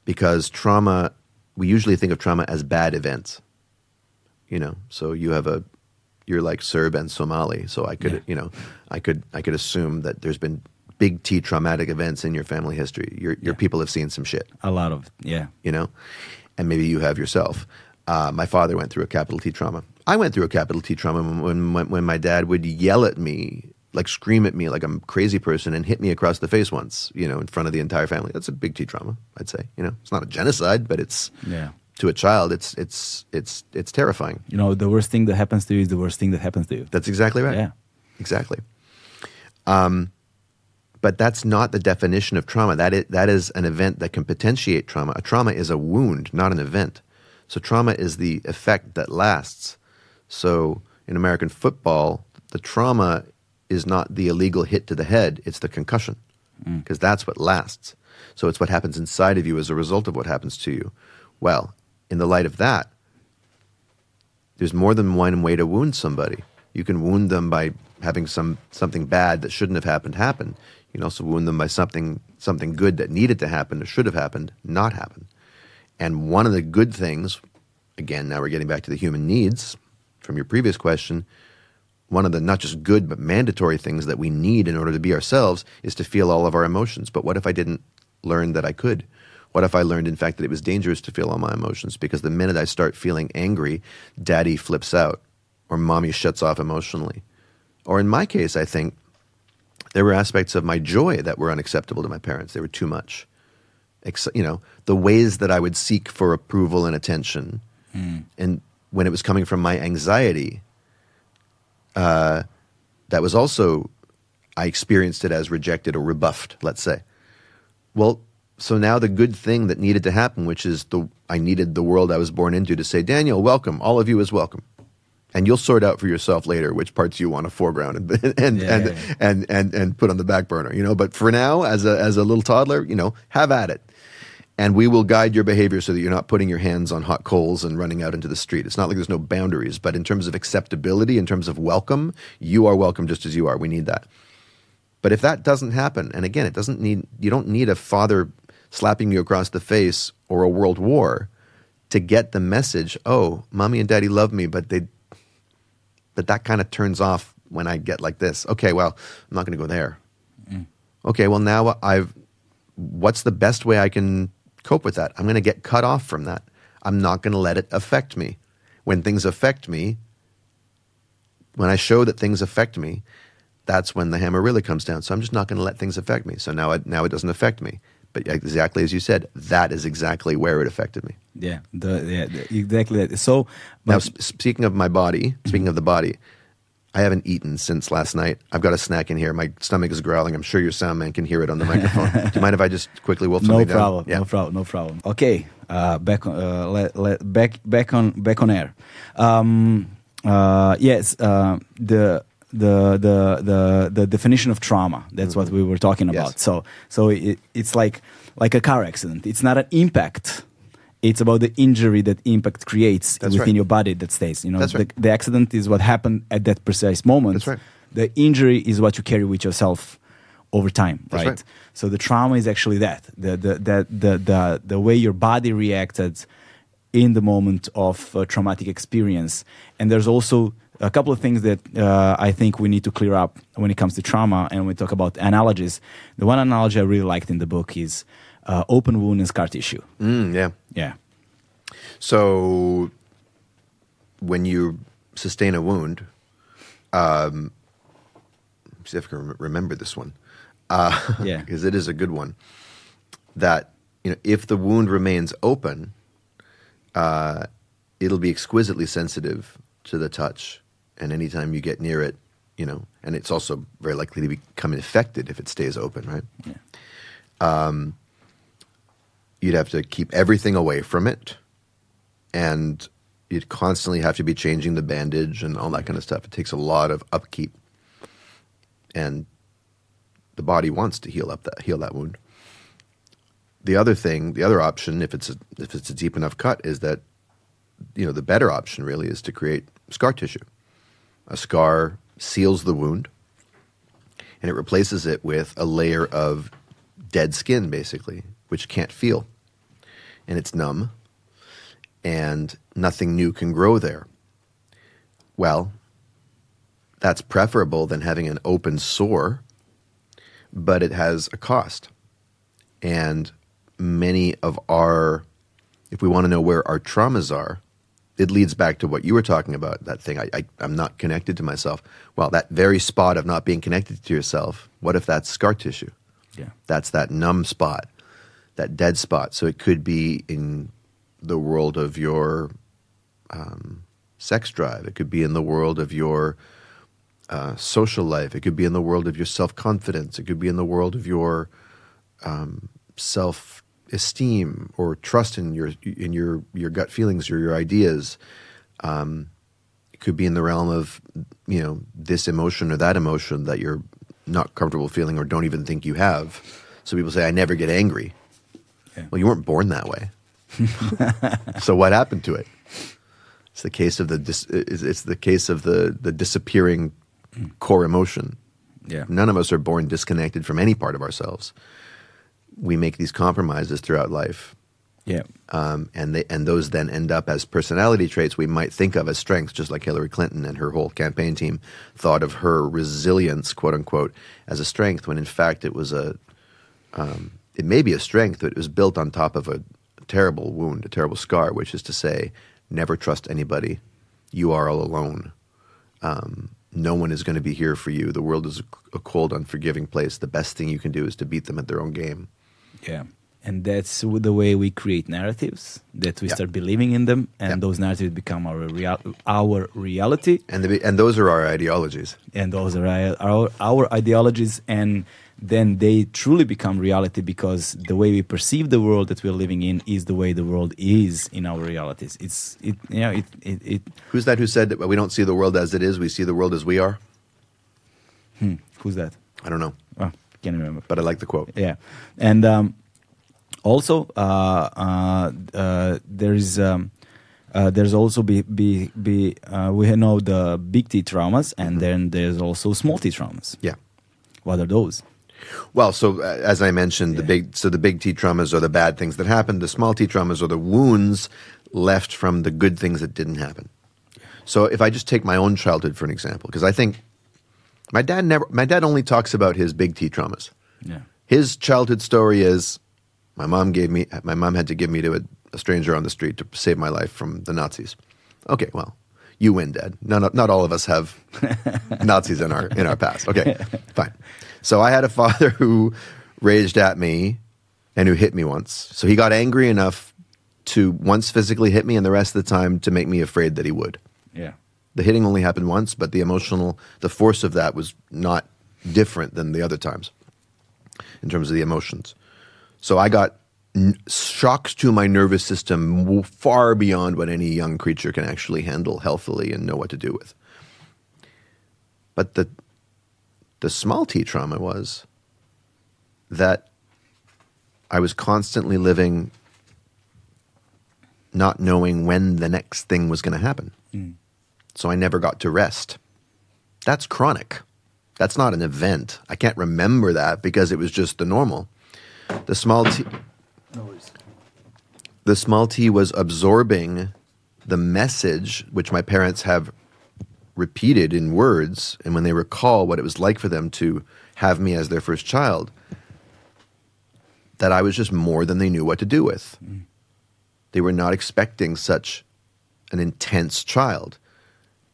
because trauma, we usually think of trauma as bad events. You know, so you have a, you're like Serb and Somali, so I could,
Yeah.
you know, I could, I could assume that there's been big T traumatic events in your family history. Your, your
Yeah.
people have seen some shit
A lot of yeah.
you know, and maybe you have yourself. Uh, my father went through a capital T trauma. I went through a capital T trauma when, when when my dad would yell at me, like scream at me like I'm a crazy person, and hit me across the face once, you know, in front of the entire family. That's a big T trauma, I'd say. You know, it's not a genocide, but it's
Yeah.
to a child, it's it's it's it's terrifying.
You know, the worst thing that happens to you is the worst thing that happens to you.
That's exactly right.
Yeah.
exactly. Um, but that's not the definition of trauma. That is, that is an event that can potentiate trauma. A trauma is a wound, not an event. So trauma is the effect that lasts. So in American football, the trauma is not the illegal hit to the head; it's the concussion, mm. because that's what lasts. So it's what happens inside of you as a result of what happens to you. Well, in the light of that, there's more than one way to wound somebody. You can wound them by having some something bad that shouldn't have happened happen. You can also wound them by something something good that needed to happen or should have happened not happen. And one of the good things, again, now we're getting back to the human needs from your previous question. One of the not just good but mandatory things that we need in order to be ourselves is to feel all of our emotions. But what if I didn't learn that I could? What if I learned, in fact, that it was dangerous to feel all my emotions? Because the minute I start feeling angry, daddy flips out or mommy shuts off emotionally. Or in my case, I think there were aspects of my joy that were unacceptable to my parents. They were too much. You know, the ways that I would seek for approval and attention, and when it was coming from my anxiety, uh, that was also, I experienced it as rejected or rebuffed, let's say. Well, so now the good thing that needed to happen, which is the I needed the world I was born into to say, Daniel, welcome. All of you is welcome. And you'll sort out for yourself later which parts you want to foreground and [LAUGHS] and
Yeah,
and,
yeah, yeah.
and and and put on the back burner, you know. But for now, as a as a little toddler, you know, have at it. And we will guide your behavior so that you're not putting your hands on hot coals and running out into the street. It's not like there's no boundaries, but in terms of acceptability, in terms of welcome, you are welcome just as you are. We need that. But if that doesn't happen, and again, it doesn't need you don't need a father slapping you across the face or a world war to get the message, oh, mommy and daddy love me, but they but that kind of turns off when I get like this. Okay, well, I'm not going to go there. Mm. Okay, well now I've what's the best way I can cope with that? I'm going to get cut off from that. I'm not going to let it affect me. When things affect me, when I show that things affect me, that's when the hammer really comes down. So I'm just not going to let things affect me. So now it, now it doesn't affect me. But exactly as you said, that is exactly where it affected me.
Yeah, the, yeah, the- exactly that. So,
Now, sp- speaking of my body, speaking mm-hmm. of the body, I haven't eaten since last night. I've got a snack in here. My stomach is growling. I'm sure your sound man can hear it on the microphone. [LAUGHS] Do you mind if I just quickly wolf
no
something down?
problem,
Yeah.
no problem, no problem. Okay, uh, back on, uh, let, let, back back on back on air. Um, uh, yes, uh, the. The, the the the definition of trauma that's what we were talking
Mm-hmm. Yes.
about so so it, it's like like a car accident it's not an impact it's about the injury that impact creates
That's
within
right.
your body that stays you know
That's
the,
right.
the accident is what happened at that precise moment
That's right.
the injury is what you carry with yourself over time right?
right.
so the trauma is actually that the the the the the, the way your body reacted in the moment of a traumatic experience and there's also a couple of things that uh, I think we need to clear up when it comes to trauma and we talk about analogies. The one analogy I really liked in the book is uh, open wound and scar tissue.
Mm, yeah.
Yeah.
So when you sustain a wound, um, see if I can remember this one. Uh,
Yeah. [LAUGHS]
because it is a good one. That you know, if the wound remains open, uh, it'll be exquisitely sensitive to the touch, and anytime you get near it, you know, and it's also very likely to become infected if it stays open, right?
Yeah.
You'd have to keep everything away from it and you'd constantly have to be changing the bandage and all that kind of stuff it takes a lot of upkeep and the body wants to heal up that heal that wound. The other thing, the other option, if it's a, if it's a deep enough cut, is that you know the better option really is to create scar tissue. A scar seals the wound, and it replaces it with a layer of dead skin, basically, which can't feel, and it's numb, and nothing new can grow there. Well, that's preferable than having an open sore, but it has a cost. And many of our, if we want to know where our traumas are, it leads back to what you were talking about that thing I, I, i'm not connected to myself well that very spot of not being connected to yourself what if that's scar tissue
Yeah.
that's that numb spot that dead spot. So it could be in the world of your um, sex drive. It could be in the world of your uh, social life. It could be in the world of your self-confidence. It could be in the world of your um, self-esteem or trust in your in your your gut feelings or your ideas. Um, it could be in the realm of you know this emotion or that emotion that you're not comfortable feeling or don't even think you have. So people say i never get angry
Yeah.
well you weren't born that way [LAUGHS] so what happened to it it's the case of the dis- it's it's the case of the the disappearing core emotion
Yeah.
None of us are born disconnected from any part of ourselves. We make these compromises throughout life,
Yeah.
um, and they and those then end up as personality traits we might think of as strengths, just like Hillary Clinton and her whole campaign team thought of her resilience, quote unquote, as a strength, when in fact it was a um, it may be a strength, but it was built on top of a terrible wound, a terrible scar, which is to say, never trust anybody. You are all alone. Um, no one is going to be here for you. The world is a, a cold, unforgiving place. The best thing you can do is to beat them at their own game.
Yeah. And that's the way we create narratives that we
Yeah.
start believing in them, and
Yeah.
those narratives become our real, our reality,
And the, and those are our ideologies.
and those are our, our our ideologies, and then they truly become reality because the way we perceive the world that we're living in is the way the world is in our realities. It's it you know it it, it
Who's that who said that we don't see the world as it is, we see the world as we are?
hmm, who's that?
I don't know,
Oh, can't remember.
but I like the quote.
Yeah, and um, also uh, uh, uh, there is um, uh, there's also be be be uh, we know the big T traumas, and then there's also small T traumas.
Yeah.
What are those?
Well, so uh, as I mentioned, the big so the big T traumas are the bad things that happened. The small T traumas are the wounds left from the good things that didn't happen. So if I just take my own childhood for an example, because I think my dad never my dad only talks about his big T traumas.
Yeah,
His childhood story is my mom gave me my mom had to give me to a, a stranger on the street to save my life from the Nazis. Okay, well, you win, Dad. Not not all of us have [LAUGHS] Nazis in our in our past. Okay, [LAUGHS] fine. So I had a father [LAUGHS] who raged at me and who hit me once. So he got angry enough to once physically hit me, and the rest of the time to make me afraid that he would.
yeah,
The hitting only happened once, but the emotional, the force of that was not different than the other times in terms of the emotions. So I got n- shocks to my nervous system far beyond what any young creature can actually handle healthily and know what to do with. But the the small t trauma was that I was constantly living not knowing when the next thing was going to happen. Mm. So I never got to rest. That's chronic. That's not an event. I can't remember that because it was just the normal. The small t the small t was absorbing the message which my parents have repeated in words and when they recall what it was like for them to have me as their first child that I was just more than they knew what to do with. Mm. They were not expecting such an intense child,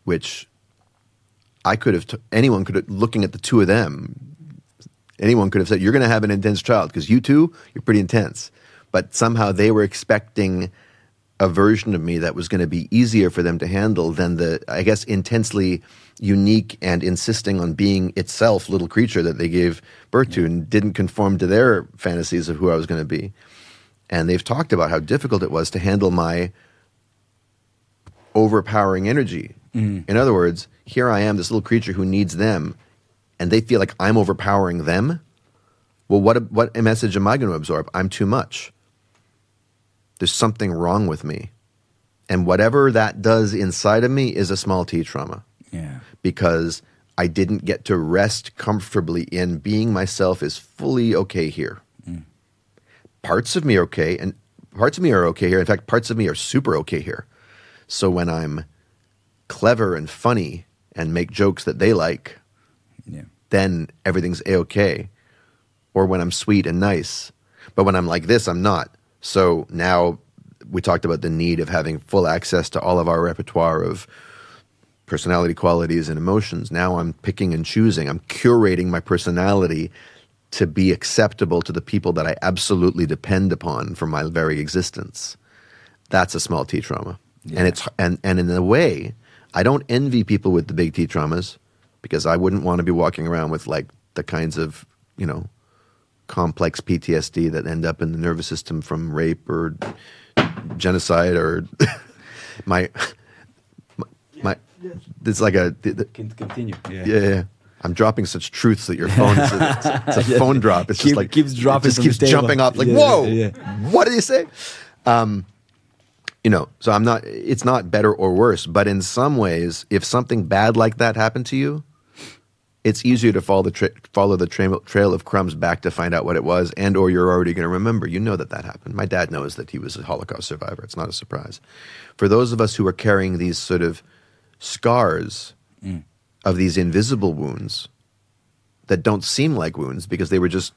which I could have, t- anyone could have, looking at the two of them, anyone could have said, You're going to have an intense child because you two, you're pretty intense. But somehow they were expecting a version of me that was going to be easier for them to handle than the, I guess, intensely unique and insisting on being itself little creature that they gave birth to and didn't conform to their fantasies of who I was going to be. And they've talked about how difficult it was to handle my overpowering energy. Mm. In other words, here I am, this little creature who needs them and they feel like I'm overpowering them, well, what, what message am I going to absorb? I'm too much. There's something wrong with me. And whatever that does inside of me is a small t trauma.
Yeah.
Because I didn't get to rest comfortably in being myself is fully okay here. Mm. Parts of me are okay, and parts of me are okay here. In fact, parts of me are super okay here. So when I'm clever and funny and make jokes that they like,
Yeah.
then everything's a okay. Or when I'm sweet and nice. But when I'm like this, I'm not. So now we talked about the need of having full access to all of our repertoire of personality qualities and emotions. Now I'm picking and choosing. I'm curating my personality to be acceptable to the people that I absolutely depend upon for my very existence. That's a small T trauma.
Yeah.
And it's and, and in a way, I don't envy people with the big T traumas because I wouldn't want to be walking around with like the kinds of, you know, complex PTSD that end up in the nervous system from rape or genocide or [LAUGHS] my my, my it's like a the- the-
Can continue. Yeah.
yeah, yeah. I'm dropping such truths that your phone is a, [LAUGHS] it's, a- it's a phone drop. It's
Keep-
just like
keeps dropping
It just keeps jumping off. Like
Yeah,
whoa,
yeah.
what did you say? Um, you know, so I'm not. It's not better or worse, but in some ways, if something bad like that happened to you, it's easier to follow the tra- follow the trail trail of crumbs back to find out what it was, and or you're already going to remember. You know that that happened. My dad knows that he was a Holocaust survivor. It's not a surprise. For those of us who are carrying these sort of scars mm. of these invisible wounds that don't seem like wounds because they were just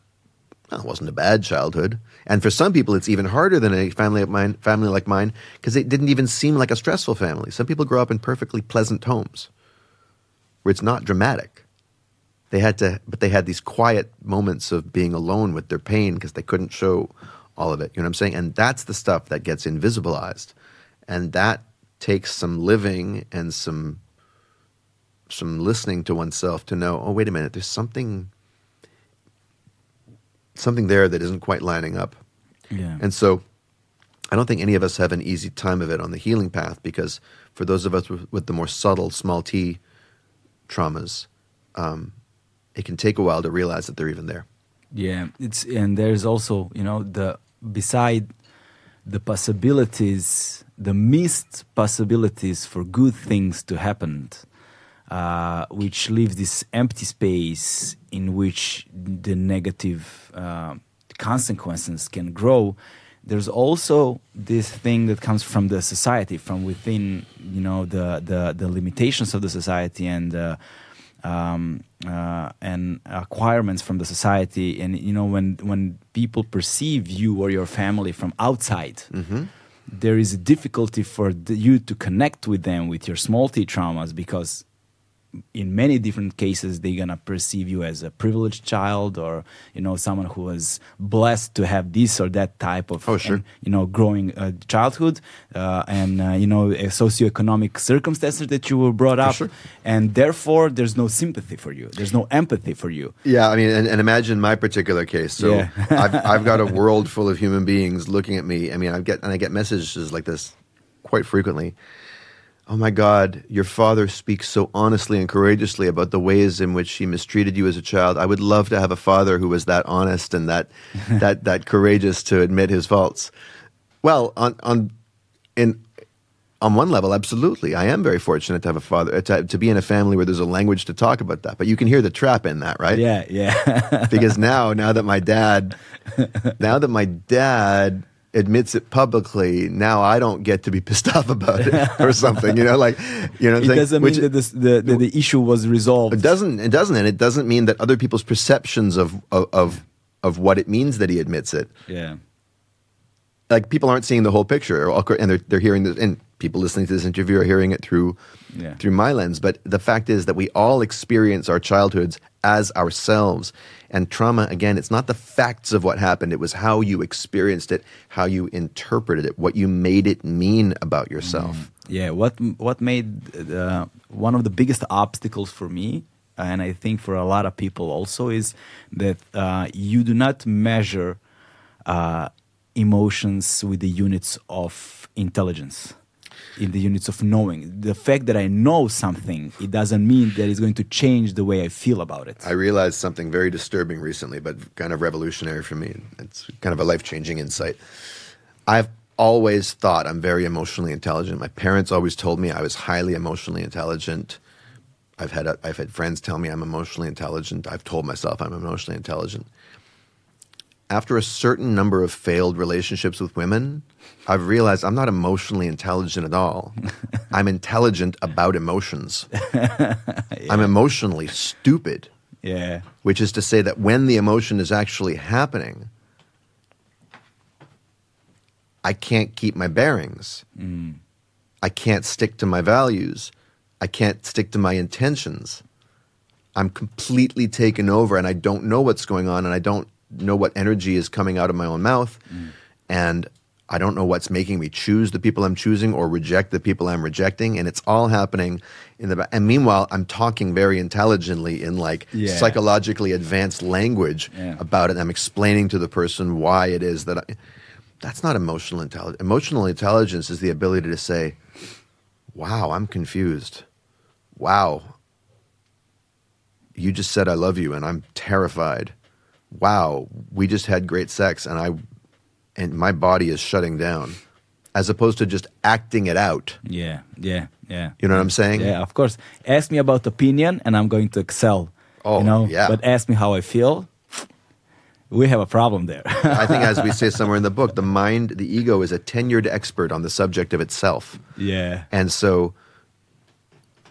well, it wasn't a bad childhood. And for some people, it's even harder than a family like mine, family like mine, because it didn't even seem like a stressful family. Some people grow up in perfectly pleasant homes where it's not dramatic. They had to, but they had these quiet moments of being alone with their pain because they couldn't show all of it. You know what I'm saying? And that's the stuff that gets invisibilized, and that takes some living and some some listening to oneself to know. Oh, wait a minute. There's something something there that isn't quite lining up.
Yeah.
And so I don't think any of us have an easy time of it on the healing path because for those of us with, with the more subtle small t traumas, um, it can take a while to realize that they're even there.
Yeah, it's and there's also you know the beside the possibilities, the missed possibilities for good things to happen, uh, which leaves this empty space in which the negative uh, consequences can grow. There's also this thing that comes from the society, from within, you know, the the, the limitations of the society and. Uh, um, uh, and acquirements from the society. And you know, when when people perceive you or your family from outside, there is a difficulty for the, you to connect with them with your small t traumas because in many different cases they're gonna perceive you as a privileged child or you know someone who was blessed to have this or that type of
Oh, sure.
and, you know growing uh, childhood uh, and uh, you know socioeconomic circumstances that you were brought up
sure.
and therefore there's no sympathy for you there's no empathy for you
Yeah, I mean, and, and imagine my particular case. So
Yeah. [LAUGHS]
I've, I've got a [LAUGHS] world full of human beings looking at me. I mean, I get and I get messages like this quite frequently. Oh my God, your father speaks so honestly and courageously about the ways in which he mistreated you as a child. I would love to have a father who was that honest and that [LAUGHS] that that courageous to admit his faults. Well, on on in on one level, absolutely. I am very fortunate to have a father to, to be in a family where there's a language to talk about that. But you can hear the trap in that, right?
yeah yeah
because now now that my dad [LAUGHS] now that my dad admits it publicly now i don't get to be [LAUGHS] pissed off about it [LAUGHS] or something you know like you know
it doesn't
Which
mean that this, the, the the issue was resolved.
It doesn't it doesn't and it doesn't mean that other people's perceptions of of of, of what it means that he admits it.
Yeah.
Like people aren't seeing the whole picture or- and they're they're hearing this and people listening to this interview are hearing it through
Yeah.
through my lens. But the fact is that we all experience our childhoods as ourselves. And trauma again it's not the facts of what happened. It was how you experienced it how you interpreted it what you made it mean about yourself.
Yeah, what what made uh, one of the biggest obstacles for me, and I think for a lot of people also, is that uh, you do not measure uh, emotions with the units of intelligence. In the units of knowing. The fact that I know something, it doesn't mean that it's going to change the way I feel about it.
I realized something very disturbing recently, but kind of revolutionary for me. It's kind of a life changing insight. I've always thought I'm very emotionally intelligent. My parents always told me I was highly emotionally intelligent. I've had I've had friends tell me I'm emotionally intelligent. I've told myself I'm emotionally intelligent. After a certain number of failed relationships with women, I've realized I'm not emotionally intelligent at all. [LAUGHS] I'm intelligent about emotions. [LAUGHS] yeah. I'm emotionally stupid.
Yeah.
Which is to say that when the emotion is actually happening, I can't keep my bearings.
Mm.
I can't stick to my values. I can't stick to my intentions. I'm completely taken over and I don't know what's going on and I don't know what energy is coming out of my own mouth.
Mm.
And I don't know what's making me choose the people I'm choosing or reject the people I'm rejecting. And it's all happening in the back. And meanwhile, I'm talking very intelligently in like
Yeah.
psychologically advanced language
Yeah.
about it. I'm explaining to the person why it is that I, that's not emotional intelligence. Emotional intelligence is the ability to say, wow, I'm confused. Wow, you just said I love you and I'm terrified. Wow, we just had great sex and I and my body is shutting down. As opposed to just acting it out.
Yeah, yeah, yeah.
You know what I'm saying?
Yeah, of course. Ask me about opinion, and I'm going to excel.
Oh,
you know.
yeah.
But ask me how I feel. We have a problem there.
I think as we [LAUGHS] say somewhere in the book, the mind, the ego is a tenured expert on the subject of itself.
yeah.
And so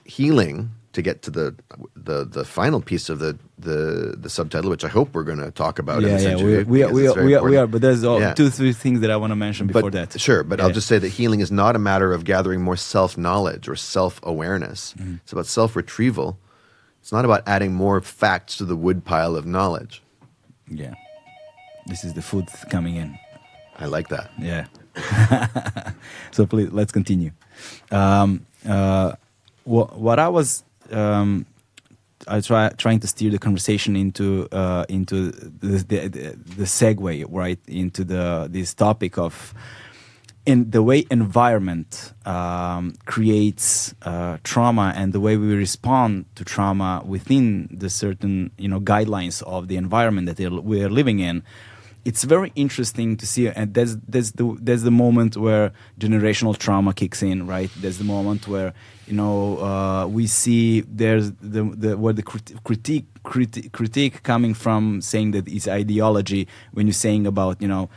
healing to get to the the the final piece of the the, the subtitle, which I hope we're going to talk about in
Yeah, yeah, we, we, are, we, are, we, are, we are, but there's all,
Yeah.
two, three things that I want to mention before
but,
that.
Sure, but I'll just say that healing is not a matter of gathering more self knowledge or self awareness.
Mm-hmm.
It's about self retrieval. It's not about adding more facts to the woodpile of knowledge.
Yeah. This is the food coming in.
I like that.
Yeah. [LAUGHS] so please, let's continue. Um, uh, what, what I was um, I try trying to steer the conversation into uh, into the, the the segue right into the this topic of in the way environment um, creates uh, trauma and the way we respond to trauma within the certain you know guidelines of the environment that we are living in it's very interesting to see and that's that's the that's the moment where generational trauma kicks in right? There's the moment where you know uh, we see there's the, the where the crit- critique critique critique coming from saying that it's ideology when you're saying about you know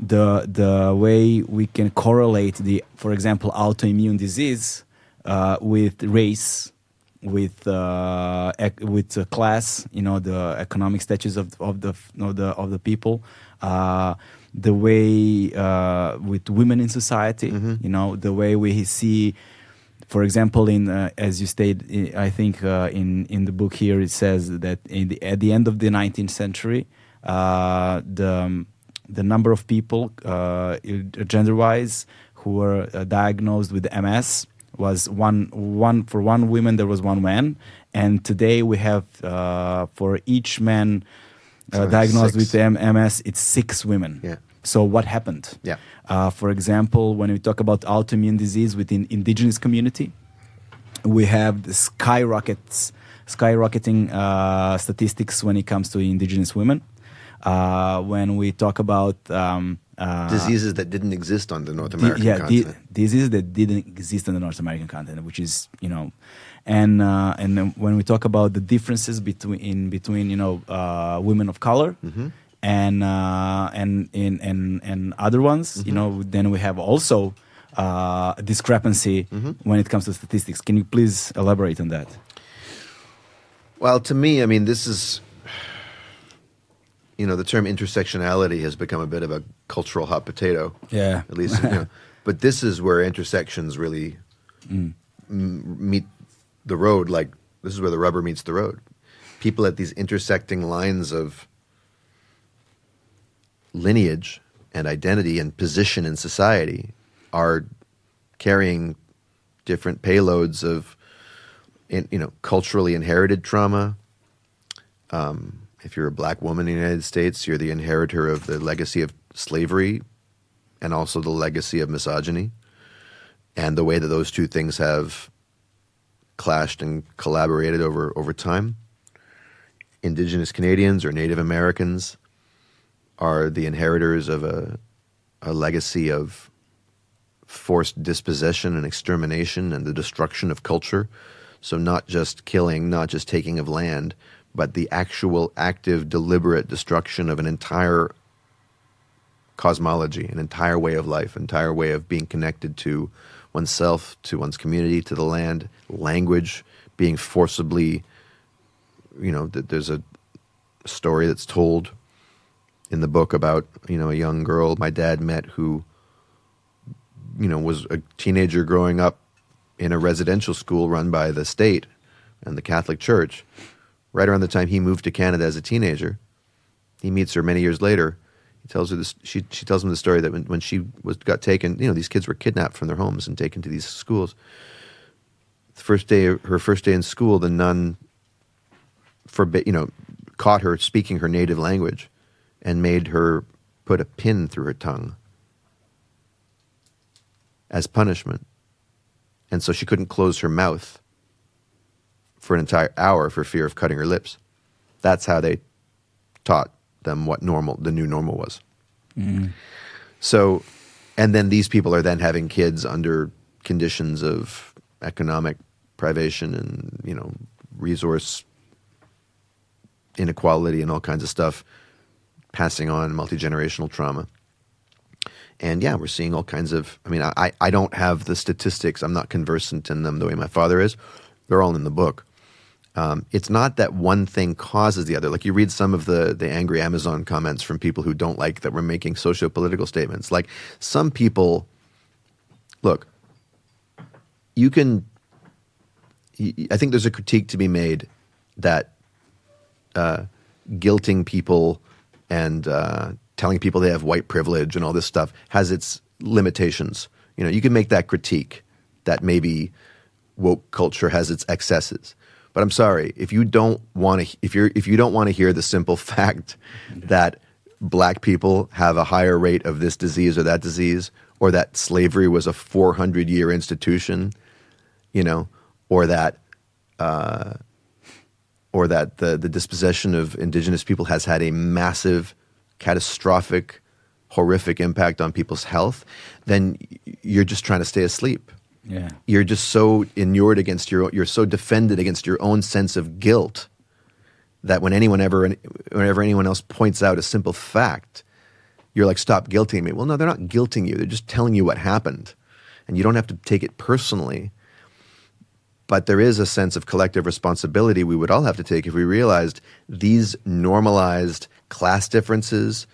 the the way we can correlate the for example autoimmune disease uh, with race with uh, ec- with uh, class you know the economic status of of the of the of the people. Uh, the way uh, with women in society you know the way we see for example in uh, as you stated i think uh, in in the book here it says that in the, at the end of the 19th century uh, the um, the number of people uh, gender wise who were uh, diagnosed with ms was one one for one woman there was one man and today we have uh, for each man uh,
Sorry,
diagnosed
six.
with M- ms it's six women
Yeah.
so what happened
Yeah.
uh, for example, when we talk about autoimmune disease within indigenous community, we have the skyrockets, skyrocketing uh, statistics when it comes to indigenous women. Uh, when we talk about um, uh,
Diseases that didn't exist on the North American
yeah, di-
continent.
diseases that didn't exist on the North American continent, which is you know, and uh, and when we talk about the differences between in between you know uh, women of color
Mm-hmm.
and uh, and in and and other ones,
Mm-hmm.
you know, then we have also uh, a discrepancy
Mm-hmm.
when it comes to statistics. Can you please elaborate on that?
Well, to me, I mean, this is, you know, the term intersectionality has become a bit of a cultural hot potato.
Yeah.
At least, you know, [LAUGHS] but this is where intersections really
Mm.
m- meet the road. Like this is where the rubber meets the road. People at these intersecting lines of lineage and identity and position in society are carrying different payloads of in, you know culturally inherited trauma um, if you're a black woman in the united states you're the inheritor of the legacy of slavery and also the legacy of misogyny and the way that those two things have clashed and collaborated over over time. Indigenous Canadians or Native Americans are the inheritors of a, a legacy of forced dispossession and extermination and the destruction of culture. So, not just killing, not just taking of land, but the actual active, deliberate destruction of an entire cosmology, an entire way of life, entire way of being connected to oneself, to one's community, to the land, language being forcibly, you know, there's a story that's told in the book about, you know, a young girl my dad met who, you know, was a teenager growing up in a residential school run by the state and the Catholic Church. Right around the time he moved to Canada as a teenager, he meets her many years later he tells her this. She she tells him the story that when, when she was got taken, you know, these kids were kidnapped from their homes and taken to these schools. The first day, her first day in school, the nun forbid, you know, caught her speaking her native language, and made her put a pin through her tongue as punishment, and so she couldn't close her mouth for an entire hour for fear of cutting her lips. That's how they taught them what normal, the new normal was. Mm. So, and then these people are then having kids under conditions of economic privation and you know resource inequality and all kinds of stuff, passing on multi generational trauma. And yeah, we're seeing all kinds of. I mean, I I don't have the statistics. I'm not conversant in them the way my father is. They're all in the book. Um, it's not that one thing causes the other. Like you read some of the the angry Amazon comments from people who don't like that we're making socio political statements. Like some people, look, you can. I think there's a critique to be made that uh, guilting people and uh, telling people they have white privilege and all this stuff has its limitations. You know, you can make that critique that maybe woke culture has its excesses. But I'm sorry if you don't want to if you're if you don't want to hear the simple [LAUGHS] fact that black people have a higher rate of this disease or that disease, or that slavery was a 400 year institution, you know, or that. Uh, or that the, the dispossession of indigenous people has had a massive, catastrophic, horrific impact on people's health, then you're just trying to stay asleep.
Yeah.
You're just so inured against your you're so defended against your own sense of guilt that when anyone ever whenever anyone else points out a simple fact, you're like, stop guilting me. Well, no, they're not guilting you. They're just telling you what happened. And you don't have to take it personally. But there is a sense of collective responsibility we would all have to take if we realized these normalized class differences,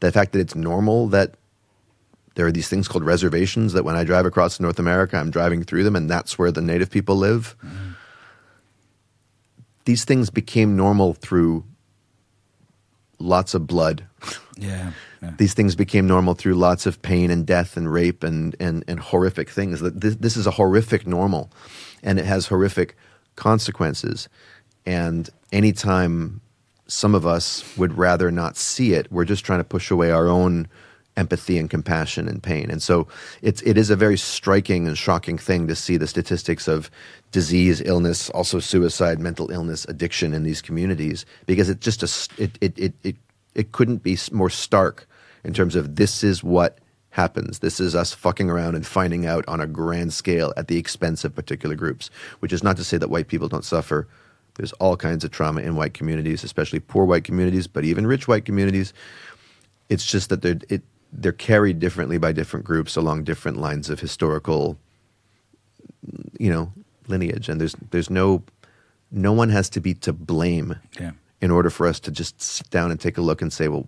the fact that it's normal that there are these things called reservations that when I drive across North America, I'm driving through them, and that's where the native people live. Mm. These things became normal through lots of blood.
Yeah, yeah,
These things became normal through lots of pain and death and rape and, and, and horrific things. This, this is a horrific normal, and it has horrific consequences. And anytime some of us would rather not see it, we're just trying to push away our own empathy and compassion and pain. And so it's it is a very striking and shocking thing to see the statistics of disease, illness, also suicide, mental illness, addiction in these communities because it just a, it, it it it it couldn't be more stark in terms of this is what happens. This is us fucking around and finding out on a grand scale at the expense of particular groups, which is not to say that white people don't suffer. There's all kinds of trauma in white communities, especially poor white communities, but even rich white communities. It's just that it, they're carried differently by different groups along different lines of historical you know lineage. And there's there's no no one has to be to blame
yeah.
in order for us to just sit down and take a look and say well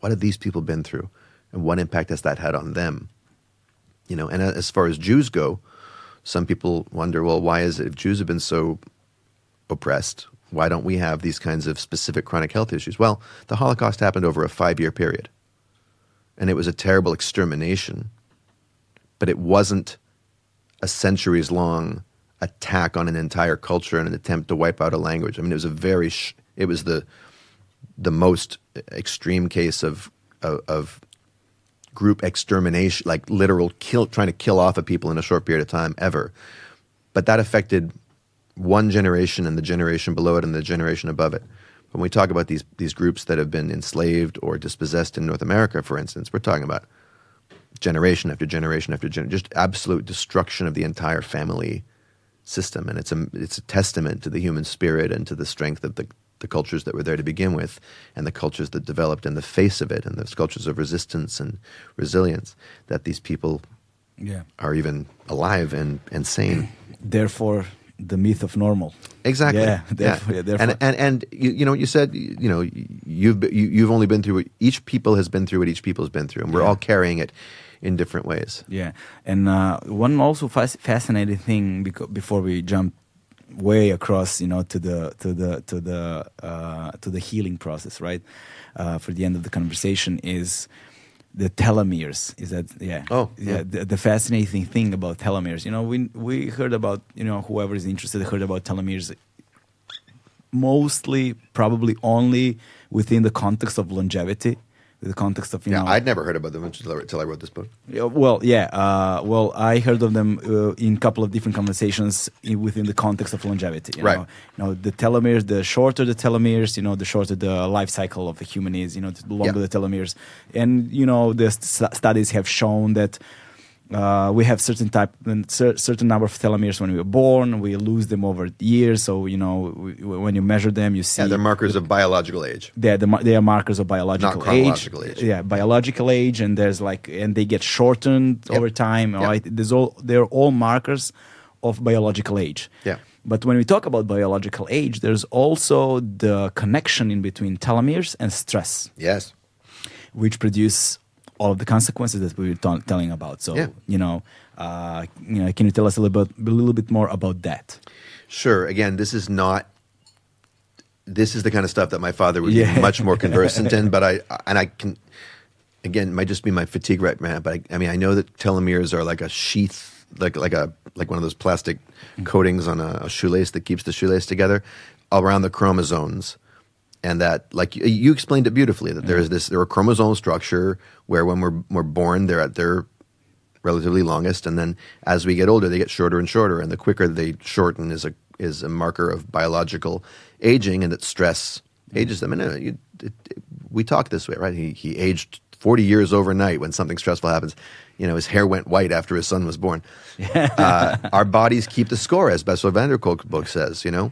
what have these people been through? And what impact has that had on them? You know and as far as jews go some people wonder well why is it if jews have been so oppressed why don't we have these kinds of specific chronic health issues? Well the holocaust happened over a 5 year period and it was a terrible extermination, but it wasn't a centuries long attack on an entire culture and an attempt to wipe out a language. I mean, it was a very, sh- it was the the most extreme case of, of, of group extermination, like literal kill, trying to kill off of people in a short period of time ever. But that affected one generation and the generation below it and the generation above it. When we talk about these these groups that have been enslaved or dispossessed in North America, for instance, we're talking about generation after generation after generation, just absolute destruction of the entire family system. And it's a it's a testament to the human spirit and to the strength of the the cultures that were there to begin with, and the cultures that developed in the face of it, and those cultures of resistance and resilience, that these people
Yeah.
are even alive and, and sane.
Therefore, the myth of normal.
Exactly.
Yeah, therefore- yeah, therefore-
and and and you, you know you said you know you've you, you've only been through what each people has been through what each people has been through, and we're
Yeah.
all carrying it in different ways.
Yeah, and uh, one also fas- fascinating thing beco- before we jump way across, you know, to the to the to the uh, to the healing process, right? Uh, for the end of the conversation is the telomeres. Is that yeah?
Oh,
yeah.
yeah.
The, the fascinating thing about telomeres, you know, we we heard about you know whoever is interested heard about telomeres mostly probably only within the context of longevity the context of you
Yeah,
know
I'd never heard about them until I, until I wrote this book.
yeah, well, yeah. Uh, well, I heard of them uh, in a couple of different conversations in, within the context of longevity. You
Right.
Know? You know, the telomeres. The shorter the telomeres, you know, the shorter the life cycle of a human is. You know, the longer
Yeah.
the telomeres, and you know, the st- studies have shown that. Uh, we have certain type, certain number of telomeres when we were born. We lose them over years. So you know, we, when you measure them, you see
Yeah, they're markers of biological age.
they're, the, they are markers of biological
chronological age.
Yeah, biological age, and there's like, and they get shortened
Yep.
over time.
Yep.
Right? There's all they're all markers of biological age.
Yeah.
But when we talk about biological age, there's also the connection in between telomeres and stress,
Yes.
which produce all of the consequences that we were ta- telling about. So,
Yeah.
you know, uh, you know, can you tell us a little bit, a little bit more about that?
Sure. Again, this is not. This is the kind of stuff that my father would
Yeah.
much more conversant in. [LAUGHS] But I and I can. Again, might just be my fatigue right now. But I, I mean, I know that telomeres are like a sheath, like like a like one of those plastic coatings on a, a shoelace that keeps the shoelace together around the chromosomes. And that, like you, explained it beautifully, that there is this there are chromosome structure where when we're we're born, they're at their relatively longest, and then as we get older, they get shorter and shorter, and the quicker they shorten is a is a marker of biological aging, and that stress ages them. And uh, you, it, it- we talk this way, right? He he aged forty years overnight when something stressful happens. You know, his hair went white after his son was born. [LAUGHS] uh, our bodies keep the score, as Bessel van der Kolk's book says. You know,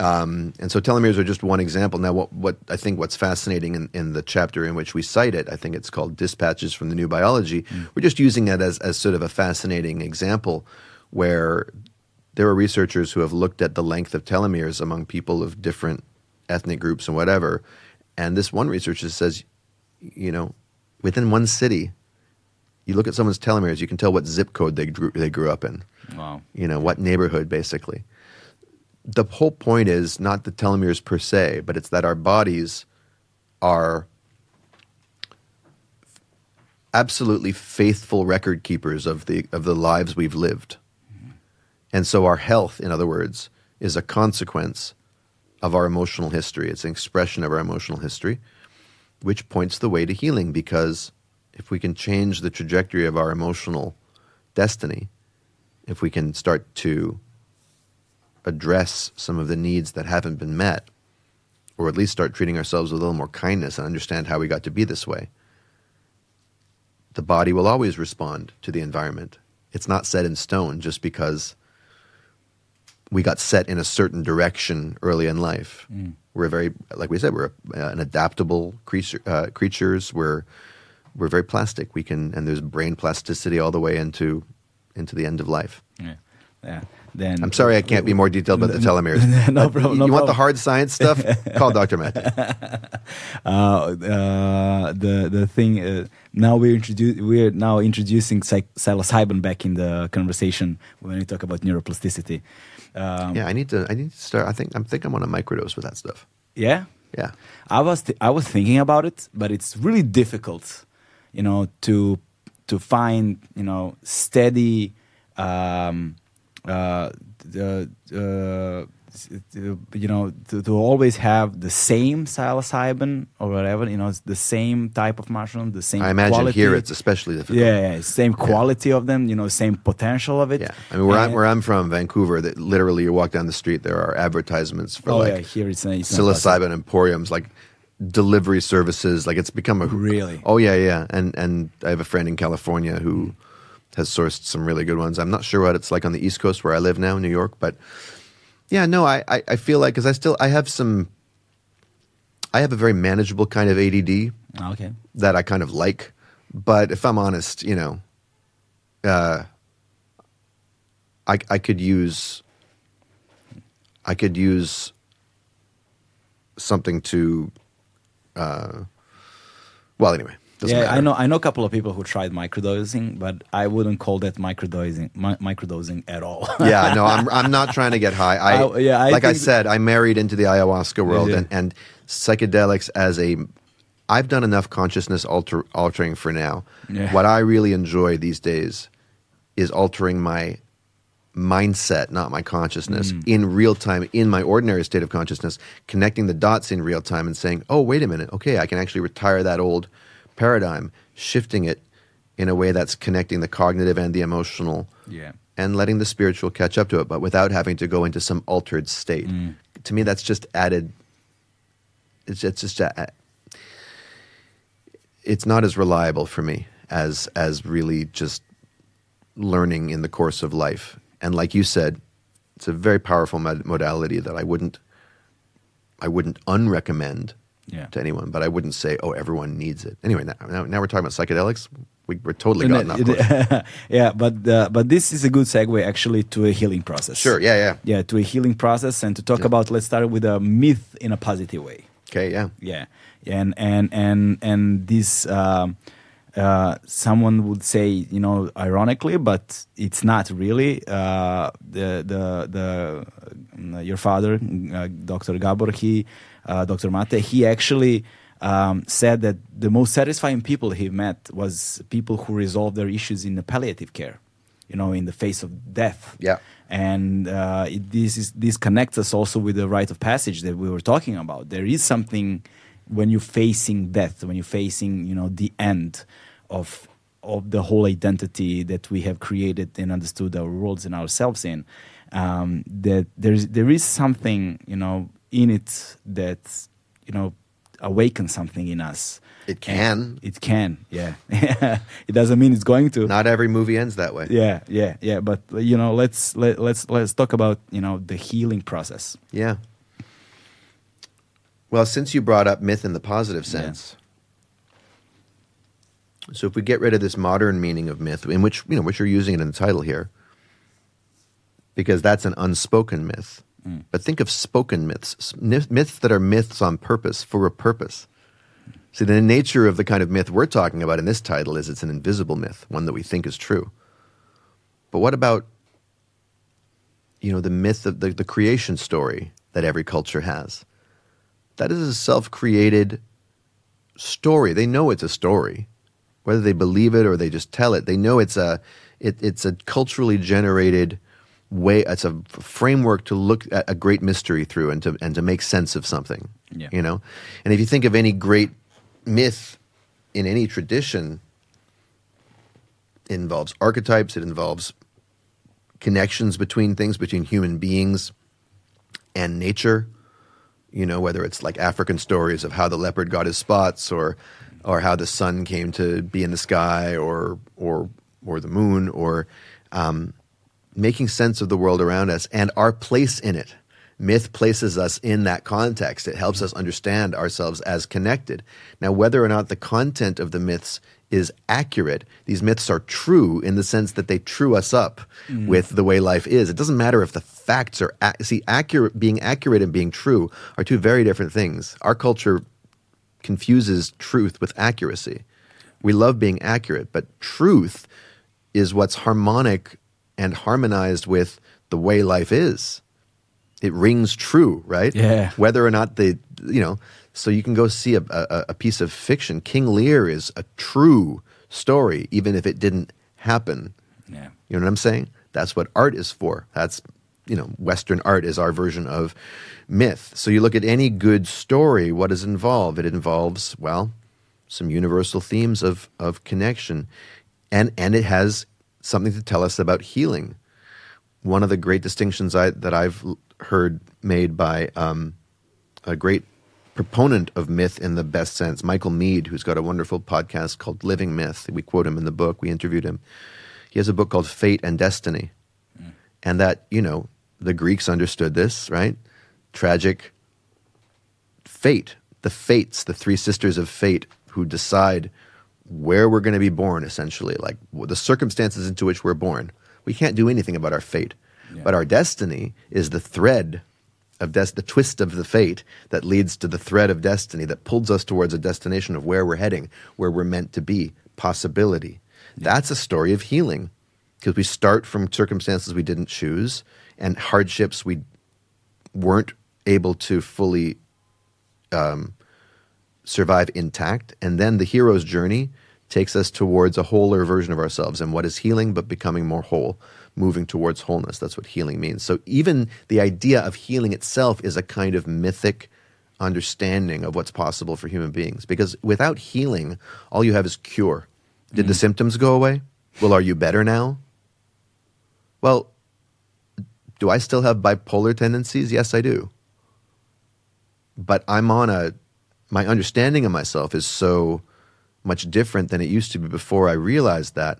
um, and so telomeres are just one example. Now, what, what I think what's fascinating in, in the chapter in which we cite it, I think it's called Dispatches from the New Biology. We're just using that as, as sort of a fascinating example where there are researchers who have looked at the length of telomeres among people of different ethnic groups and whatever. And this one researcher says, you know, within one city, you look at someone's telomeres, you can tell what zip code they grew, they grew up in
Wow.
you know what neighborhood basically the whole point is not the telomeres per se but it's that our bodies are absolutely faithful record keepers of the of the lives we've lived. Mm-hmm. And so our health in other words is a consequence of our emotional history. It's an expression of our emotional history which points the way to healing because if we can change the trajectory of our emotional destiny if we can start to address some of the needs that haven't been met, or at least start treating ourselves with a little more kindness and understand how we got to be this way, the body will always respond to the environment. It's not set in stone just because we got set in a certain direction early in life. We're very, like we said, we're uh, an adaptable creature, uh, creatures. We're we're very plastic. We can, and there's brain plasticity all the way into into the end of life.
Yeah. Yeah. Then
I'm sorry I can't be more detailed about the [LAUGHS] telomeres. [LAUGHS]
No problem,
You
no
want the hard science stuff? Call Dr. Maté. [LAUGHS]
uh, uh, the the thing uh, now we're introdu- we're now introducing psych- psilocybin back in the conversation when we talk about neuroplasticity. Um,
Yeah, I need to. I need to start. I think. I'm think I'm on a microdose with that stuff.
yeah?
Yeah.
I was th- I was thinking about it, but it's really difficult, you know, to to find you know steady um, uh, the uh, you know, to, to always have the same psilocybin or whatever, you know, it's the same type of mushroom, the same.
I imagine
quality.
here it's especially difficult.
yeah, yeah, same quality of them, you know, same potential of it.
Yeah, I mean, where I'm where I'm from, Vancouver, that literally you walk down the street, there are advertisements for
oh
like
yeah, here it's, it's
psilocybin emporiums, like delivery services. Like it's become a
Really?
Oh yeah, yeah. And and I have a friend in California who has sourced some really good ones. I'm not sure what it's like on the East Coast where I live now, in New York, but yeah, no, I I, I feel like because I still I have some. I have a very manageable kind of ADD
Ah, Okay.
that I kind of like. But if I'm honest, you know, uh, I I could use I could use something to. Uh, well, anyway, doesn't
yeah,
matter.
I know. I know a couple of people who tried microdosing, but I wouldn't call that microdosing. Mi- microdosing at all.
yeah, no, [LAUGHS] I'm I'm not trying to get high. I,
I- yeah, I
like I said, I married into the ayahuasca world, and and psychedelics as a. I've done enough consciousness alter, altering for now.
Yeah.
What I really enjoy these days is altering my mindset, not my consciousness,
Mm.
in real time, in my ordinary state of consciousness, connecting the dots in real time and saying, oh, wait a minute, okay, I can actually retire that old paradigm, shifting it in a way that's connecting the cognitive and the emotional
yeah.
and letting the spiritual catch up to it, but without having to go into some altered state.
Mm.
To me, that's just added. It's, it's just a, it's not as reliable for me as as really just learning in the course of life. And like you said, it's a very powerful mod- modality that I wouldn't I wouldn't unrecommend
Yeah.
to anyone, but I wouldn't say, oh, everyone needs it. Anyway, now, now, we're talking about psychedelics. We, we're totally gotten off course. [LAUGHS]
yeah, but uh, but this is a good segue actually to a healing process.
Sure, yeah, yeah.
Yeah, to a healing process, and to talk
Yeah.
about. Let's start with a myth in a positive way.
Okay, yeah.
Yeah, and and and and this. Um, uh, someone would say, you know, ironically, but it's not really. Uh, the the the uh, your father, uh, Dr. Gabor, he, uh, Dr. Maté, he actually um, said that the most satisfying people he met was people who resolved their issues in the palliative care, you know, in the face of death
Yeah.
and uh, it, this is this connects us also with the rite of passage that we were talking about. There is something when you're facing death, when you're facing you know the end of of the whole identity that we have created and understood our worlds and ourselves in. Um, that there's there is something you know in it that you know awakens something in us.
It can.
It can, yeah. [LAUGHS] it doesn't mean it's going to.
Not every movie ends that way.
Yeah, yeah, yeah. But you know, let's let, let's let's talk about you know the healing process.
Yeah. Well, since you brought up myth in the positive
Yeah.
sense, so if we get rid of this modern meaning of myth, in which you know, which you're using it in the title here, because that's an unspoken myth. But think of spoken myths, myths that are myths on purpose for a purpose. See, the nature of the kind of myth we're talking about in this title is it's an invisible myth, one that we think is true. But what about you know the myth of the, the creation story that every culture has? That is a self-created story. They know it's a story, whether they believe it or they just tell it. They know it's a it, it's a culturally generated way. It's a framework to look at a great mystery through and to and to make sense of something.
Yeah.
You know, and if you think of any great myth in any tradition, it involves archetypes. It involves connections between things, between human beings and nature. You know, whether it's like African stories of how the leopard got his spots, or or how the sun came to be in the sky, or or or the moon, or um, making sense of the world around us and our place in it. Myth places us in that context. It helps us understand ourselves as connected. Now, whether or not the content of the myths is accurate, these myths are true in the sense that they true us up mm. with the way life is. It doesn't matter if the facts are ac- see accurate. Being accurate and being true are two very different things. Our culture confuses truth with accuracy. We love being accurate, but truth is what's harmonic and harmonized with the way life is. It rings true, right?
Yeah.
Whether or not they, you know, so you can go see a, a, a piece of fiction. King Lear is a true story, even if it didn't happen.
Yeah.
You know what I'm saying? That's what art is for. That's you know, Western art is our version of myth. So you look at any good story, what is involved? It involves, well, some universal themes of, of connection. And, and it has something to tell us about healing. One of the great distinctions I, that I've heard made by um, a great proponent of myth in the best sense, Michael Meade, who's got a wonderful podcast called Living Myth. We quote him in the book, we interviewed him. He has a book called Fate and Destiny. Mm. And that, you know, the Greeks understood this, right? Tragic fate, the fates, the three sisters of fate who decide where we're going to be born, essentially, like the circumstances into which we're born. We can't do anything about our fate. Yeah. But our destiny is the thread of des- the twist of the fate that leads to the thread of destiny that pulls us towards a destination of where we're heading, where we're meant to be, possibility. Yeah. That's a story of healing because we start from circumstances we didn't choose and hardships we weren't able to fully um, survive intact. And then the hero's journey takes us towards a wholer version of ourselves and what is healing but becoming more whole moving towards wholeness. That's what healing means. So even the idea of healing itself is a kind of mythic understanding of what's possible for human beings. Because without healing, all you have is cure. Did mm. the symptoms go away? Well, are you better now? Well, do I still have bipolar tendencies? Yes, I do. But I'm on a, my understanding of myself is so much different than it used to be before I realized that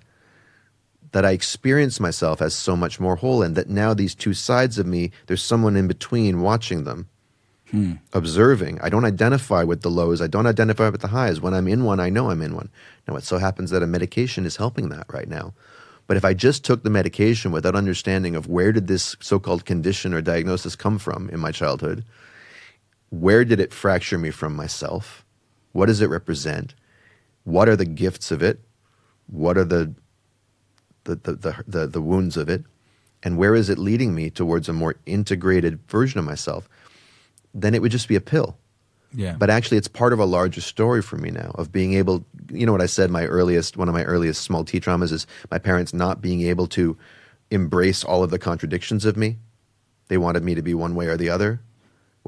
that I experience myself as so much more whole, and that now these two sides of me, there's someone in between watching them, hmm. observing. I don't identify with the lows, I don't identify with the highs. When I'm in one, I know I'm in one. Now, it so happens that a medication is helping that right now. But if I just took the medication without understanding of where did this so called condition or diagnosis come from in my childhood, where did it fracture me from myself? What does it represent? What are the gifts of it? What are the the, the, the, the, the wounds of it, and where is it leading me towards a more integrated version of myself, then it would just be a pill.
Yeah.
But actually, it's part of a larger story for me now of being able. You know what I said? My earliest, one of my earliest small T traumas is my parents not being able to embrace all of the contradictions of me. They wanted me to be one way or the other.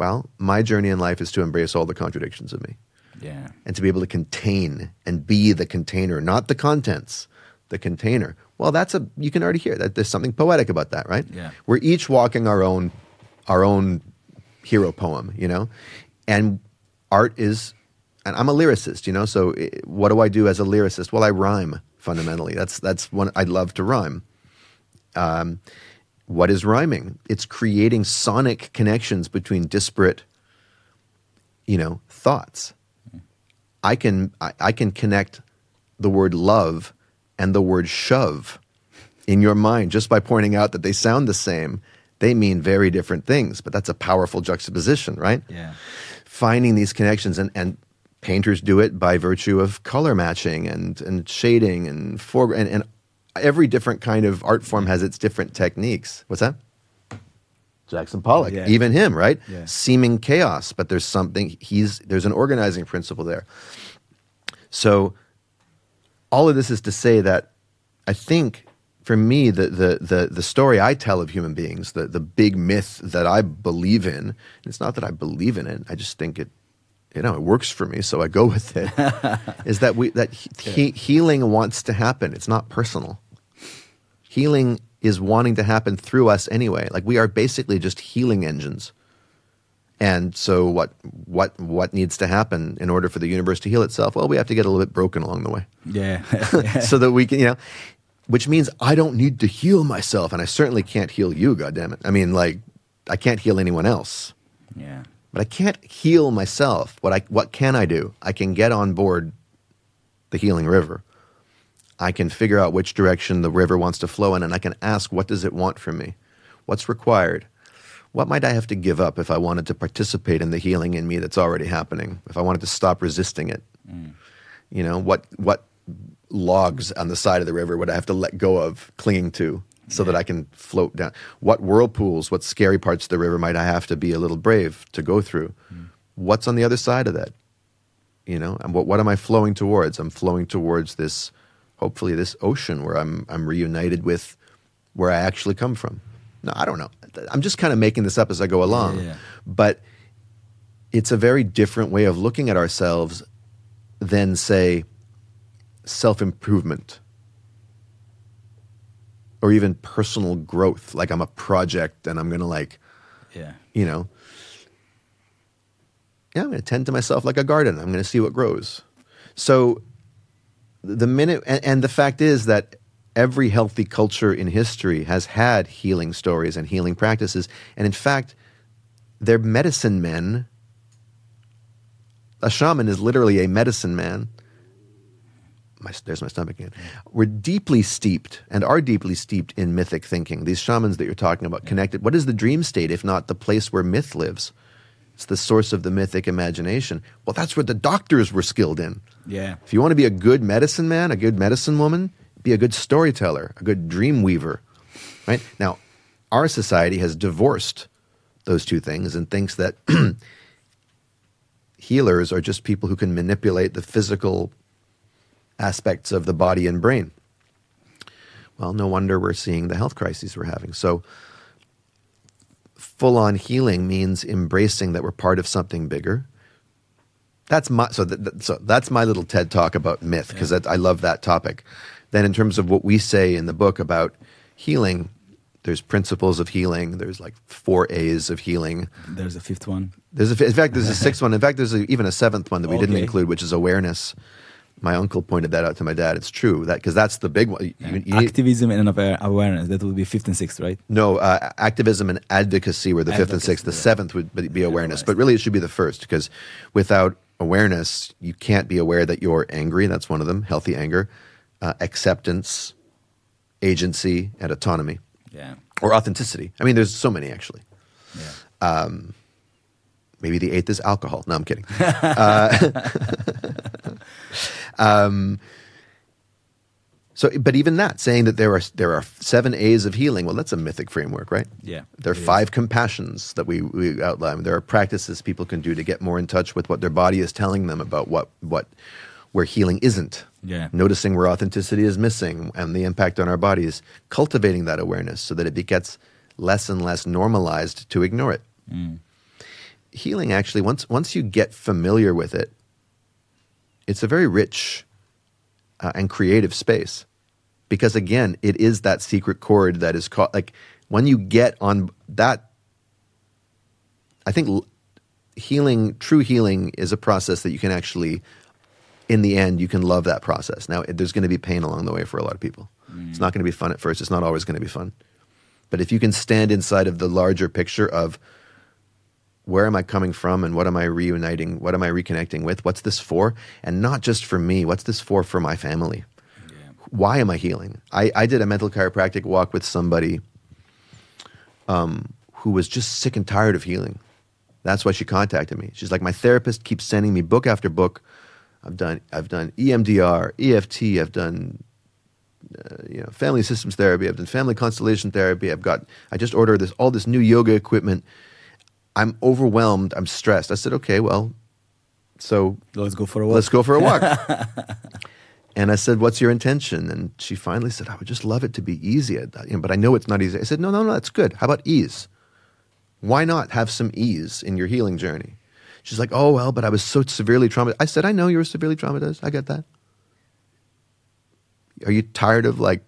Well, my journey in life is to embrace all the contradictions of me.
Yeah.
And to be able to contain and be the container, not the contents, the container. Well, that's a you can already hear that there's something poetic about that, right?
Yeah.
We're each walking our own our own hero poem, you know? And art is and I'm a lyricist, you know, so it, eh, what do I do as a lyricist? Well, I rhyme fundamentally. That's that's one I love to rhyme. Um, what is rhyming? It's creating sonic connections between disparate, you know, thoughts. I can I, I can connect the word love and the word shove in your mind just by pointing out that they sound the same. They mean very different things, but that's a powerful juxtaposition, right?
Yeah.
Finding these connections and, and painters do it by virtue of color matching and, and shading and for and, and every different kind of art form has its different techniques. What's that? Jackson Pollock, yeah. even him, right?
Yeah.
Seeming chaos, but there's something he's there's an organizing principle there. So all of this is to say that I think for me, the, the, the, the story I tell of human beings, the, the big myth that I believe in, it's not that I believe in it, I just think it, you know, it works for me, so I go with it, [LAUGHS] is that, we, that he, healing wants to happen. It's not personal. Healing is wanting to happen through us anyway. Like we are basically just healing engines. And so what what what needs to happen in order for the universe to heal itself? Well, we have to get a little bit broken along the way.
Yeah. [LAUGHS] [LAUGHS]
so that we can, you know, which means I don't need to heal myself and I certainly can't heal you, God damn it. I mean, like I can't heal anyone else.
Yeah.
But I can't heal myself. What I what can I do? I can get on board the healing river. I can figure out which direction the river wants to flow in and I can ask what does it want from me? What's required? what might I have to give up if I wanted to participate in the healing in me that's already happening? If I wanted to stop resisting it, mm. you know, what what logs on the side of the river would I have to let go of, clinging to, so that I can float down? What whirlpools, what scary parts of the river might I have to be a little brave to go through? Mm. What's on the other side of that? You know, and what what am I flowing towards? I'm flowing towards this, hopefully, this ocean where I'm I'm reunited with where I actually come from. No, I don't know. I'm just kind of making this up as I go along.
Yeah, yeah.
But it's a very different way of looking at ourselves than, say, self improvement or even personal growth. Like I'm a project and I'm going to, like,
Yeah.
you know, yeah, I'm going to tend to myself like a garden. I'm going to see what grows. So the minute, and, and the fact is that every healthy culture in history has had healing stories and healing practices. And in fact, they're medicine men. A shaman is literally a medicine man. My, there's my stomach again. We're deeply steeped and are deeply steeped in mythic thinking. These shamans that you're talking about connected. What is the dream state if not the place where myth lives? It's the source of the mythic imagination. Well, that's what the doctors were skilled in.
Yeah.
If you want to be a good medicine man, a good medicine woman, be a good storyteller, a good dream weaver. Right? Now, our society has divorced those two things and thinks that [CLEARS THROAT] healers are just people who can manipulate the physical aspects of the body and brain. Well, no wonder we're seeing the health crises we're having. So, full on healing means embracing that we're part of something bigger. That's my so, th- th- so that's my little TED talk about myth because I love that topic. Then, in terms of what we say in the book about healing, there's principles of healing. There's like four A's of healing.
There's a fifth one.
There's a, in fact, there's a [LAUGHS] sixth one. In fact, there's a, even a seventh one that we didn't include, which is awareness. My uncle pointed that out to my dad. It's true that because that's the big one. You- you need-
Activism and awareness. That would be fifth and sixth, right?
no, uh, activism and advocacy were the fifth and sixth. The
yeah.
seventh would be- be awareness,
awareness.
but really it should be the first because without awareness, you can't be aware that you're angry. That's one of them. Healthy anger, uh, acceptance, agency, and autonomy
Yeah.
or authenticity. I mean, there's so many actually.
Yeah.
Um, Maybe the eighth is alcohol. No, I'm kidding. [LAUGHS] uh, [LAUGHS] um, so, but even that, saying that there are there are seven A's of healing, well, that's a mythic framework, right?
Yeah,
There are
it is.
five compassions that we, we outline. There are practices people can do to get more in touch with what their body is telling them about what what where healing isn't.
Yeah.
Noticing where authenticity is missing and the impact on our bodies, cultivating that awareness so that it gets less and less normalized to ignore it healing actually once once you get familiar with it it's a very rich uh, and creative space because again it is that secret chord that is caught like when you get on that i think healing true healing is a process that you can actually in the end you can love that process. Now there's going to be pain along the way for a lot of people. It's not going to be fun at first. It's not always going to be fun. But if you can stand inside of the larger picture of where am I coming from and what am I reuniting? What am I reconnecting with? What's this for? And not just for me, what's this for for my family? Why am I healing? I, I did a mental chiropractic walk with somebody um, who was just sick and tired of healing. That's why she contacted me. She's like, my therapist keeps sending me book after book. I've done I've done EMDR, EFT, I've done uh, you know family systems therapy, I've done family constellation therapy. I've got I just ordered this all this new yoga equipment. I'm overwhelmed. I'm stressed. I said, okay, well, so
Let's go for a walk.
let's go for a walk. [LAUGHS] and I said, what's your intention? And she finally said, I would just love it to be easy, at that, you know, but I know it's not easy. I said, no, no, no, that's good. How about ease? Why not have some ease in your healing journey? She's like, oh, well, but I was so severely traumatized. I said, I know you were severely traumatized. I get that. Are you tired of like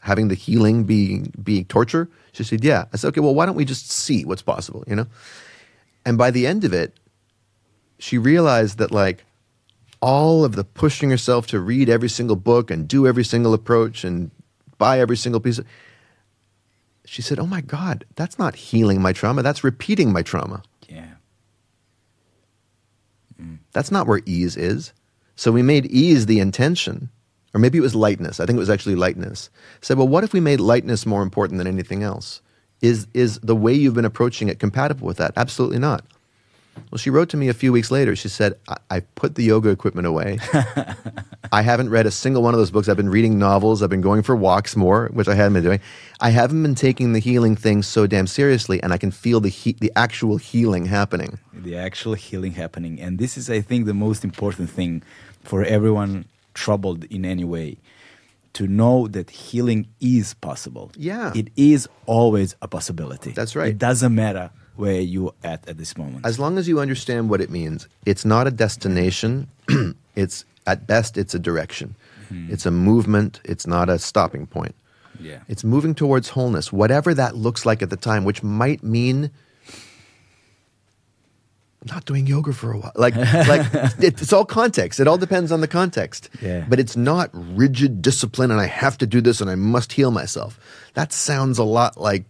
having the healing being being torture? She said, Yeah. I said, Okay, well, why don't we just see what's possible, you know? And by the end of it, she realized that like all of the pushing herself to read every single book and do every single approach and buy every single piece of she said, Oh my God, that's not healing my trauma, that's repeating my trauma.
yeah.
That's not where ease is. So we made ease the intention, or maybe it was lightness. I think it was actually lightness. Said, well, what if we made lightness more important than anything else? Is is the way you've been approaching it compatible with that? Absolutely not. Well, she wrote to me a few weeks later. She said, I, I put the yoga equipment away. [LAUGHS] I haven't read a single one of those books. I've been reading novels. I've been going for walks more, which I hadn't been doing. I haven't been taking the healing thing so damn seriously, and I can feel the he- the actual healing happening.
the actual healing happening. And this is, I think, the most important thing for everyone troubled in any way to know that healing is possible.
Yeah.
It is always a possibility.
That's right.
It doesn't matter where you are at at this moment.
As long as you understand what it means, it's not a destination. [CLEARS THROAT] it's at best, it's a direction. Hmm. It's a movement. It's not a stopping point.
yeah.
It's moving towards wholeness, whatever that looks like at the time, which might mean not doing yoga for a while. Like, [LAUGHS] like it, it's all context. It all depends on the context.
Yeah.
But it's not rigid discipline, and I have to do this, and I must heal myself. That sounds a lot like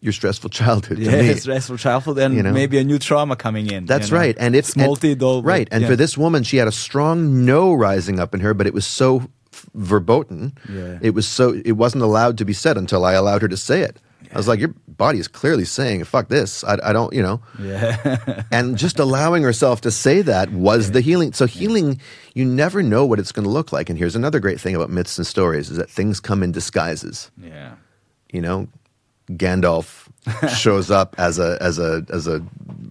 your stressful [LAUGHS] childhood to
yeah, stressful childhood and
You know?
maybe a new trauma coming in.
That's
you know?
right. And
it's multi
right, and
yeah.
for this woman, she had a strong no rising up in her, but it was so verboten.
Yeah.
It was so it wasn't allowed to be said until I allowed her to say it. I was like, your body is clearly saying, "Fuck this." I, I don't, you know.
yeah,
And just allowing herself to say that was the healing. So healing, you never know what it's going to look like. And here's another great thing about myths and stories: is that things come in disguises
yeah,
you know, Gandalf [LAUGHS] shows up as a as a as a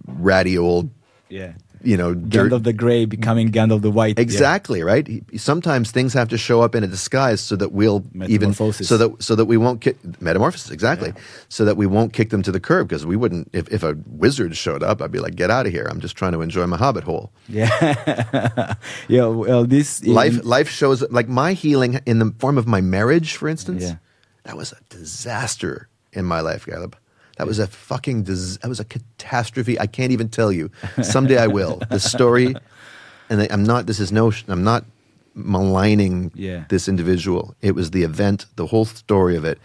ratty old,
yeah.
You know, dirt.
Gandalf the Grey becoming Gandalf the White. yeah.
Exactly right. Sometimes things have to show up in a disguise so that we'll even so that so that we won't kick metamorphosis exactly so that we won't kick them to the curb because we wouldn't if, if a wizard showed up I'd be like get out of here I'm just trying to enjoy my hobbit hole
Yeah, [LAUGHS] yeah. Well, this
life life shows like my healing in the form of my marriage for instance
Yeah.
that was a disaster in my life Caleb that was a fucking dis- that was a catastrophe. I can't even tell you. Someday I will. The story and I- I'm not this is no I'm not maligning
Yeah.
this individual. It was the event the whole story of it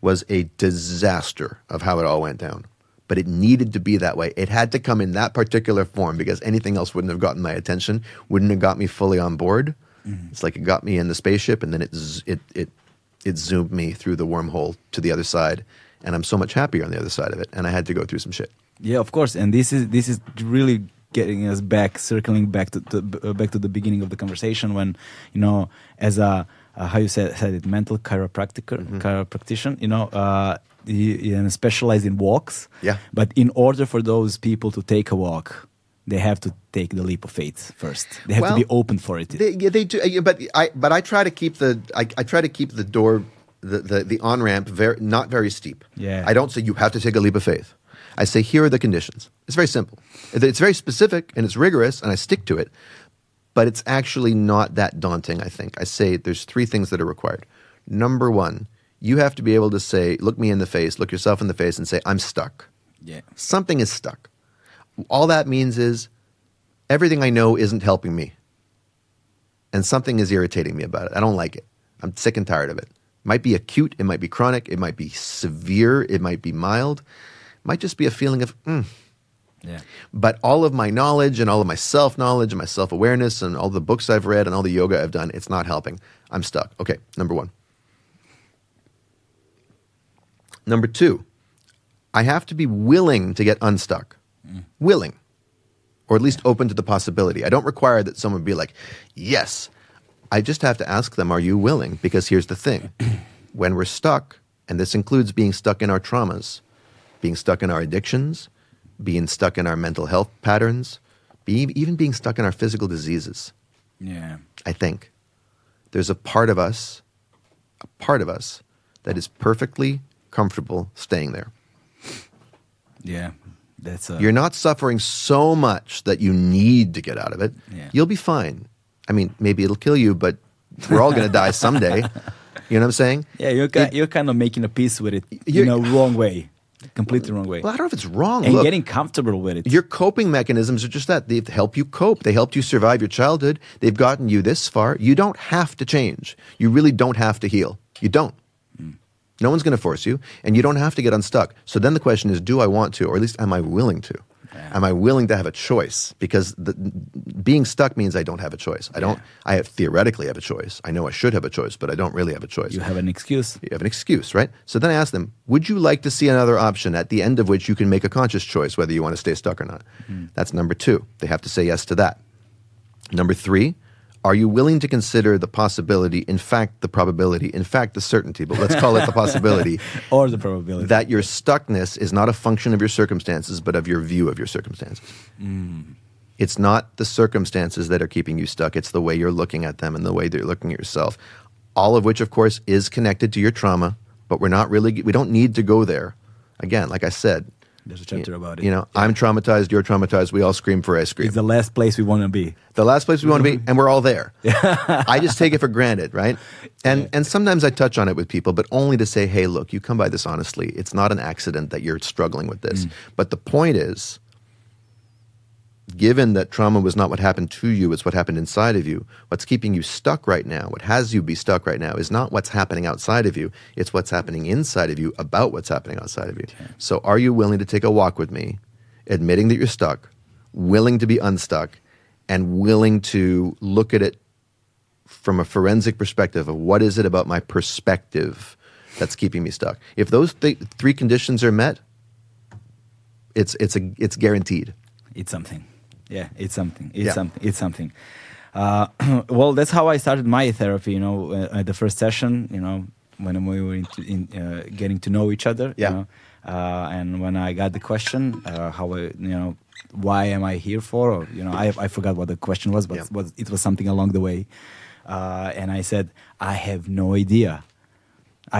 was a disaster of how it all went down. But it needed to be that way. It had to come in that particular form because anything else wouldn't have gotten my attention wouldn't have got me fully on board. Mm-hmm. It's like it got me in the spaceship and then it it it it zoomed me through the wormhole to the other side and I'm so much happier on the other side of it and I had to go through some shit
Yeah, of course, and this is this is really getting us back, circling back to, to uh, back to the beginning of the conversation when you know, as a uh, how you said, said it, mental chiropractor,
Mm-hmm.
chiropractician, you know, uh, you, you specialize in walks.
Yeah.
But in order for those people to take a walk, they have to take the leap of faith first. They have to be open for it.
They, yeah, they do. uh, But I, but I try to keep the, I, I try to keep the door, the, the, the on ramp very, not very steep.
Yeah.
I don't say you have to take a leap of faith. I say here are the conditions. It's very simple. It's very specific and it's rigorous, and I stick to it. But it's actually not that daunting. I think I say there's three things that are required. Number one, you have to be able to say, look me in the face, look yourself in the face, and say, I'm stuck.
yeah.
Something is stuck. All that means is everything I know isn't helping me. And something is irritating me about it. I don't like it. I'm sick and tired of it. Might be acute, it might be chronic, it might be severe, it might be mild. It might just be a feeling of, mm.
Yeah.
But all of my knowledge and all of my self knowledge and my self awareness and all the books I've read and all the yoga I've done, it's not helping. I'm stuck. Okay, number one. Number two, I have to be willing to get unstuck. Willing. Or at least open to the possibility. I don't require that someone be like, yes. I just have to ask them, are you willing? Because here's the thing [CLEARS THROAT] when we're stuck, and this includes being stuck in our traumas, being stuck in our addictions, being stuck in our mental health patterns, be, even being stuck in our physical diseases,
Yeah.
I think. There's a part of us, a part of us that is perfectly comfortable staying there.
Yeah. That's a,
You're not suffering so much that you need to get out of it.
Yeah.
You'll be fine. I mean, maybe it'll kill you, but we're all going to die someday. You know what I'm saying?
yeah. You're ki- you're kind of making a peace with it in a wrong way, completely wrong way,
Well, I don't know if it's wrong.
and
Look,
getting comfortable with it.
your coping mechanisms are just that. They help you cope. They helped you survive your childhood. They've gotten you this far. You don't have to change. You really don't have to heal. You don't. Hmm. No one's going to force you, and you don't have to get unstuck. So then the question is do I want to, or at least am I willing to? Am I willing to have a choice? Because the, being stuck means I don't have a choice. I don't. I have, theoretically have a choice. I know I should have a choice, but I don't really have a choice.
you have an excuse.
You have an excuse, right? So then I ask them, would you like to see another option at the end of which you can make a conscious choice whether you want to stay stuck or not? Hmm. That's number two. They have to say yes to that. Number three, are you willing to consider the possibility, in fact, the probability, in fact, the certainty, but let's call it the possibility, [LAUGHS]
or the probability
that your stuckness is not a function of your circumstances, but of your view of your circumstances? Mm. It's not the circumstances that are keeping you stuck, it's the way you're looking at them and the way that you're looking at yourself. All of which, of course, is connected to your trauma, but we're not really, we don't need to go there. Again, like I said,
There's a chapter about it.
you know, I'm traumatized, you're traumatized, we all scream for ice cream.
it's the last place we want to be.
the last place we want to be, [LAUGHS] and we're all there. [LAUGHS] I just take it for granted, right? And and sometimes I touch on it with people, but only to say, hey, look, you come by this honestly. It's not an accident that you're struggling with this. Mm. But the point is, given that trauma was not what happened to you, it's what happened inside of you. What's keeping you stuck right now, what has you be stuck right now, is not what's happening outside of you. It's what's happening inside of you about what's happening outside of you. So, are you willing to take a walk with me, admitting that you're stuck, willing to be unstuck, and willing to look at it from a forensic perspective of what is it about my perspective that's keeping me stuck? If those th- three conditions are met, it's it's a it's guaranteed.
It's something. Yeah, it's something. It's
Yeah.
something. It's something. Uh, [CLEARS THROAT] well, that's how I started my therapy. You know, uh, at the first session. You know, when we were into, in, uh, getting to know each other.
Yeah.
You know? uh, and when I got the question, uh, how I, you know, why am I here for? Or you know, I I forgot what the question was, but
Yeah.
was, it was something along the way. Uh, and I said, I have no idea.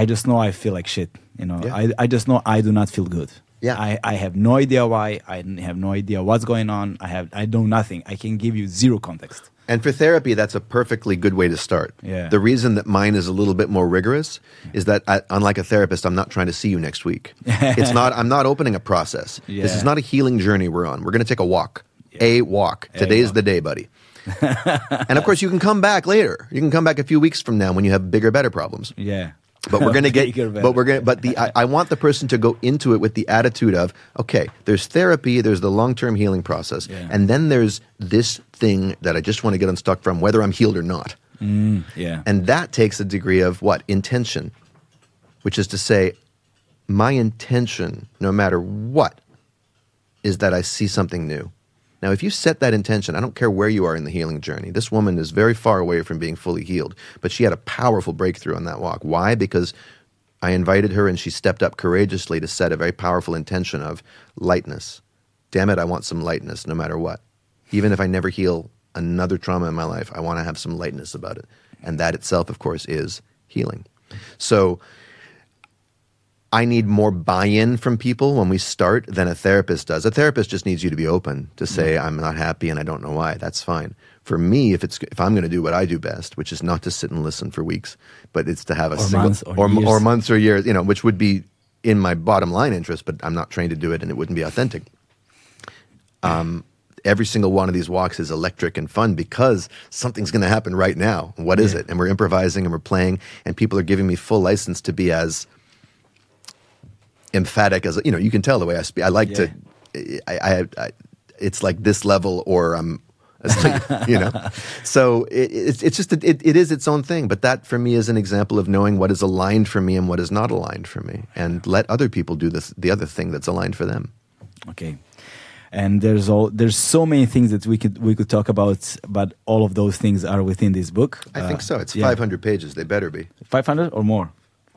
I just know I feel like shit. You know,
Yeah.
I, I just know I do not feel good.
Yeah.
I, I have no idea why. I have no idea what's going on. I have I know nothing. I can give you zero context.
And for therapy, that's a perfectly good way to start.
Yeah.
The reason that mine is a little bit more rigorous is that, I, unlike a therapist, I'm not trying to see you next week. [LAUGHS] it's not. I'm not opening a process. This is not a healing journey we're on. We're going to take a walk. A walk.
A
Today's
walk.
the day, buddy. [LAUGHS] and of course, you can come back later. You can come back a few weeks from now when you have bigger, better problems.
Yeah.
But we're going [LAUGHS] to get. But we're going. to But the I, I want the person to go into it with the attitude of, okay, there's therapy, there's the long term healing process,
Yeah.
and then there's this thing that I just want to get unstuck from, whether I'm healed or not.
Yeah.
And that takes a degree of what intention, which is to say, my intention, no matter what, is that I see something new. Now, if you set that intention, I don't care where you are in the healing journey. This woman is very far away from being fully healed, but she had a powerful breakthrough on that walk. Why? Because I invited her and she stepped up courageously to set a very powerful intention of lightness. Damn it, I want some lightness no matter what. Even if I never heal another trauma in my life, I want to have some lightness about it. And that itself, of course, is healing. So, I need more buy-in from people when we start than a therapist does. A therapist just needs you to be open to say I'm not happy and I don't know why. That's fine. For me, if it's if I'm going to do what I do best, which is not to sit and listen for weeks, but it's to have a
Or
single
months or
or, or months or years, you know, which would be in my bottom line interest, but I'm not trained to do it and it wouldn't be authentic. Um, every single one of these walks is electric and fun because something's going to happen right now. What is
Yeah.
it? And we're improvising and we're playing, and people are giving me full license to be as emphatic as you know. You can tell the way I speak. I like to. I, I, I it's like this level or I'm. asleep, you know, [LAUGHS] so it, it's it's just it, it is its own thing. But that for me is an example of knowing what is aligned for me and what is not aligned for me, and let other people do the the other thing that's aligned for them.
Okay. And there's all there's so many things that we could we could talk about, but all of those things are within this book.
I think uh, so. It's
yeah.
500 pages. They better be.
500 or more.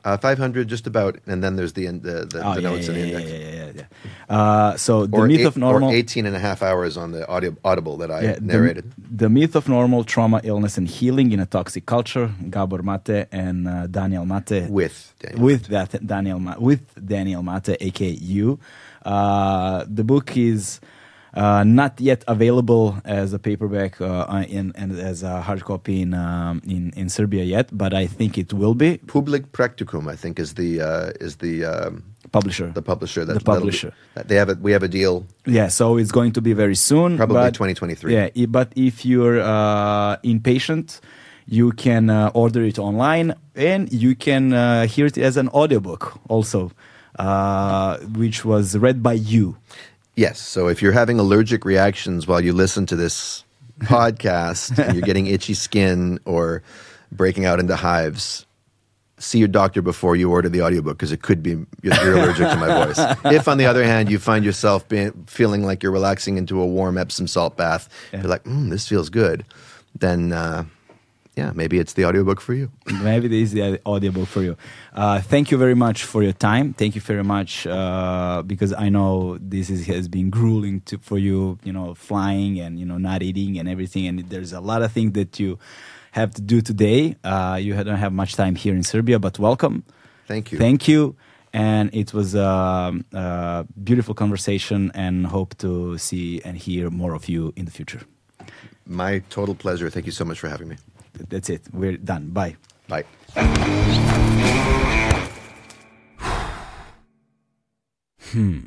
Uh, 500 just about, and then there's the the, the,
Oh,
the
yeah,
notes
yeah,
and the index.
yeah, yeah, yeah, yeah. Uh, so the
Or,
myth
eight-
of normal.
or 18 and a half hours on the audio, audible that I
Yeah,
narrated.
The, myth of normal trauma, illness, and healing in a toxic culture. Gabor Maté and uh, Daniel Maté.
with Daniel.
with that Daniel with Daniel Maté, aka you. Uh, the book is not yet available as a paperback uh, in and as a hard copy in, um, in in Serbia yet, but I think it will be.
Public Practicum, I think, is the uh, is the um,
Publisher.
the publisher. That,
The
that'll be-
publisher.
they have a we have a deal.
Yeah, so it's going to be very soon.
Probably
but-
2023.
Yeah, but if you're uh, impatient, you can uh, order it online and you can uh, hear it as an audiobook also, uh, which was read by you.
Yes. So if you're having allergic reactions while you listen to this [LAUGHS] podcast, and you're getting itchy skin or breaking out into hives. See your doctor before you order the audiobook because it could be you're you're allergic to my voice. [LAUGHS] If, on the other hand, you find yourself being, feeling like you're relaxing into a warm Epsom salt bath,
Yeah.
you're like, mm, "This feels good," then uh, yeah, maybe it's the audiobook for you. [LAUGHS]
maybe this is the audiobook for you. Uh, thank you very much for your time. Thank you very much uh, because I know this is, has been grueling to, for you. You know, flying and you know not eating and everything, and there's a lot of things that you have to do today. Uh, you don't have much time here in Serbia, but welcome.
Thank you.
Thank you. And it was a, a beautiful conversation, and hope to see and hear more of you in the future.
My total pleasure. Thank you so much for having me.
That's it. We're done. Bye.
Bye.
Hmm.